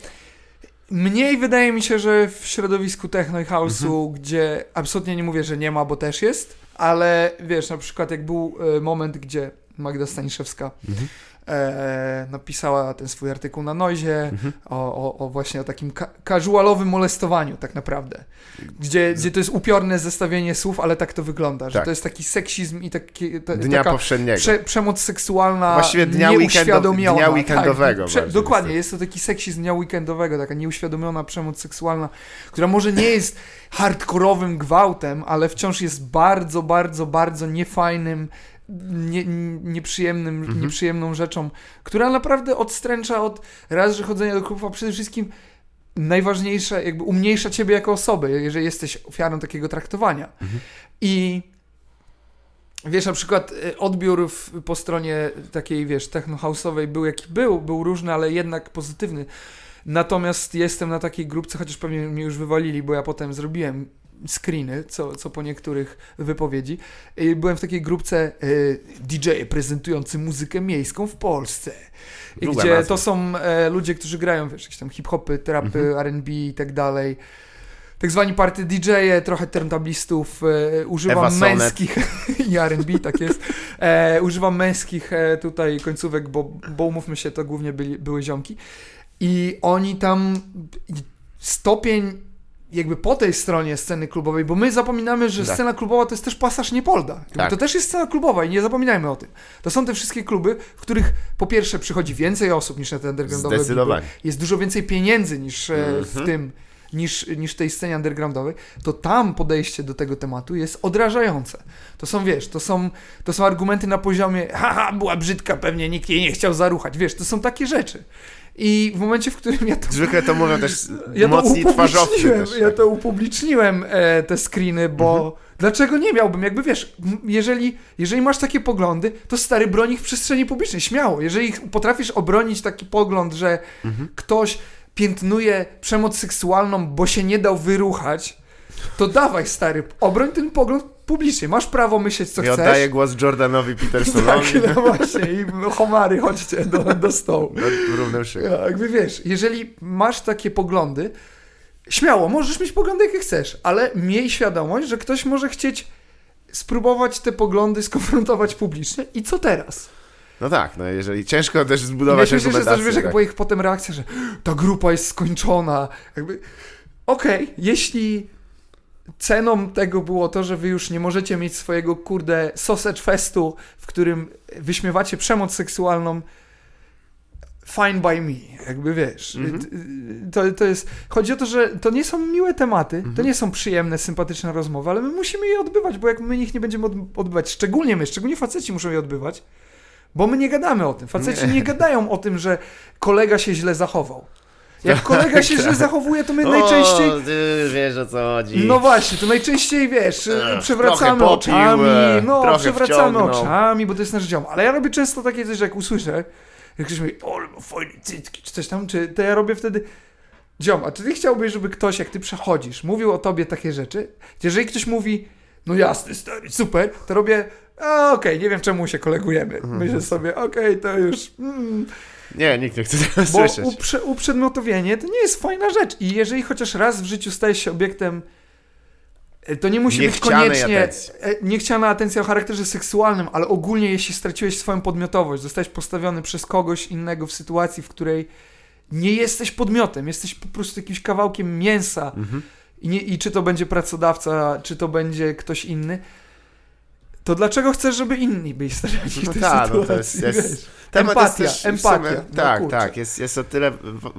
[SPEAKER 2] Mniej wydaje mi się, że w środowisku techno i house'u,
[SPEAKER 1] Mhm.
[SPEAKER 2] gdzie absolutnie nie mówię, że nie ma, bo też jest, ale wiesz, na przykład jak był e, moment, gdzie Magda Staniszewska
[SPEAKER 1] Mhm.
[SPEAKER 2] E, napisała ten swój artykuł na Noizie
[SPEAKER 1] Mhm.
[SPEAKER 2] o, o, o właśnie o takim ka- casualowym molestowaniu tak naprawdę, gdzie, gdzie to jest upiorne zestawienie słów, ale tak to wygląda, że
[SPEAKER 1] Tak.
[SPEAKER 2] to jest taki seksizm i taki, ta,
[SPEAKER 1] Dnia
[SPEAKER 2] taka
[SPEAKER 1] powszedniego.
[SPEAKER 2] prze, przemoc seksualna
[SPEAKER 1] Właściwie dnia weekendo-
[SPEAKER 2] nieuświadomiona.
[SPEAKER 1] dnia weekendowego
[SPEAKER 2] Tak,
[SPEAKER 1] bardziej
[SPEAKER 2] dokładnie,
[SPEAKER 1] jest
[SPEAKER 2] jest to taki seksizm dnia weekendowego, taka nieuświadomiona przemoc seksualna, która może nie jest hardkorowym gwałtem, ale wciąż jest bardzo, bardzo, bardzo niefajnym, nie, nieprzyjemnym,
[SPEAKER 1] Mhm.
[SPEAKER 2] nieprzyjemną rzeczą, która naprawdę odstręcza od raz, że chodzenia do klubów, a przede wszystkim najważniejsze, jakby umniejsza ciebie jako osobę, jeżeli jesteś ofiarą takiego traktowania.
[SPEAKER 1] Mhm.
[SPEAKER 2] I wiesz, na przykład y, odbiór w, po stronie takiej, wiesz, techno-house'owej był jaki był, był różny, ale jednak pozytywny. Natomiast jestem na takiej grupce, chociaż pewnie mnie już wywalili, bo ja potem zrobiłem screeny, co, co po niektórych wypowiedzi. Byłem w takiej grupce y, DJ prezentujący muzykę miejską w Polsce. I
[SPEAKER 1] Długa
[SPEAKER 2] gdzie
[SPEAKER 1] nazwa.
[SPEAKER 2] to są e, ludzie, którzy grają, wiesz, jakieś tam hip-hopy, trapy,
[SPEAKER 1] Mhm.
[SPEAKER 2] R&B i tak dalej. Tak zwani party DJ-e, trochę turntablistów, e, używam męskich i R&B, tak jest. E, używam męskich e, tutaj końcówek, bo, bo umówmy się, to głównie byli, były ziomki. I oni tam stopień jakby po tej stronie sceny klubowej, bo my zapominamy, że
[SPEAKER 1] Tak.
[SPEAKER 2] scena klubowa to jest też pasaż Niepolda.
[SPEAKER 1] Tak.
[SPEAKER 2] To też jest scena klubowa i nie zapominajmy o tym. To są te wszystkie kluby, w których po pierwsze przychodzi więcej osób niż na te undergroundowe
[SPEAKER 1] Zdecydowanie.
[SPEAKER 2] Jest dużo więcej pieniędzy niż e, w
[SPEAKER 1] Mhm.
[SPEAKER 2] tym, niż, niż tej scenie undergroundowej, to tam podejście do tego tematu jest odrażające. To są, wiesz, to są, to są argumenty na poziomie haha, była brzydka, pewnie nikt jej nie chciał zaruchać. Wiesz, to są takie rzeczy. I w momencie, w którym ja to
[SPEAKER 1] Zwykle to mówią też
[SPEAKER 2] ja to
[SPEAKER 1] mocni twarzowcy
[SPEAKER 2] upubliczniłem,
[SPEAKER 1] też. tak.
[SPEAKER 2] ja to upubliczniłem e, te screeny, bo
[SPEAKER 1] Mhm.
[SPEAKER 2] dlaczego nie miałbym? Jakby wiesz, jeżeli, jeżeli masz takie poglądy, to stary broń ich w przestrzeni publicznej, śmiało. Jeżeli potrafisz obronić taki pogląd, że
[SPEAKER 1] Mhm.
[SPEAKER 2] ktoś piętnuje przemoc seksualną, bo się nie dał wyruchać, to dawaj stary, obroń ten pogląd publicznie. Masz prawo myśleć, co
[SPEAKER 1] I
[SPEAKER 2] chcesz.
[SPEAKER 1] oddaję głos Jordanowi Petersonowi.
[SPEAKER 2] Tak, no właśnie, i homary, chodźcie do, do stołu.
[SPEAKER 1] Równym.
[SPEAKER 2] Ja, Jakby wiesz, jeżeli masz takie poglądy, śmiało, możesz mieć poglądy jakie chcesz, ale miej świadomość, że ktoś może chcieć spróbować te poglądy skonfrontować publicznie i co teraz?
[SPEAKER 1] No tak, no jeżeli ciężko też
[SPEAKER 2] I
[SPEAKER 1] zbudować
[SPEAKER 2] myślę, że też
[SPEAKER 1] argumentację.
[SPEAKER 2] wiesz, jak
[SPEAKER 1] tak.
[SPEAKER 2] była ich potem reakcja, że ta grupa jest skończona. Jakby, okej, jeśli ceną tego było to, że wy już nie możecie mieć swojego, kurde, sausage festu, w którym wyśmiewacie przemoc seksualną, fine by me, jakby wiesz.
[SPEAKER 1] Mhm.
[SPEAKER 2] To, to jest, chodzi o to, że to nie są miłe tematy,
[SPEAKER 1] Mhm.
[SPEAKER 2] to nie są przyjemne, sympatyczne rozmowy, ale my musimy je odbywać, bo jak my ich nie będziemy od, odbywać, szczególnie my, szczególnie faceci muszą je odbywać, bo my nie gadamy o tym. Faceci nie,
[SPEAKER 1] Nie.
[SPEAKER 2] gadają o tym, że kolega się źle zachował. Jak kolega się źle
[SPEAKER 1] Tak.
[SPEAKER 2] zachowuje, to my najczęściej...
[SPEAKER 1] O, ty wiesz o co chodzi.
[SPEAKER 2] No właśnie, to najczęściej wiesz,
[SPEAKER 1] Ech,
[SPEAKER 2] przewracamy
[SPEAKER 1] popił,
[SPEAKER 2] oczami,
[SPEAKER 1] e,
[SPEAKER 2] no przewracamy
[SPEAKER 1] wciągnął.
[SPEAKER 2] oczami, bo to jest nasz ziom. Ale ja robię często takie coś, że jak usłyszę, jak ktoś mówi, o, ma fajne cycki, czy coś tam, czy to ja robię wtedy, ziom, a czy ty chciałbyś, żeby ktoś, jak ty przechodzisz, mówił o tobie takie rzeczy? Jeżeli ktoś mówi, no jasny, stary, super, to robię, okej, nie wiem czemu się kolegujemy.
[SPEAKER 1] Mhm.
[SPEAKER 2] Myślę sobie, okej, to już... Mm,
[SPEAKER 1] Nie, nikt nie chce tego
[SPEAKER 2] bo
[SPEAKER 1] słyszeć.
[SPEAKER 2] uprze, uprzedmiotowienie to nie jest fajna rzecz. I jeżeli chociaż raz w życiu stajesz się obiektem, e, to nie musi być koniecznie
[SPEAKER 1] atencji.
[SPEAKER 2] e, niechciana atencja o charakterze seksualnym, ale ogólnie jeśli straciłeś swoją podmiotowość, zostałeś postawiony przez kogoś innego w sytuacji, w której nie jesteś podmiotem, jesteś po prostu jakimś kawałkiem mięsa
[SPEAKER 1] Mhm.
[SPEAKER 2] i, nie, i czy to będzie pracodawca, czy to będzie ktoś inny, to dlaczego chcesz, żeby inni byli stawiani w
[SPEAKER 1] No
[SPEAKER 2] tej
[SPEAKER 1] tak,
[SPEAKER 2] sytuacji?
[SPEAKER 1] no to jest- jest-? Temat
[SPEAKER 2] Empatia,
[SPEAKER 1] jest
[SPEAKER 2] empatia,
[SPEAKER 1] Sumie,
[SPEAKER 2] no
[SPEAKER 1] tak,
[SPEAKER 2] kurczę.
[SPEAKER 1] tak. Jest, jest o tyle w,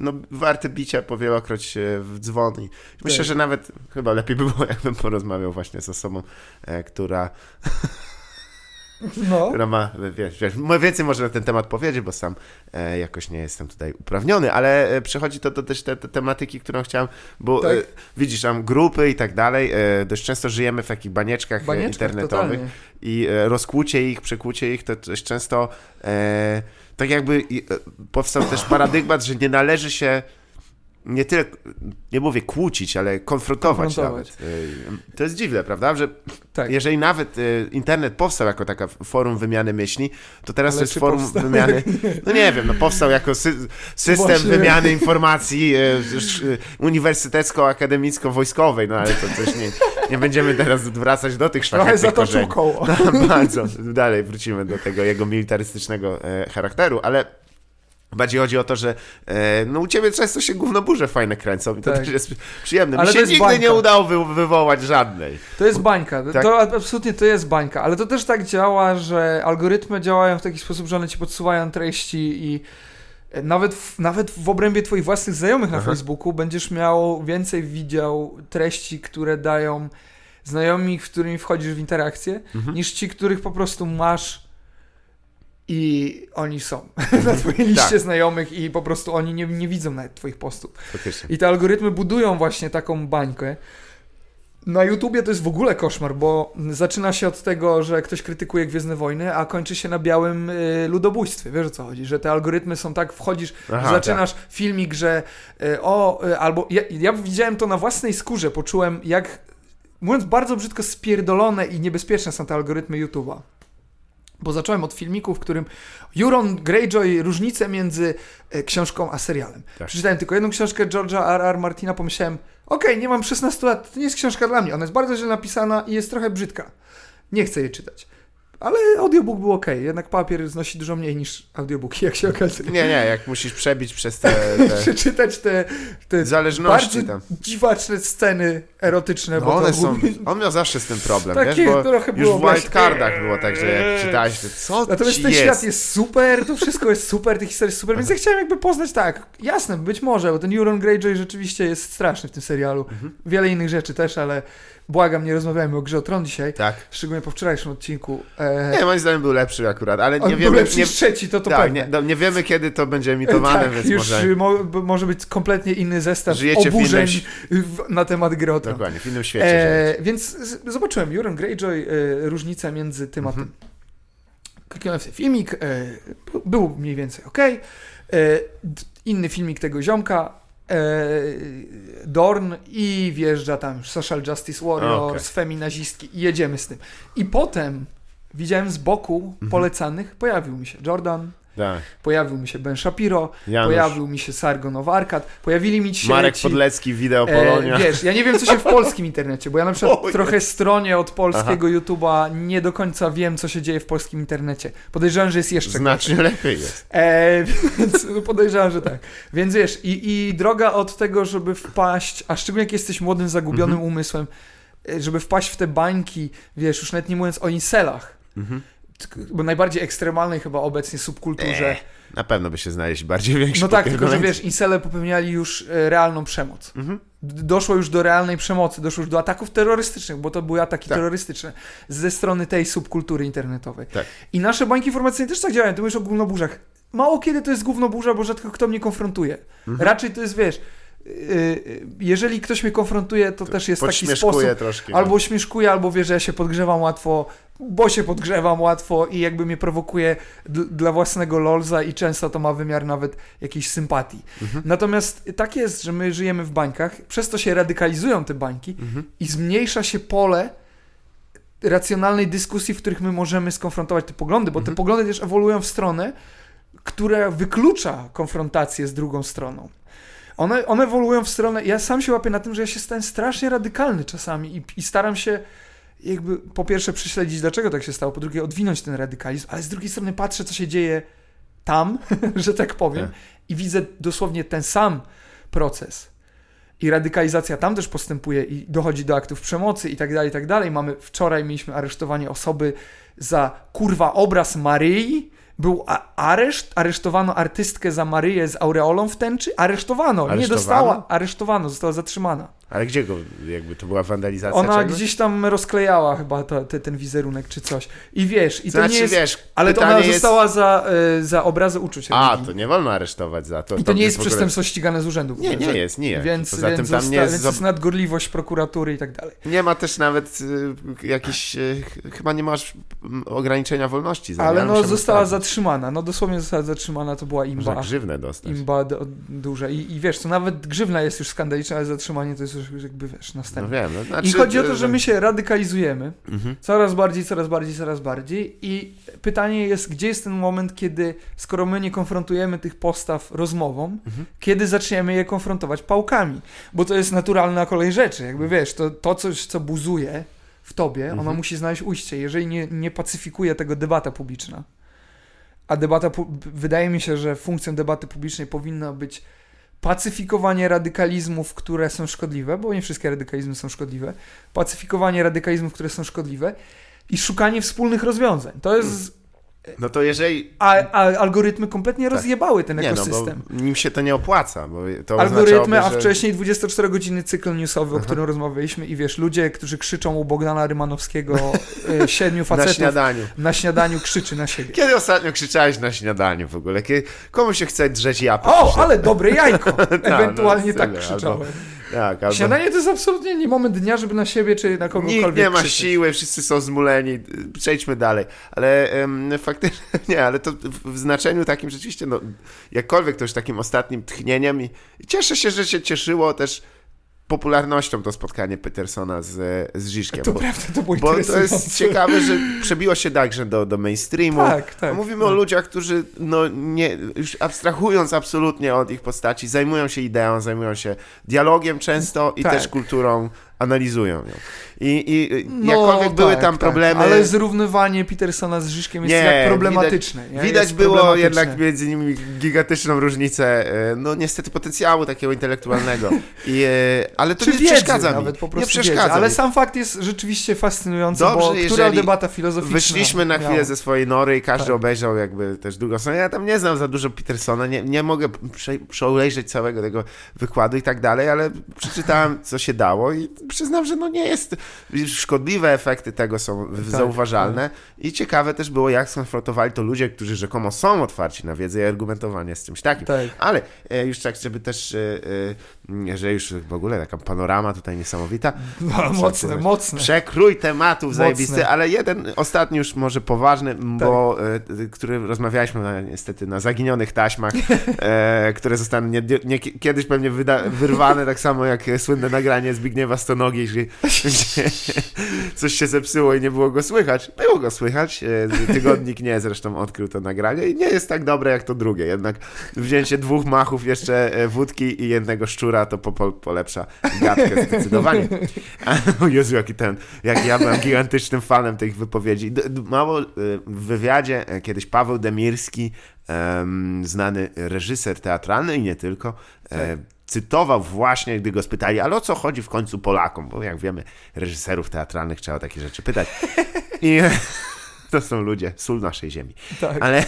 [SPEAKER 1] no, warte bicia po wielokroć e, w dzwon. I myślę,
[SPEAKER 2] Tak.
[SPEAKER 1] że nawet chyba lepiej by było, jakbym porozmawiał właśnie z osobą, e, która,
[SPEAKER 2] No.
[SPEAKER 1] która ma, wiesz, wiesz, więcej może na ten temat powiedzieć, bo sam e, jakoś nie jestem tutaj uprawniony, ale e, przechodzi to do też te, te tematyki, którą chciałem, bo
[SPEAKER 2] Tak.
[SPEAKER 1] e, widzisz tam grupy i tak dalej, e, dość często żyjemy w takich banieczkach, e,
[SPEAKER 2] Banieczkach,
[SPEAKER 1] internetowych
[SPEAKER 2] totalnie.
[SPEAKER 1] i e, rozkłucie ich, przekłucie ich, to dość często e, tak jakby i, e, powstał też paradygmat, że nie należy się nie tyle, nie mówię kłócić, ale konfrontować,
[SPEAKER 2] Konfrontować.
[SPEAKER 1] nawet. E, To jest dziwne, prawda? Że
[SPEAKER 2] Tak.
[SPEAKER 1] jeżeli nawet e, internet powstał jako taka forum wymiany myśli, to teraz
[SPEAKER 2] Ale
[SPEAKER 1] to jest forum
[SPEAKER 2] powstał?
[SPEAKER 1] wymiany, no nie wiem, no powstał jako sy system
[SPEAKER 2] Właśnie.
[SPEAKER 1] wymiany informacji e, sz- uniwersytecko-akademicko-wojskowej, no ale to też nie, nie będziemy teraz wracać do tych
[SPEAKER 2] Trochę
[SPEAKER 1] szlachetnych
[SPEAKER 2] zatoczył
[SPEAKER 1] korzeni.
[SPEAKER 2] koło.
[SPEAKER 1] Bardzo. Dalej wrócimy do tego jego militarystycznego e, charakteru, ale bardziej chodzi o to, że e, no u ciebie często się gównoburze fajne kręcą i to
[SPEAKER 2] Tak.
[SPEAKER 1] też jest przyjemne.
[SPEAKER 2] Ale
[SPEAKER 1] się nigdy
[SPEAKER 2] bańka.
[SPEAKER 1] nie udało wy, wywołać żadnej.
[SPEAKER 2] To jest bańka.
[SPEAKER 1] Tak.
[SPEAKER 2] To absolutnie to jest bańka, ale to też tak działa, że algorytmy działają w taki sposób, że one ci podsuwają treści i nawet w, nawet w obrębie twoich własnych znajomych na
[SPEAKER 1] Aha.
[SPEAKER 2] Facebooku będziesz miał więcej widział treści, które dają znajomi, w którymi wchodzisz w interakcję,
[SPEAKER 1] Mhm.
[SPEAKER 2] niż ci, których po prostu masz i oni są na twojej liście
[SPEAKER 1] Tak.
[SPEAKER 2] znajomych i po prostu oni nie, nie widzą nawet twoich postów.
[SPEAKER 1] Faktycznie.
[SPEAKER 2] I te algorytmy budują właśnie taką bańkę. Na YouTubie to jest w ogóle koszmar, bo zaczyna się od tego, że ktoś krytykuje Gwiezdne Wojny, a kończy się na białym y, ludobójstwie. Wiesz o co chodzi? Że te algorytmy są tak, wchodzisz,
[SPEAKER 1] Aha,
[SPEAKER 2] zaczynasz filmik, że y, o, y, albo ja, ja widziałem to na własnej skórze, poczułem jak, mówiąc bardzo brzydko, spierdolone i niebezpieczne są te algorytmy YouTube'a. Bo zacząłem od filmiku, w którym Euron Greyjoy różnicę między e, książką a serialem.
[SPEAKER 1] Tak.
[SPEAKER 2] Przeczytałem tylko jedną książkę George'a R. R. Martina, pomyślałem, okej, nie mam 16 lat, to nie jest książka dla mnie, ona jest bardzo źle napisana i jest trochę brzydka. Nie chcę jej czytać. Ale audiobook był ok, jednak papier znosi dużo mniej niż audiobooki, jak się okazuje.
[SPEAKER 1] Nie, nie, jak musisz przebić przez te, te
[SPEAKER 2] Przeczytać te, te
[SPEAKER 1] zależności
[SPEAKER 2] bardzo
[SPEAKER 1] tam.
[SPEAKER 2] dziwaczne sceny erotyczne.
[SPEAKER 1] No one są,
[SPEAKER 2] ogólnie-
[SPEAKER 1] on miał zawsze z tym problem,
[SPEAKER 2] Takie
[SPEAKER 1] wiesz, bo
[SPEAKER 2] trochę
[SPEAKER 1] już
[SPEAKER 2] było
[SPEAKER 1] w wildcardach było tak, że jak czytałeś, to co
[SPEAKER 2] Natomiast ten
[SPEAKER 1] jest?
[SPEAKER 2] świat jest super, to wszystko jest super, tych historii jest super, więc ja chciałem jakby poznać tak, jasne, być może, bo ten Euron Greyjoy rzeczywiście jest straszny w tym serialu.
[SPEAKER 1] Mhm.
[SPEAKER 2] Wiele innych rzeczy też, ale błagam, nie rozmawiajmy o Grze o Tron dzisiaj,
[SPEAKER 1] Tak.
[SPEAKER 2] szczególnie po wczorajszym odcinku. E,
[SPEAKER 1] Nie, moim zdaniem był lepszy akurat, ale
[SPEAKER 2] on
[SPEAKER 1] nie
[SPEAKER 2] był
[SPEAKER 1] wiemy,
[SPEAKER 2] lepszy
[SPEAKER 1] nie,
[SPEAKER 2] trzeci, to to
[SPEAKER 1] tak,
[SPEAKER 2] pewne.
[SPEAKER 1] nie, no, nie wiemy kiedy to będzie emitowane,
[SPEAKER 2] tak,
[SPEAKER 1] więc
[SPEAKER 2] już
[SPEAKER 1] może
[SPEAKER 2] mo, może być kompletnie inny zestaw
[SPEAKER 1] Żyjecie w
[SPEAKER 2] oburzeń w, na temat Gry o Tron.
[SPEAKER 1] dokładnie, w innym świecie.
[SPEAKER 2] E, więc zobaczyłem Euron Greyjoy, e, różnica między tym a tym. Kliknąłem sobie filmik, e, był- był mniej więcej ok. E, inny filmik tego ziomka, e, Dorn i wjeżdża tam Social Justice Warriors,
[SPEAKER 1] Okej.
[SPEAKER 2] feminazistki i jedziemy z tym. I potem widziałem z boku
[SPEAKER 1] Mhm.
[SPEAKER 2] polecanych, pojawił mi się Jordan,
[SPEAKER 1] Tak.
[SPEAKER 2] pojawił mi się Ben Shapiro,
[SPEAKER 1] Janusz,
[SPEAKER 2] pojawił mi się Sargon of Arkad, pojawili mi się
[SPEAKER 1] Marek Podlecki, Wideo
[SPEAKER 2] E,
[SPEAKER 1] Polonia.
[SPEAKER 2] wiesz, ja nie wiem, co się w polskim internecie, bo ja na przykład trochę stronie od polskiego YouTube'a nie do końca wiem, co się dzieje w polskim internecie. Podejrzewam, że jest jeszcze gorzej.
[SPEAKER 1] Znacznie lepiej jest.
[SPEAKER 2] E, więc podejrzewam, że tak. Więc wiesz, i, i droga od tego, żeby wpaść, a szczególnie jak jesteś młodym, zagubionym
[SPEAKER 1] Mhm.
[SPEAKER 2] umysłem, e, żeby wpaść w te bańki, wiesz, już nawet nie mówiąc o inselach,
[SPEAKER 1] Mhm.
[SPEAKER 2] Bo najbardziej ekstremalnej chyba obecnie subkulturze.
[SPEAKER 1] E, Na pewno by się znaleźć bardziej większy
[SPEAKER 2] no tak, tylko że wiesz, insele popełniali już e, realną przemoc.
[SPEAKER 1] Mhm.
[SPEAKER 2] Doszło już do realnej przemocy, doszło już do ataków terrorystycznych, bo to były ataki
[SPEAKER 1] Tak.
[SPEAKER 2] terrorystyczne ze strony tej subkultury internetowej.
[SPEAKER 1] Tak.
[SPEAKER 2] I nasze bańki informacyjne też tak działają, ty mówisz o gównoburzach. Mało kiedy to jest gównoburza, bo rzadko kto mnie konfrontuje.
[SPEAKER 1] Mhm.
[SPEAKER 2] Raczej to jest, wiesz, jeżeli ktoś mnie konfrontuje, to, też jest taki sposób,
[SPEAKER 1] troszkę.
[SPEAKER 2] albo śmieszkuje, albo wie, że ja się podgrzewam łatwo, bo się podgrzewam łatwo i jakby mnie prowokuje dla własnego lolza i często to ma wymiar nawet jakiejś sympatii.
[SPEAKER 1] Mhm.
[SPEAKER 2] Natomiast tak jest, że my żyjemy w bańkach, przez to się radykalizują te bańki
[SPEAKER 1] Mhm.
[SPEAKER 2] i zmniejsza się pole racjonalnej dyskusji, w których my możemy skonfrontować te poglądy, bo te
[SPEAKER 1] Mhm.
[SPEAKER 2] poglądy też ewoluują w stronę, która wyklucza konfrontację z drugą stroną. One, one ewoluują w stronę. Ja sam się łapię na tym, że ja się stałem strasznie radykalny czasami i, i staram się jakby po pierwsze prześledzić, dlaczego tak się stało, po drugie odwinąć ten radykalizm, ale z drugiej strony patrzę, co się dzieje tam, że tak powiem,
[SPEAKER 1] Tak.
[SPEAKER 2] i widzę dosłownie ten sam proces. I radykalizacja tam też postępuje i dochodzi do aktów przemocy i tak dalej, i tak dalej. Mamy, wczoraj mieliśmy aresztowanie osoby za kurwa obraz Maryi. Był areszt, aresztowano artystkę za Maryję z aureolą w tęczy. Aresztowano, nie
[SPEAKER 1] Aresztowano?
[SPEAKER 2] dostała, aresztowano, została zatrzymana.
[SPEAKER 1] Ale gdzie go, jakby to była wandalizacja
[SPEAKER 2] Ona
[SPEAKER 1] czegoś?
[SPEAKER 2] gdzieś tam rozklejała chyba to, te, ten wizerunek czy coś. I wiesz, i to
[SPEAKER 1] Znaczy,
[SPEAKER 2] nie jest...
[SPEAKER 1] wiesz,
[SPEAKER 2] ale to ona
[SPEAKER 1] jest...
[SPEAKER 2] została za, y, za obrazy uczuć
[SPEAKER 1] A, to nie wolno aresztować za to.
[SPEAKER 2] I to nie jest
[SPEAKER 1] ogóle-
[SPEAKER 2] przestępstwo ścigane z urzędu.
[SPEAKER 1] Nie, nie jest, nie.
[SPEAKER 2] Więc,
[SPEAKER 1] Poza
[SPEAKER 2] więc,
[SPEAKER 1] tym tam
[SPEAKER 2] zosta-
[SPEAKER 1] nie jest,
[SPEAKER 2] więc jest nadgorliwość prokuratury i tak dalej.
[SPEAKER 1] nie ma też nawet y, jakiś, y, ch- chyba nie masz ograniczenia wolności. Za
[SPEAKER 2] Ale no została
[SPEAKER 1] sprawdzić.
[SPEAKER 2] zatrzymana. No dosłownie została zatrzymana, to była
[SPEAKER 1] Można
[SPEAKER 2] imba.
[SPEAKER 1] grzywnę dostać.
[SPEAKER 2] Imba d- duże. I, I wiesz, to nawet grzywna jest już skandaliczna, ale zatrzymanie to jest już jakby, wiesz,
[SPEAKER 1] No
[SPEAKER 2] następne.
[SPEAKER 1] wiem. No, znaczy,
[SPEAKER 2] I chodzi o to,
[SPEAKER 1] y,
[SPEAKER 2] że my się radykalizujemy.
[SPEAKER 1] Mhm.
[SPEAKER 2] Coraz bardziej, coraz bardziej, coraz bardziej. I pytanie jest, gdzie jest ten moment, kiedy, skoro my nie konfrontujemy tych postaw rozmową,
[SPEAKER 1] Mhm.
[SPEAKER 2] kiedy zaczniemy je konfrontować pałkami? Bo to jest naturalna kolej rzeczy. Jakby wiesz, to, to coś, co buzuje w tobie,
[SPEAKER 1] Mhm.
[SPEAKER 2] musi znaleźć ujście. Jeżeli nie, nie pacyfikuje tego debata publiczna, a debata, wydaje mi się, że funkcją debaty publicznej powinna być pacyfikowanie radykalizmów, które są szkodliwe, bo nie wszystkie radykalizmy są szkodliwe, pacyfikowanie radykalizmów, które są szkodliwe i szukanie wspólnych rozwiązań. To jest...
[SPEAKER 1] No to jeżeli...
[SPEAKER 2] A, a algorytmy kompletnie
[SPEAKER 1] Tak.
[SPEAKER 2] rozjebały ten
[SPEAKER 1] Nie no, bo
[SPEAKER 2] ekosystem.
[SPEAKER 1] nim się to nie opłaca, bo to
[SPEAKER 2] Algorytmy,
[SPEAKER 1] oznaczałoby,
[SPEAKER 2] a
[SPEAKER 1] że...
[SPEAKER 2] wcześniej 24-godzinny cykl newsowy, o
[SPEAKER 1] Aha.
[SPEAKER 2] którym rozmawialiśmy i wiesz, ludzie, którzy krzyczą u Bogdana Rymanowskiego e, siedmiu
[SPEAKER 1] Na
[SPEAKER 2] facetów
[SPEAKER 1] śniadaniu.
[SPEAKER 2] na śniadaniu krzyczy na siebie.
[SPEAKER 1] Kiedy ostatnio krzyczałeś na śniadaniu w ogóle? Kiedy, komu się chce drzeć japę?
[SPEAKER 2] O, ale dobre jajko!
[SPEAKER 1] no,
[SPEAKER 2] Ewentualnie tak
[SPEAKER 1] tyle,
[SPEAKER 2] krzyczałem.
[SPEAKER 1] Tak, albo...
[SPEAKER 2] Śniadanie to jest absolutnie nie moment dnia, żeby na siebie czy na kogokolwiek
[SPEAKER 1] Nikt nie ma
[SPEAKER 2] krzyczeć.
[SPEAKER 1] siły, wszyscy są zmuleni. Przejdźmy dalej. Ale faktycznie nie, ale to w, w znaczeniu takim rzeczywiście, no, jakkolwiek to już takim ostatnim tchnieniem i, i cieszę się, że się cieszyło też popularnością to spotkanie Petersona z, z Żiżkiem.
[SPEAKER 2] To
[SPEAKER 1] bo,
[SPEAKER 2] prawda, to było
[SPEAKER 1] bo to jest ciekawe, że przebiło się także do, do mainstreamu.
[SPEAKER 2] Tak, tak.
[SPEAKER 1] Mówimy o ludziach, którzy no nie, już abstrahując absolutnie od ich postaci, zajmują się ideą, zajmują się dialogiem często i
[SPEAKER 2] Tak.
[SPEAKER 1] też kulturą analizują ją. I, i
[SPEAKER 2] No,
[SPEAKER 1] jakkolwiek były
[SPEAKER 2] tak,
[SPEAKER 1] tam
[SPEAKER 2] tak.
[SPEAKER 1] problemy...
[SPEAKER 2] Ale zrównywanie Petersona z Żyżkiem jest
[SPEAKER 1] Nie,
[SPEAKER 2] jak problematyczne. nie?
[SPEAKER 1] Widać było jednak między nimi gigantyczną różnicę, e, no niestety potencjału takiego intelektualnego. I, e, ale to
[SPEAKER 2] Czy
[SPEAKER 1] nie
[SPEAKER 2] wiedzy
[SPEAKER 1] przeszkadza mi.
[SPEAKER 2] nawet po prostu
[SPEAKER 1] nie przeszkadza
[SPEAKER 2] wiedzy. Ale
[SPEAKER 1] mi.
[SPEAKER 2] sam fakt jest rzeczywiście fascynujący,
[SPEAKER 1] Dobrze,
[SPEAKER 2] bo która debata filozoficzna
[SPEAKER 1] Wyszliśmy na chwilę
[SPEAKER 2] miała?
[SPEAKER 1] ze swojej nory i każdy
[SPEAKER 2] Tak.
[SPEAKER 1] obejrzał jakby też drugą stronę. Ja tam nie znam za dużo Petersona, nie, nie mogę prze, przeobejrzeć całego tego wykładu i tak dalej, ale przeczytałem co się dało i przyznam, że no nie jest, szkodliwe efekty tego są
[SPEAKER 2] Tak,
[SPEAKER 1] zauważalne i ciekawe też było jak skonfrontowali to ludzie, którzy rzekomo są otwarci na wiedzę i argumentowanie z czymś takim.
[SPEAKER 2] Tak.
[SPEAKER 1] Ale e, już tak, żeby też, e, e, że już w ogóle taka panorama tutaj niesamowita.
[SPEAKER 2] No, mocne, mocne.
[SPEAKER 1] Przekrój tematów
[SPEAKER 2] Mocne.
[SPEAKER 1] zajebisty, ale jeden ostatni już może poważny, bo e, t- który rozmawialiśmy na, niestety na zaginionych taśmach, które zostaną nie, nie, kiedyś pewnie wyda, wyrwane, tak samo jak słynne nagranie Zbigniewa Stonogi, gdzie, gdzie coś się zepsuło i nie było go słychać. Było go słychać, e, tygodnik nie zresztą odkrył to nagranie i nie jest tak dobre jak to drugie, jednak wzięcie dwóch machów jeszcze e, wódki i jednego szczura to po, po, polepsza gadkę zdecydowanie. Jezu, jaki ten, jak ja byłem gigantycznym fanem tych wypowiedzi. Mało y, w wywiadzie e, kiedyś Paweł Demirski, em, znany reżyser teatralny i nie tylko, e, cytował właśnie, gdy go spytali, ale o co chodzi w końcu Polakom? Bo jak wiemy, reżyserów teatralnych trzeba o takie rzeczy pytać. I to są ludzie, sól naszej ziemi.
[SPEAKER 2] Tak.
[SPEAKER 1] Ale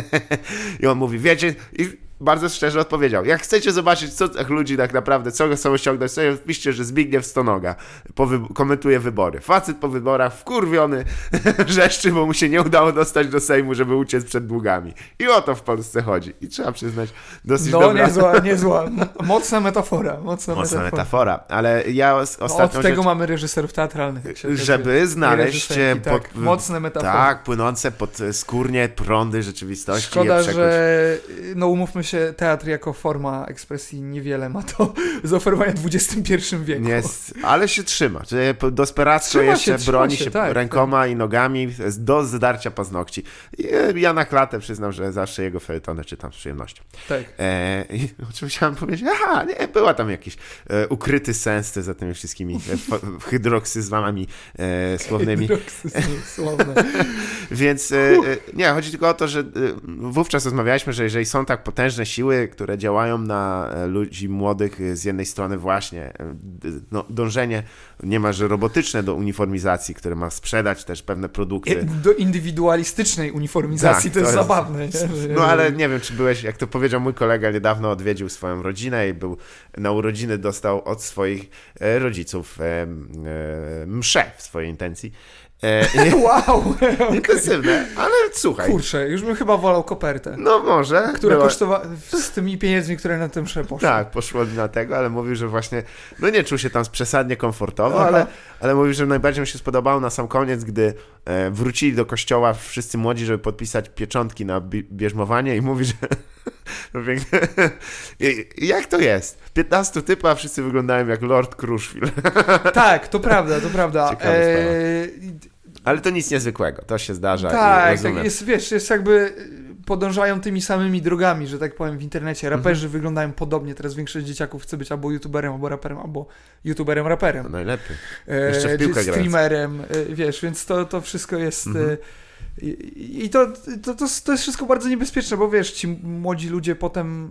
[SPEAKER 1] i on mówi, wiecie, i bardzo szczerze odpowiedział, jak chcecie zobaczyć, co tych ludzi tak naprawdę, co chcą osiągnąć, sobie wpiszcie, że Zbigniew Stonoga po wy- komentuje wybory. Facet po wyborach wkurwiony, wrzeszczy, bo mu się nie udało dostać do Sejmu, żeby uciec przed długami. I o to w Polsce chodzi. I trzeba przyznać, dosyć
[SPEAKER 2] No,
[SPEAKER 1] dobra...
[SPEAKER 2] niezła, niezła. Mocna metafora. Mocna,
[SPEAKER 1] Mocna
[SPEAKER 2] metafora.
[SPEAKER 1] metafora, ale ja os-
[SPEAKER 2] No, od tego
[SPEAKER 1] rzecz,
[SPEAKER 2] mamy reżyserów teatralnych.
[SPEAKER 1] żeby znaleźć e,
[SPEAKER 2] tak.
[SPEAKER 1] pod,
[SPEAKER 2] Mocne metafory.
[SPEAKER 1] tak, płynące pod skórnie prądy rzeczywistości.
[SPEAKER 2] Szkoda, że no umówmy się, teatr jako forma ekspresji niewiele ma do zaoferowania w XXI wieku.
[SPEAKER 1] S- ale się trzyma. Czy Desperacko jeszcze
[SPEAKER 2] się,
[SPEAKER 1] broni
[SPEAKER 2] się,
[SPEAKER 1] się,
[SPEAKER 2] tak,
[SPEAKER 1] rękoma i nogami do zdarcia paznokci. E, ja na klatę przyznam, że zawsze jego felietony czytam z przyjemnością.
[SPEAKER 2] Tak.
[SPEAKER 1] E, I o czym chciałem powiedzieć? Aha, nie, była tam jakiś e, ukryty sens za tymi wszystkimi e, hydroksyzmami e, słownymi.
[SPEAKER 2] Słowne.
[SPEAKER 1] Więc e, e, nie, chodzi tylko o to, że e, wówczas rozmawialiśmy, że jeżeli są tak potężne siły, które działają na e, ludzi młodych, e, z jednej strony właśnie e, no, dążenie niemalże robotyczne do uniformizacji, które ma sprzedać też pewne produkty.
[SPEAKER 2] Do indywidualistycznej uniformizacji
[SPEAKER 1] Tak,
[SPEAKER 2] to jest
[SPEAKER 1] to jest-
[SPEAKER 2] zabawne. Nie?
[SPEAKER 1] No ale nie wiem, czy byłeś, jak to powiedział mój kolega, niedawno odwiedził swoją rodzinę i był na urodziny dostał od swoich rodziców mszę w swojej intencji. E,
[SPEAKER 2] Wow!
[SPEAKER 1] intensywne, ale słuchaj.
[SPEAKER 2] Kurczę, już bym chyba wolał kopertę.
[SPEAKER 1] No może.
[SPEAKER 2] Która
[SPEAKER 1] była-
[SPEAKER 2] kosztowała z tymi pieniędzmi, które na tym poszły.
[SPEAKER 1] Tak, poszło na tego, ale mówił, że właśnie, no nie czuł się tam przesadnie komfortowo,
[SPEAKER 2] Aha.
[SPEAKER 1] ale, ale mówił, że najbardziej mu się spodobało na sam koniec, gdy e, wrócili do kościoła wszyscy młodzi, żeby podpisać pieczątki na bi- bierzmowanie i mówi, że no piękne. Jak to jest? 15 typa, a wszyscy wyglądają jak Lord Crushfield.
[SPEAKER 2] Tak, to prawda, to prawda. Eee,
[SPEAKER 1] Ale to nic niezwykłego, to się zdarza.
[SPEAKER 2] tak, tak, jest, wiesz, jest jakby y, podążają tymi samymi drogami, że tak powiem, w internecie.
[SPEAKER 1] Mhm.
[SPEAKER 2] Raperzy wyglądają podobnie, teraz większość dzieciaków chce być albo youtuberem, albo raperem, albo youtuberem, raperem.
[SPEAKER 1] No najlepiej.
[SPEAKER 2] E,
[SPEAKER 1] Jeszcze w piłkę grając.
[SPEAKER 2] streamerem, e, wiesz, więc to, to wszystko jest...
[SPEAKER 1] Mhm.
[SPEAKER 2] I, i to, to, to, to jest wszystko bardzo niebezpieczne, bo wiesz, ci młodzi ludzie potem,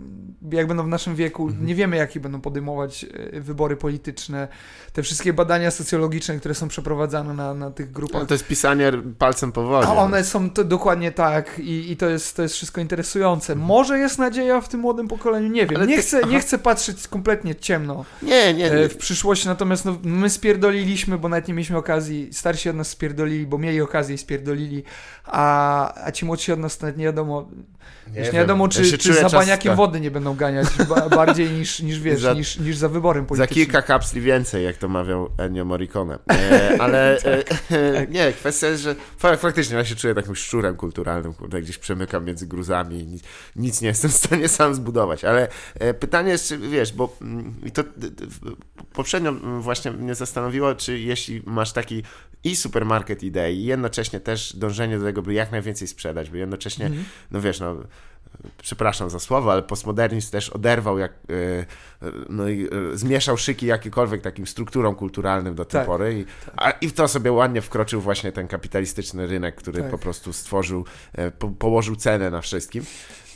[SPEAKER 2] jak będą w naszym wieku,
[SPEAKER 1] Mhm.
[SPEAKER 2] nie wiemy, jakie będą podejmować e, wybory polityczne. Te wszystkie badania socjologiczne, które są przeprowadzane na, na tych grupach.
[SPEAKER 1] No, to jest pisanie palcem po wodzie.
[SPEAKER 2] A one są to dokładnie tak i, i to, jest, to jest wszystko interesujące. Może jest nadzieja w tym młodym pokoleniu, nie wiem.
[SPEAKER 1] Mhm. Ale
[SPEAKER 2] Nie
[SPEAKER 1] ty-
[SPEAKER 2] chcę, nie chcę patrzeć kompletnie ciemno
[SPEAKER 1] Nie, nie,
[SPEAKER 2] e,
[SPEAKER 1] nie.
[SPEAKER 2] w przyszłości, natomiast no, my spierdoliliśmy, bo nawet nie mieliśmy okazji, starsi od nas spierdolili, bo mieli okazję i spierdolili, a, a ci młodsi od nas nawet nie wiadomo, już nie
[SPEAKER 1] wiem.
[SPEAKER 2] wiadomo,
[SPEAKER 1] Ja
[SPEAKER 2] czy,
[SPEAKER 1] się
[SPEAKER 2] czy za
[SPEAKER 1] czas-
[SPEAKER 2] baniakiem
[SPEAKER 1] tak.
[SPEAKER 2] wody nie będą ganiać ba, bardziej niż, niż wiesz,
[SPEAKER 1] Za-
[SPEAKER 2] niż, niż za wyborem
[SPEAKER 1] Za
[SPEAKER 2] politycznym.
[SPEAKER 1] kilka kapsli więcej, jak to mawiał Ennio Morricone. E, ale e, e, nie, kwestia jest, że fa- faktycznie ja się czuję takim szczurem kulturalnym, kurde, gdzieś przemykam między gruzami i nic, nic nie jestem w stanie sam zbudować. Ale e, pytanie jest, czy wiesz, bo mm, i to poprzednio mm, właśnie mnie zastanowiło, czy jeśli masz taki i supermarket idei, i jednocześnie też dążenie do tego, by jak najwięcej sprzedać, by jednocześnie,
[SPEAKER 2] Mhm.
[SPEAKER 1] no wiesz, no przepraszam za słowo, ale postmodernizm też oderwał, jak, e, no i e, zmieszał szyki jakikolwiek takim strukturom kulturalnym do tej
[SPEAKER 2] Tak,
[SPEAKER 1] pory i, a, i w to sobie ładnie wkroczył właśnie ten kapitalistyczny rynek, który
[SPEAKER 2] Tak.
[SPEAKER 1] po prostu stworzył, e, po, położył cenę na wszystkim.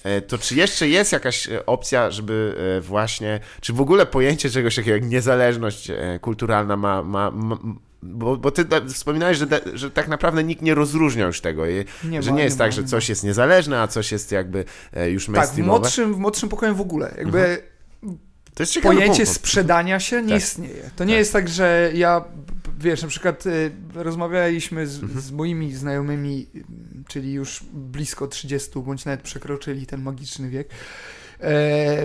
[SPEAKER 1] E, To czy jeszcze jest jakaś e, opcja, żeby e, właśnie, czy w ogóle pojęcie czegoś takiego jak niezależność kulturalna ma, ma, ma bo, bo ty wspominałeś, że, że tak naprawdę nikt nie rozróżnia już tego, i,
[SPEAKER 2] Nie
[SPEAKER 1] że
[SPEAKER 2] ma,
[SPEAKER 1] nie jest
[SPEAKER 2] nie
[SPEAKER 1] tak,
[SPEAKER 2] ma,
[SPEAKER 1] że coś jest niezależne, a coś jest jakby już
[SPEAKER 2] Tak, w
[SPEAKER 1] mainstreamowe.
[SPEAKER 2] młodszym, w młodszym pokoju w ogóle. Jakby
[SPEAKER 1] to jest ciekawy
[SPEAKER 2] pojęcie
[SPEAKER 1] punkt.
[SPEAKER 2] sprzedania się nie
[SPEAKER 1] Tak.
[SPEAKER 2] istnieje. To nie
[SPEAKER 1] Tak.
[SPEAKER 2] jest tak, że ja, wiesz, na przykład y, rozmawialiśmy z,
[SPEAKER 1] Mhm.
[SPEAKER 2] z moimi znajomymi, y, czyli już blisko 30, bądź nawet przekroczyli ten magiczny wiek,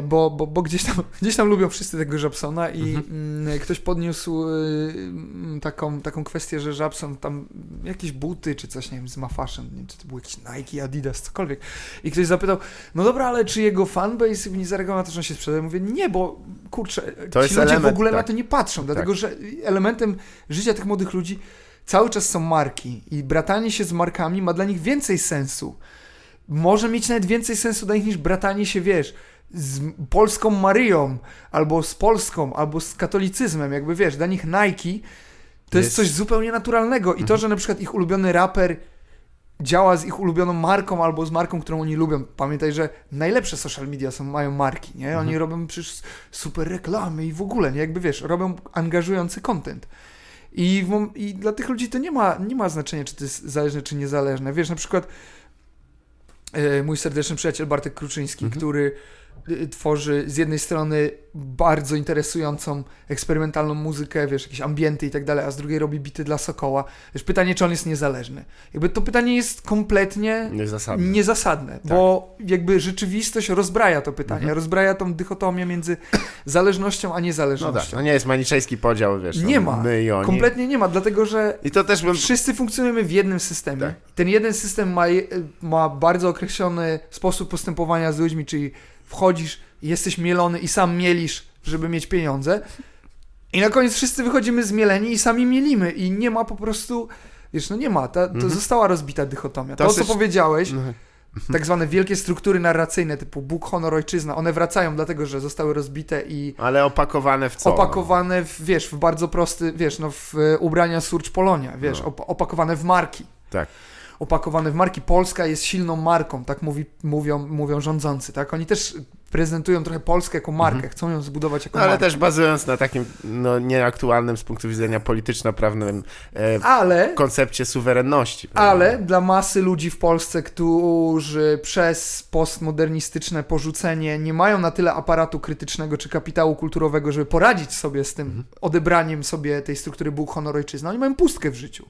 [SPEAKER 2] bo, bo, bo gdzieś, tam, gdzieś tam lubią wszyscy tego Żabsona i
[SPEAKER 1] Mhm.
[SPEAKER 2] mm, ktoś podniósł y, mm, taką, taką kwestię, że Żabson tam jakieś buty czy coś, nie wiem, z Mafaszem, nie wiem, czy to był jakiś Nike, Adidas, cokolwiek. I ktoś zapytał, no dobra, ale czy jego fanbase nie zareagował na to, że on się sprzedaje? Mówię, nie, bo kurczę,
[SPEAKER 1] To
[SPEAKER 2] ci ludzie w
[SPEAKER 1] element,
[SPEAKER 2] ogóle na
[SPEAKER 1] tak.
[SPEAKER 2] to nie patrzą, dlatego że elementem życia tych młodych ludzi cały czas są marki i bratanie się z markami ma dla nich więcej sensu. Może mieć nawet więcej sensu dla nich niż bratanie się, wiesz, z polską Maryją, albo z Polską, albo z katolicyzmem, jakby wiesz, dla nich Nike to jest,
[SPEAKER 1] Jest-
[SPEAKER 2] coś zupełnie naturalnego i to, że na przykład ich ulubiony raper działa z ich ulubioną marką albo z marką, którą oni lubią. Pamiętaj, że najlepsze social media są, mają marki, nie? Oni robią przecież super reklamy i w ogóle, nie? Jakby wiesz, robią angażujący content. I, w, I dla tych ludzi to nie ma, nie ma znaczenia, czy to jest zależne, czy niezależne. Wiesz, na przykład mój serdeczny przyjaciel Bartek Kruczyński,
[SPEAKER 1] Mhm.
[SPEAKER 2] który tworzy z jednej strony bardzo interesującą, eksperymentalną muzykę, wiesz, jakieś ambienty i tak dalej, a z drugiej robi bity dla Sokoła. Wiesz, pytanie, czy on jest niezależny. Jakby to pytanie jest kompletnie
[SPEAKER 1] Niezasadne.
[SPEAKER 2] niezasadne, bo jakby rzeczywistość rozbraja to pytanie,
[SPEAKER 1] Mhm.
[SPEAKER 2] rozbraja tą dychotomię między zależnością a
[SPEAKER 1] No
[SPEAKER 2] niezależnością.
[SPEAKER 1] tak, no nie jest maniczejski podział, wiesz,
[SPEAKER 2] nie
[SPEAKER 1] no,
[SPEAKER 2] ma,
[SPEAKER 1] my i oni.
[SPEAKER 2] kompletnie nie ma, dlatego że
[SPEAKER 1] I to też bym...
[SPEAKER 2] wszyscy funkcjonujemy w jednym systemie.
[SPEAKER 1] Tak.
[SPEAKER 2] Ten jeden system ma, ma bardzo określony sposób postępowania z ludźmi, czyli wchodzisz, jesteś mielony i sam mielisz, żeby mieć pieniądze. I na koniec wszyscy wychodzimy zmieleni i sami mielimy i nie ma po prostu, wiesz, no nie ma, ta, to
[SPEAKER 1] Mhm.
[SPEAKER 2] została rozbita dychotomia. To,
[SPEAKER 1] Dosyć-
[SPEAKER 2] co powiedziałeś,
[SPEAKER 1] Mhm.
[SPEAKER 2] tak zwane wielkie struktury narracyjne typu Bóg, honor, ojczyzna, one wracają dlatego, że zostały rozbite i
[SPEAKER 1] Ale opakowane w co?
[SPEAKER 2] opakowane w, wiesz, w bardzo prosty, wiesz, no w e, ubrania Surge Polonia, wiesz,
[SPEAKER 1] No.
[SPEAKER 2] op- opakowane w marki.
[SPEAKER 1] Tak.
[SPEAKER 2] Opakowane w marki. Polska jest silną marką, tak mówi, mówią, mówią rządzący, tak? Oni też prezentują trochę Polskę jako markę, chcą ją zbudować jako
[SPEAKER 1] No, ale
[SPEAKER 2] markę.
[SPEAKER 1] też bazując na takim no, nieaktualnym z punktu widzenia polityczno-prawnym e,
[SPEAKER 2] Ale,
[SPEAKER 1] koncepcie suwerenności. prawda?
[SPEAKER 2] ale dla masy ludzi w Polsce, którzy przez postmodernistyczne porzucenie nie mają na tyle aparatu krytycznego czy kapitału kulturowego, żeby poradzić sobie z tym
[SPEAKER 1] Mhm.
[SPEAKER 2] odebraniem sobie tej struktury Bóg, honor, ojczyzna, oni mają pustkę w życiu.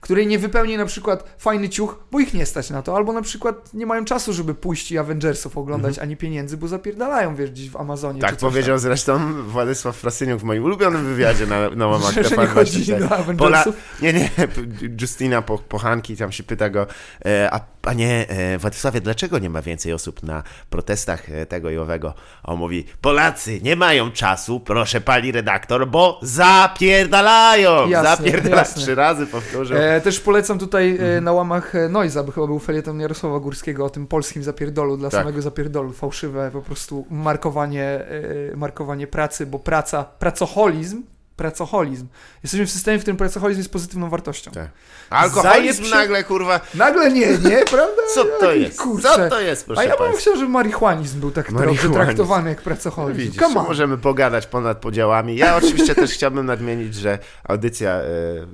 [SPEAKER 2] Której nie wypełni na przykład fajny ciuch, bo ich nie stać na to, albo na przykład nie mają czasu, żeby pójść i Avengersów oglądać, ani pieniędzy, bo zapierdalają, wiesz, gdzieś w Amazonie.
[SPEAKER 1] Mhm. Tak powiedział zresztą Władysław Frasyniuk w moim ulubionym wywiadzie na, na łamach
[SPEAKER 2] Że, że nie chodzi
[SPEAKER 1] 24.
[SPEAKER 2] do
[SPEAKER 1] Pola...
[SPEAKER 2] Avengersów.
[SPEAKER 1] Nie, nie, Justyna po, Pochanki tam się pyta go, e, a panie e, Władysławie, dlaczego nie ma więcej osób na protestach e, tego i owego? A on mówi, Polacy nie mają czasu, proszę pani redaktor, bo zapierdalają!
[SPEAKER 2] Jasne,
[SPEAKER 1] zapierdalają.
[SPEAKER 2] jasne.
[SPEAKER 1] Trzy razy powtórzył.
[SPEAKER 2] E, też polecam tutaj
[SPEAKER 1] Mhm.
[SPEAKER 2] e, na łamach Noiza, bo chyba był felieton Jarosława Górskiego o tym polskim zapierdolu, dla
[SPEAKER 1] Tak.
[SPEAKER 2] samego zapierdolu, fałszywe po prostu markowanie, markowanie pracy, bo praca, pracoholizm, pracoholizm. Jesteśmy w systemie, w którym pracoholizm jest pozytywną wartością.
[SPEAKER 1] Tak. Alkoholizm nagle, kurwa,
[SPEAKER 2] Nagle nie, nie, prawda?
[SPEAKER 1] co to jest?
[SPEAKER 2] kurczę.
[SPEAKER 1] Co to jest, proszę
[SPEAKER 2] A ja bym chciał, żeby marihuanizm był tak
[SPEAKER 1] Marihuanizm.
[SPEAKER 2] traktowany jak pracoholizm.
[SPEAKER 1] Widzisz,
[SPEAKER 2] Come on.
[SPEAKER 1] możemy pogadać ponad podziałami. Ja oczywiście też chciałbym nadmienić, że audycja e,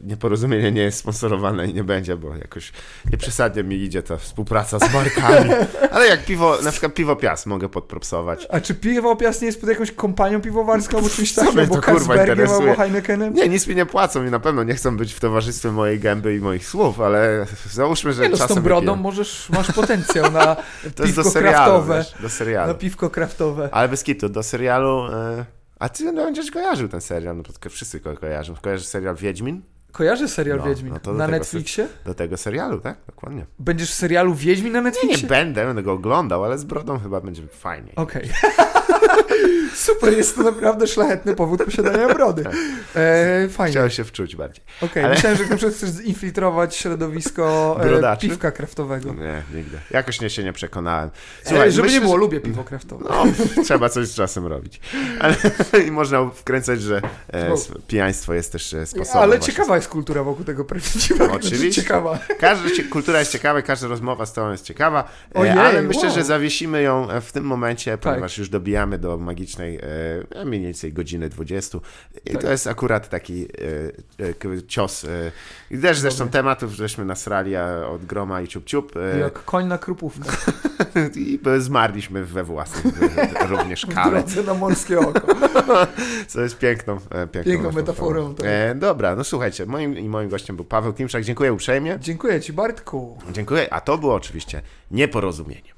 [SPEAKER 1] Nieporozumienie nie jest sponsorowana i nie będzie, bo jakoś nieprzesadnie mi idzie ta współpraca z markami. Ale jak piwo, na przykład piwo Piast mogę podpropsować.
[SPEAKER 2] A czy piwo Piast nie jest pod jakąś kompanią piwowarską takim,
[SPEAKER 1] mnie
[SPEAKER 2] albo
[SPEAKER 1] to, kurwa, interesuje?
[SPEAKER 2] Heinekenem?
[SPEAKER 1] Nie, nic mi nie płacą i na pewno nie chcą być w towarzystwie mojej gęby i moich słów, ale załóżmy, że
[SPEAKER 2] Nie no, z tą brodą możesz, masz potencjał na
[SPEAKER 1] To jest do
[SPEAKER 2] piwko
[SPEAKER 1] serialu,
[SPEAKER 2] kraftowe.
[SPEAKER 1] wiesz, do serialu.
[SPEAKER 2] Na piwko kraftowe.
[SPEAKER 1] Ale bez kitu, do serialu... E, a ty no, będziesz kojarzył ten serial, no to wszyscy go kojarzą. Kojarzysz serial Wiedźmin?
[SPEAKER 2] Kojarzy serial
[SPEAKER 1] No,
[SPEAKER 2] Wiedźmin
[SPEAKER 1] no
[SPEAKER 2] na
[SPEAKER 1] tego
[SPEAKER 2] Netflixie?
[SPEAKER 1] Do tego serialu, tak? Dokładnie.
[SPEAKER 2] Będziesz w serialu Wiedźmin na
[SPEAKER 1] Nie, nie
[SPEAKER 2] Netflixie?
[SPEAKER 1] będę, będę go oglądał, ale z brodą chyba będzie fajniej.
[SPEAKER 2] Okej. Super, jest to naprawdę szlachetny powód posiadania brody. E, fajnie.
[SPEAKER 1] Chciałem się wczuć bardziej.
[SPEAKER 2] Okej,
[SPEAKER 1] ale-
[SPEAKER 2] myślałem, że na przykład chcesz zinfiltrować środowisko e,
[SPEAKER 1] Brodaczy?
[SPEAKER 2] piwka kraftowego.
[SPEAKER 1] Nie, nigdy. Jakoś nie się nie przekonałem.
[SPEAKER 2] Słuchaj, żeby
[SPEAKER 1] myślę,
[SPEAKER 2] nie było,
[SPEAKER 1] że-
[SPEAKER 2] lubię piwo kraftowe.
[SPEAKER 1] No, trzeba coś z czasem robić. Ale i można wkręcać, że e, pijaństwo jest też e, sposobem.
[SPEAKER 2] Ale
[SPEAKER 1] właśnie.
[SPEAKER 2] ciekawa jest kultura wokół tego piwa.
[SPEAKER 1] Oczywiście.
[SPEAKER 2] Ciekawa.
[SPEAKER 1] Każda cie- kultura jest ciekawa, każda rozmowa z tobą jest ciekawa, e,
[SPEAKER 2] Ojej,
[SPEAKER 1] ale myślę,
[SPEAKER 2] wow. Tak.
[SPEAKER 1] że zawiesimy ją e, w tym momencie, ponieważ już dobijamy do magicznej e, mniej więcej godziny 20 i
[SPEAKER 2] Tak.
[SPEAKER 1] to jest akurat taki e, e, cios. E, I też zresztą tematów żeśmy nasrali a od groma i ciup ciup e,
[SPEAKER 2] Jak koń na krupówkę.
[SPEAKER 1] i zmarliśmy we własnym również kale,
[SPEAKER 2] na morskie oko.
[SPEAKER 1] co jest piękną, piękną,
[SPEAKER 2] Piękną metaforą, tak.
[SPEAKER 1] E, dobra, no słuchajcie, moim i moim gościem był Paweł Klimczak. Dziękuję uprzejmie.
[SPEAKER 2] Dziękuję ci, Bartku.
[SPEAKER 1] Dziękuję, a to było oczywiście nieporozumienie.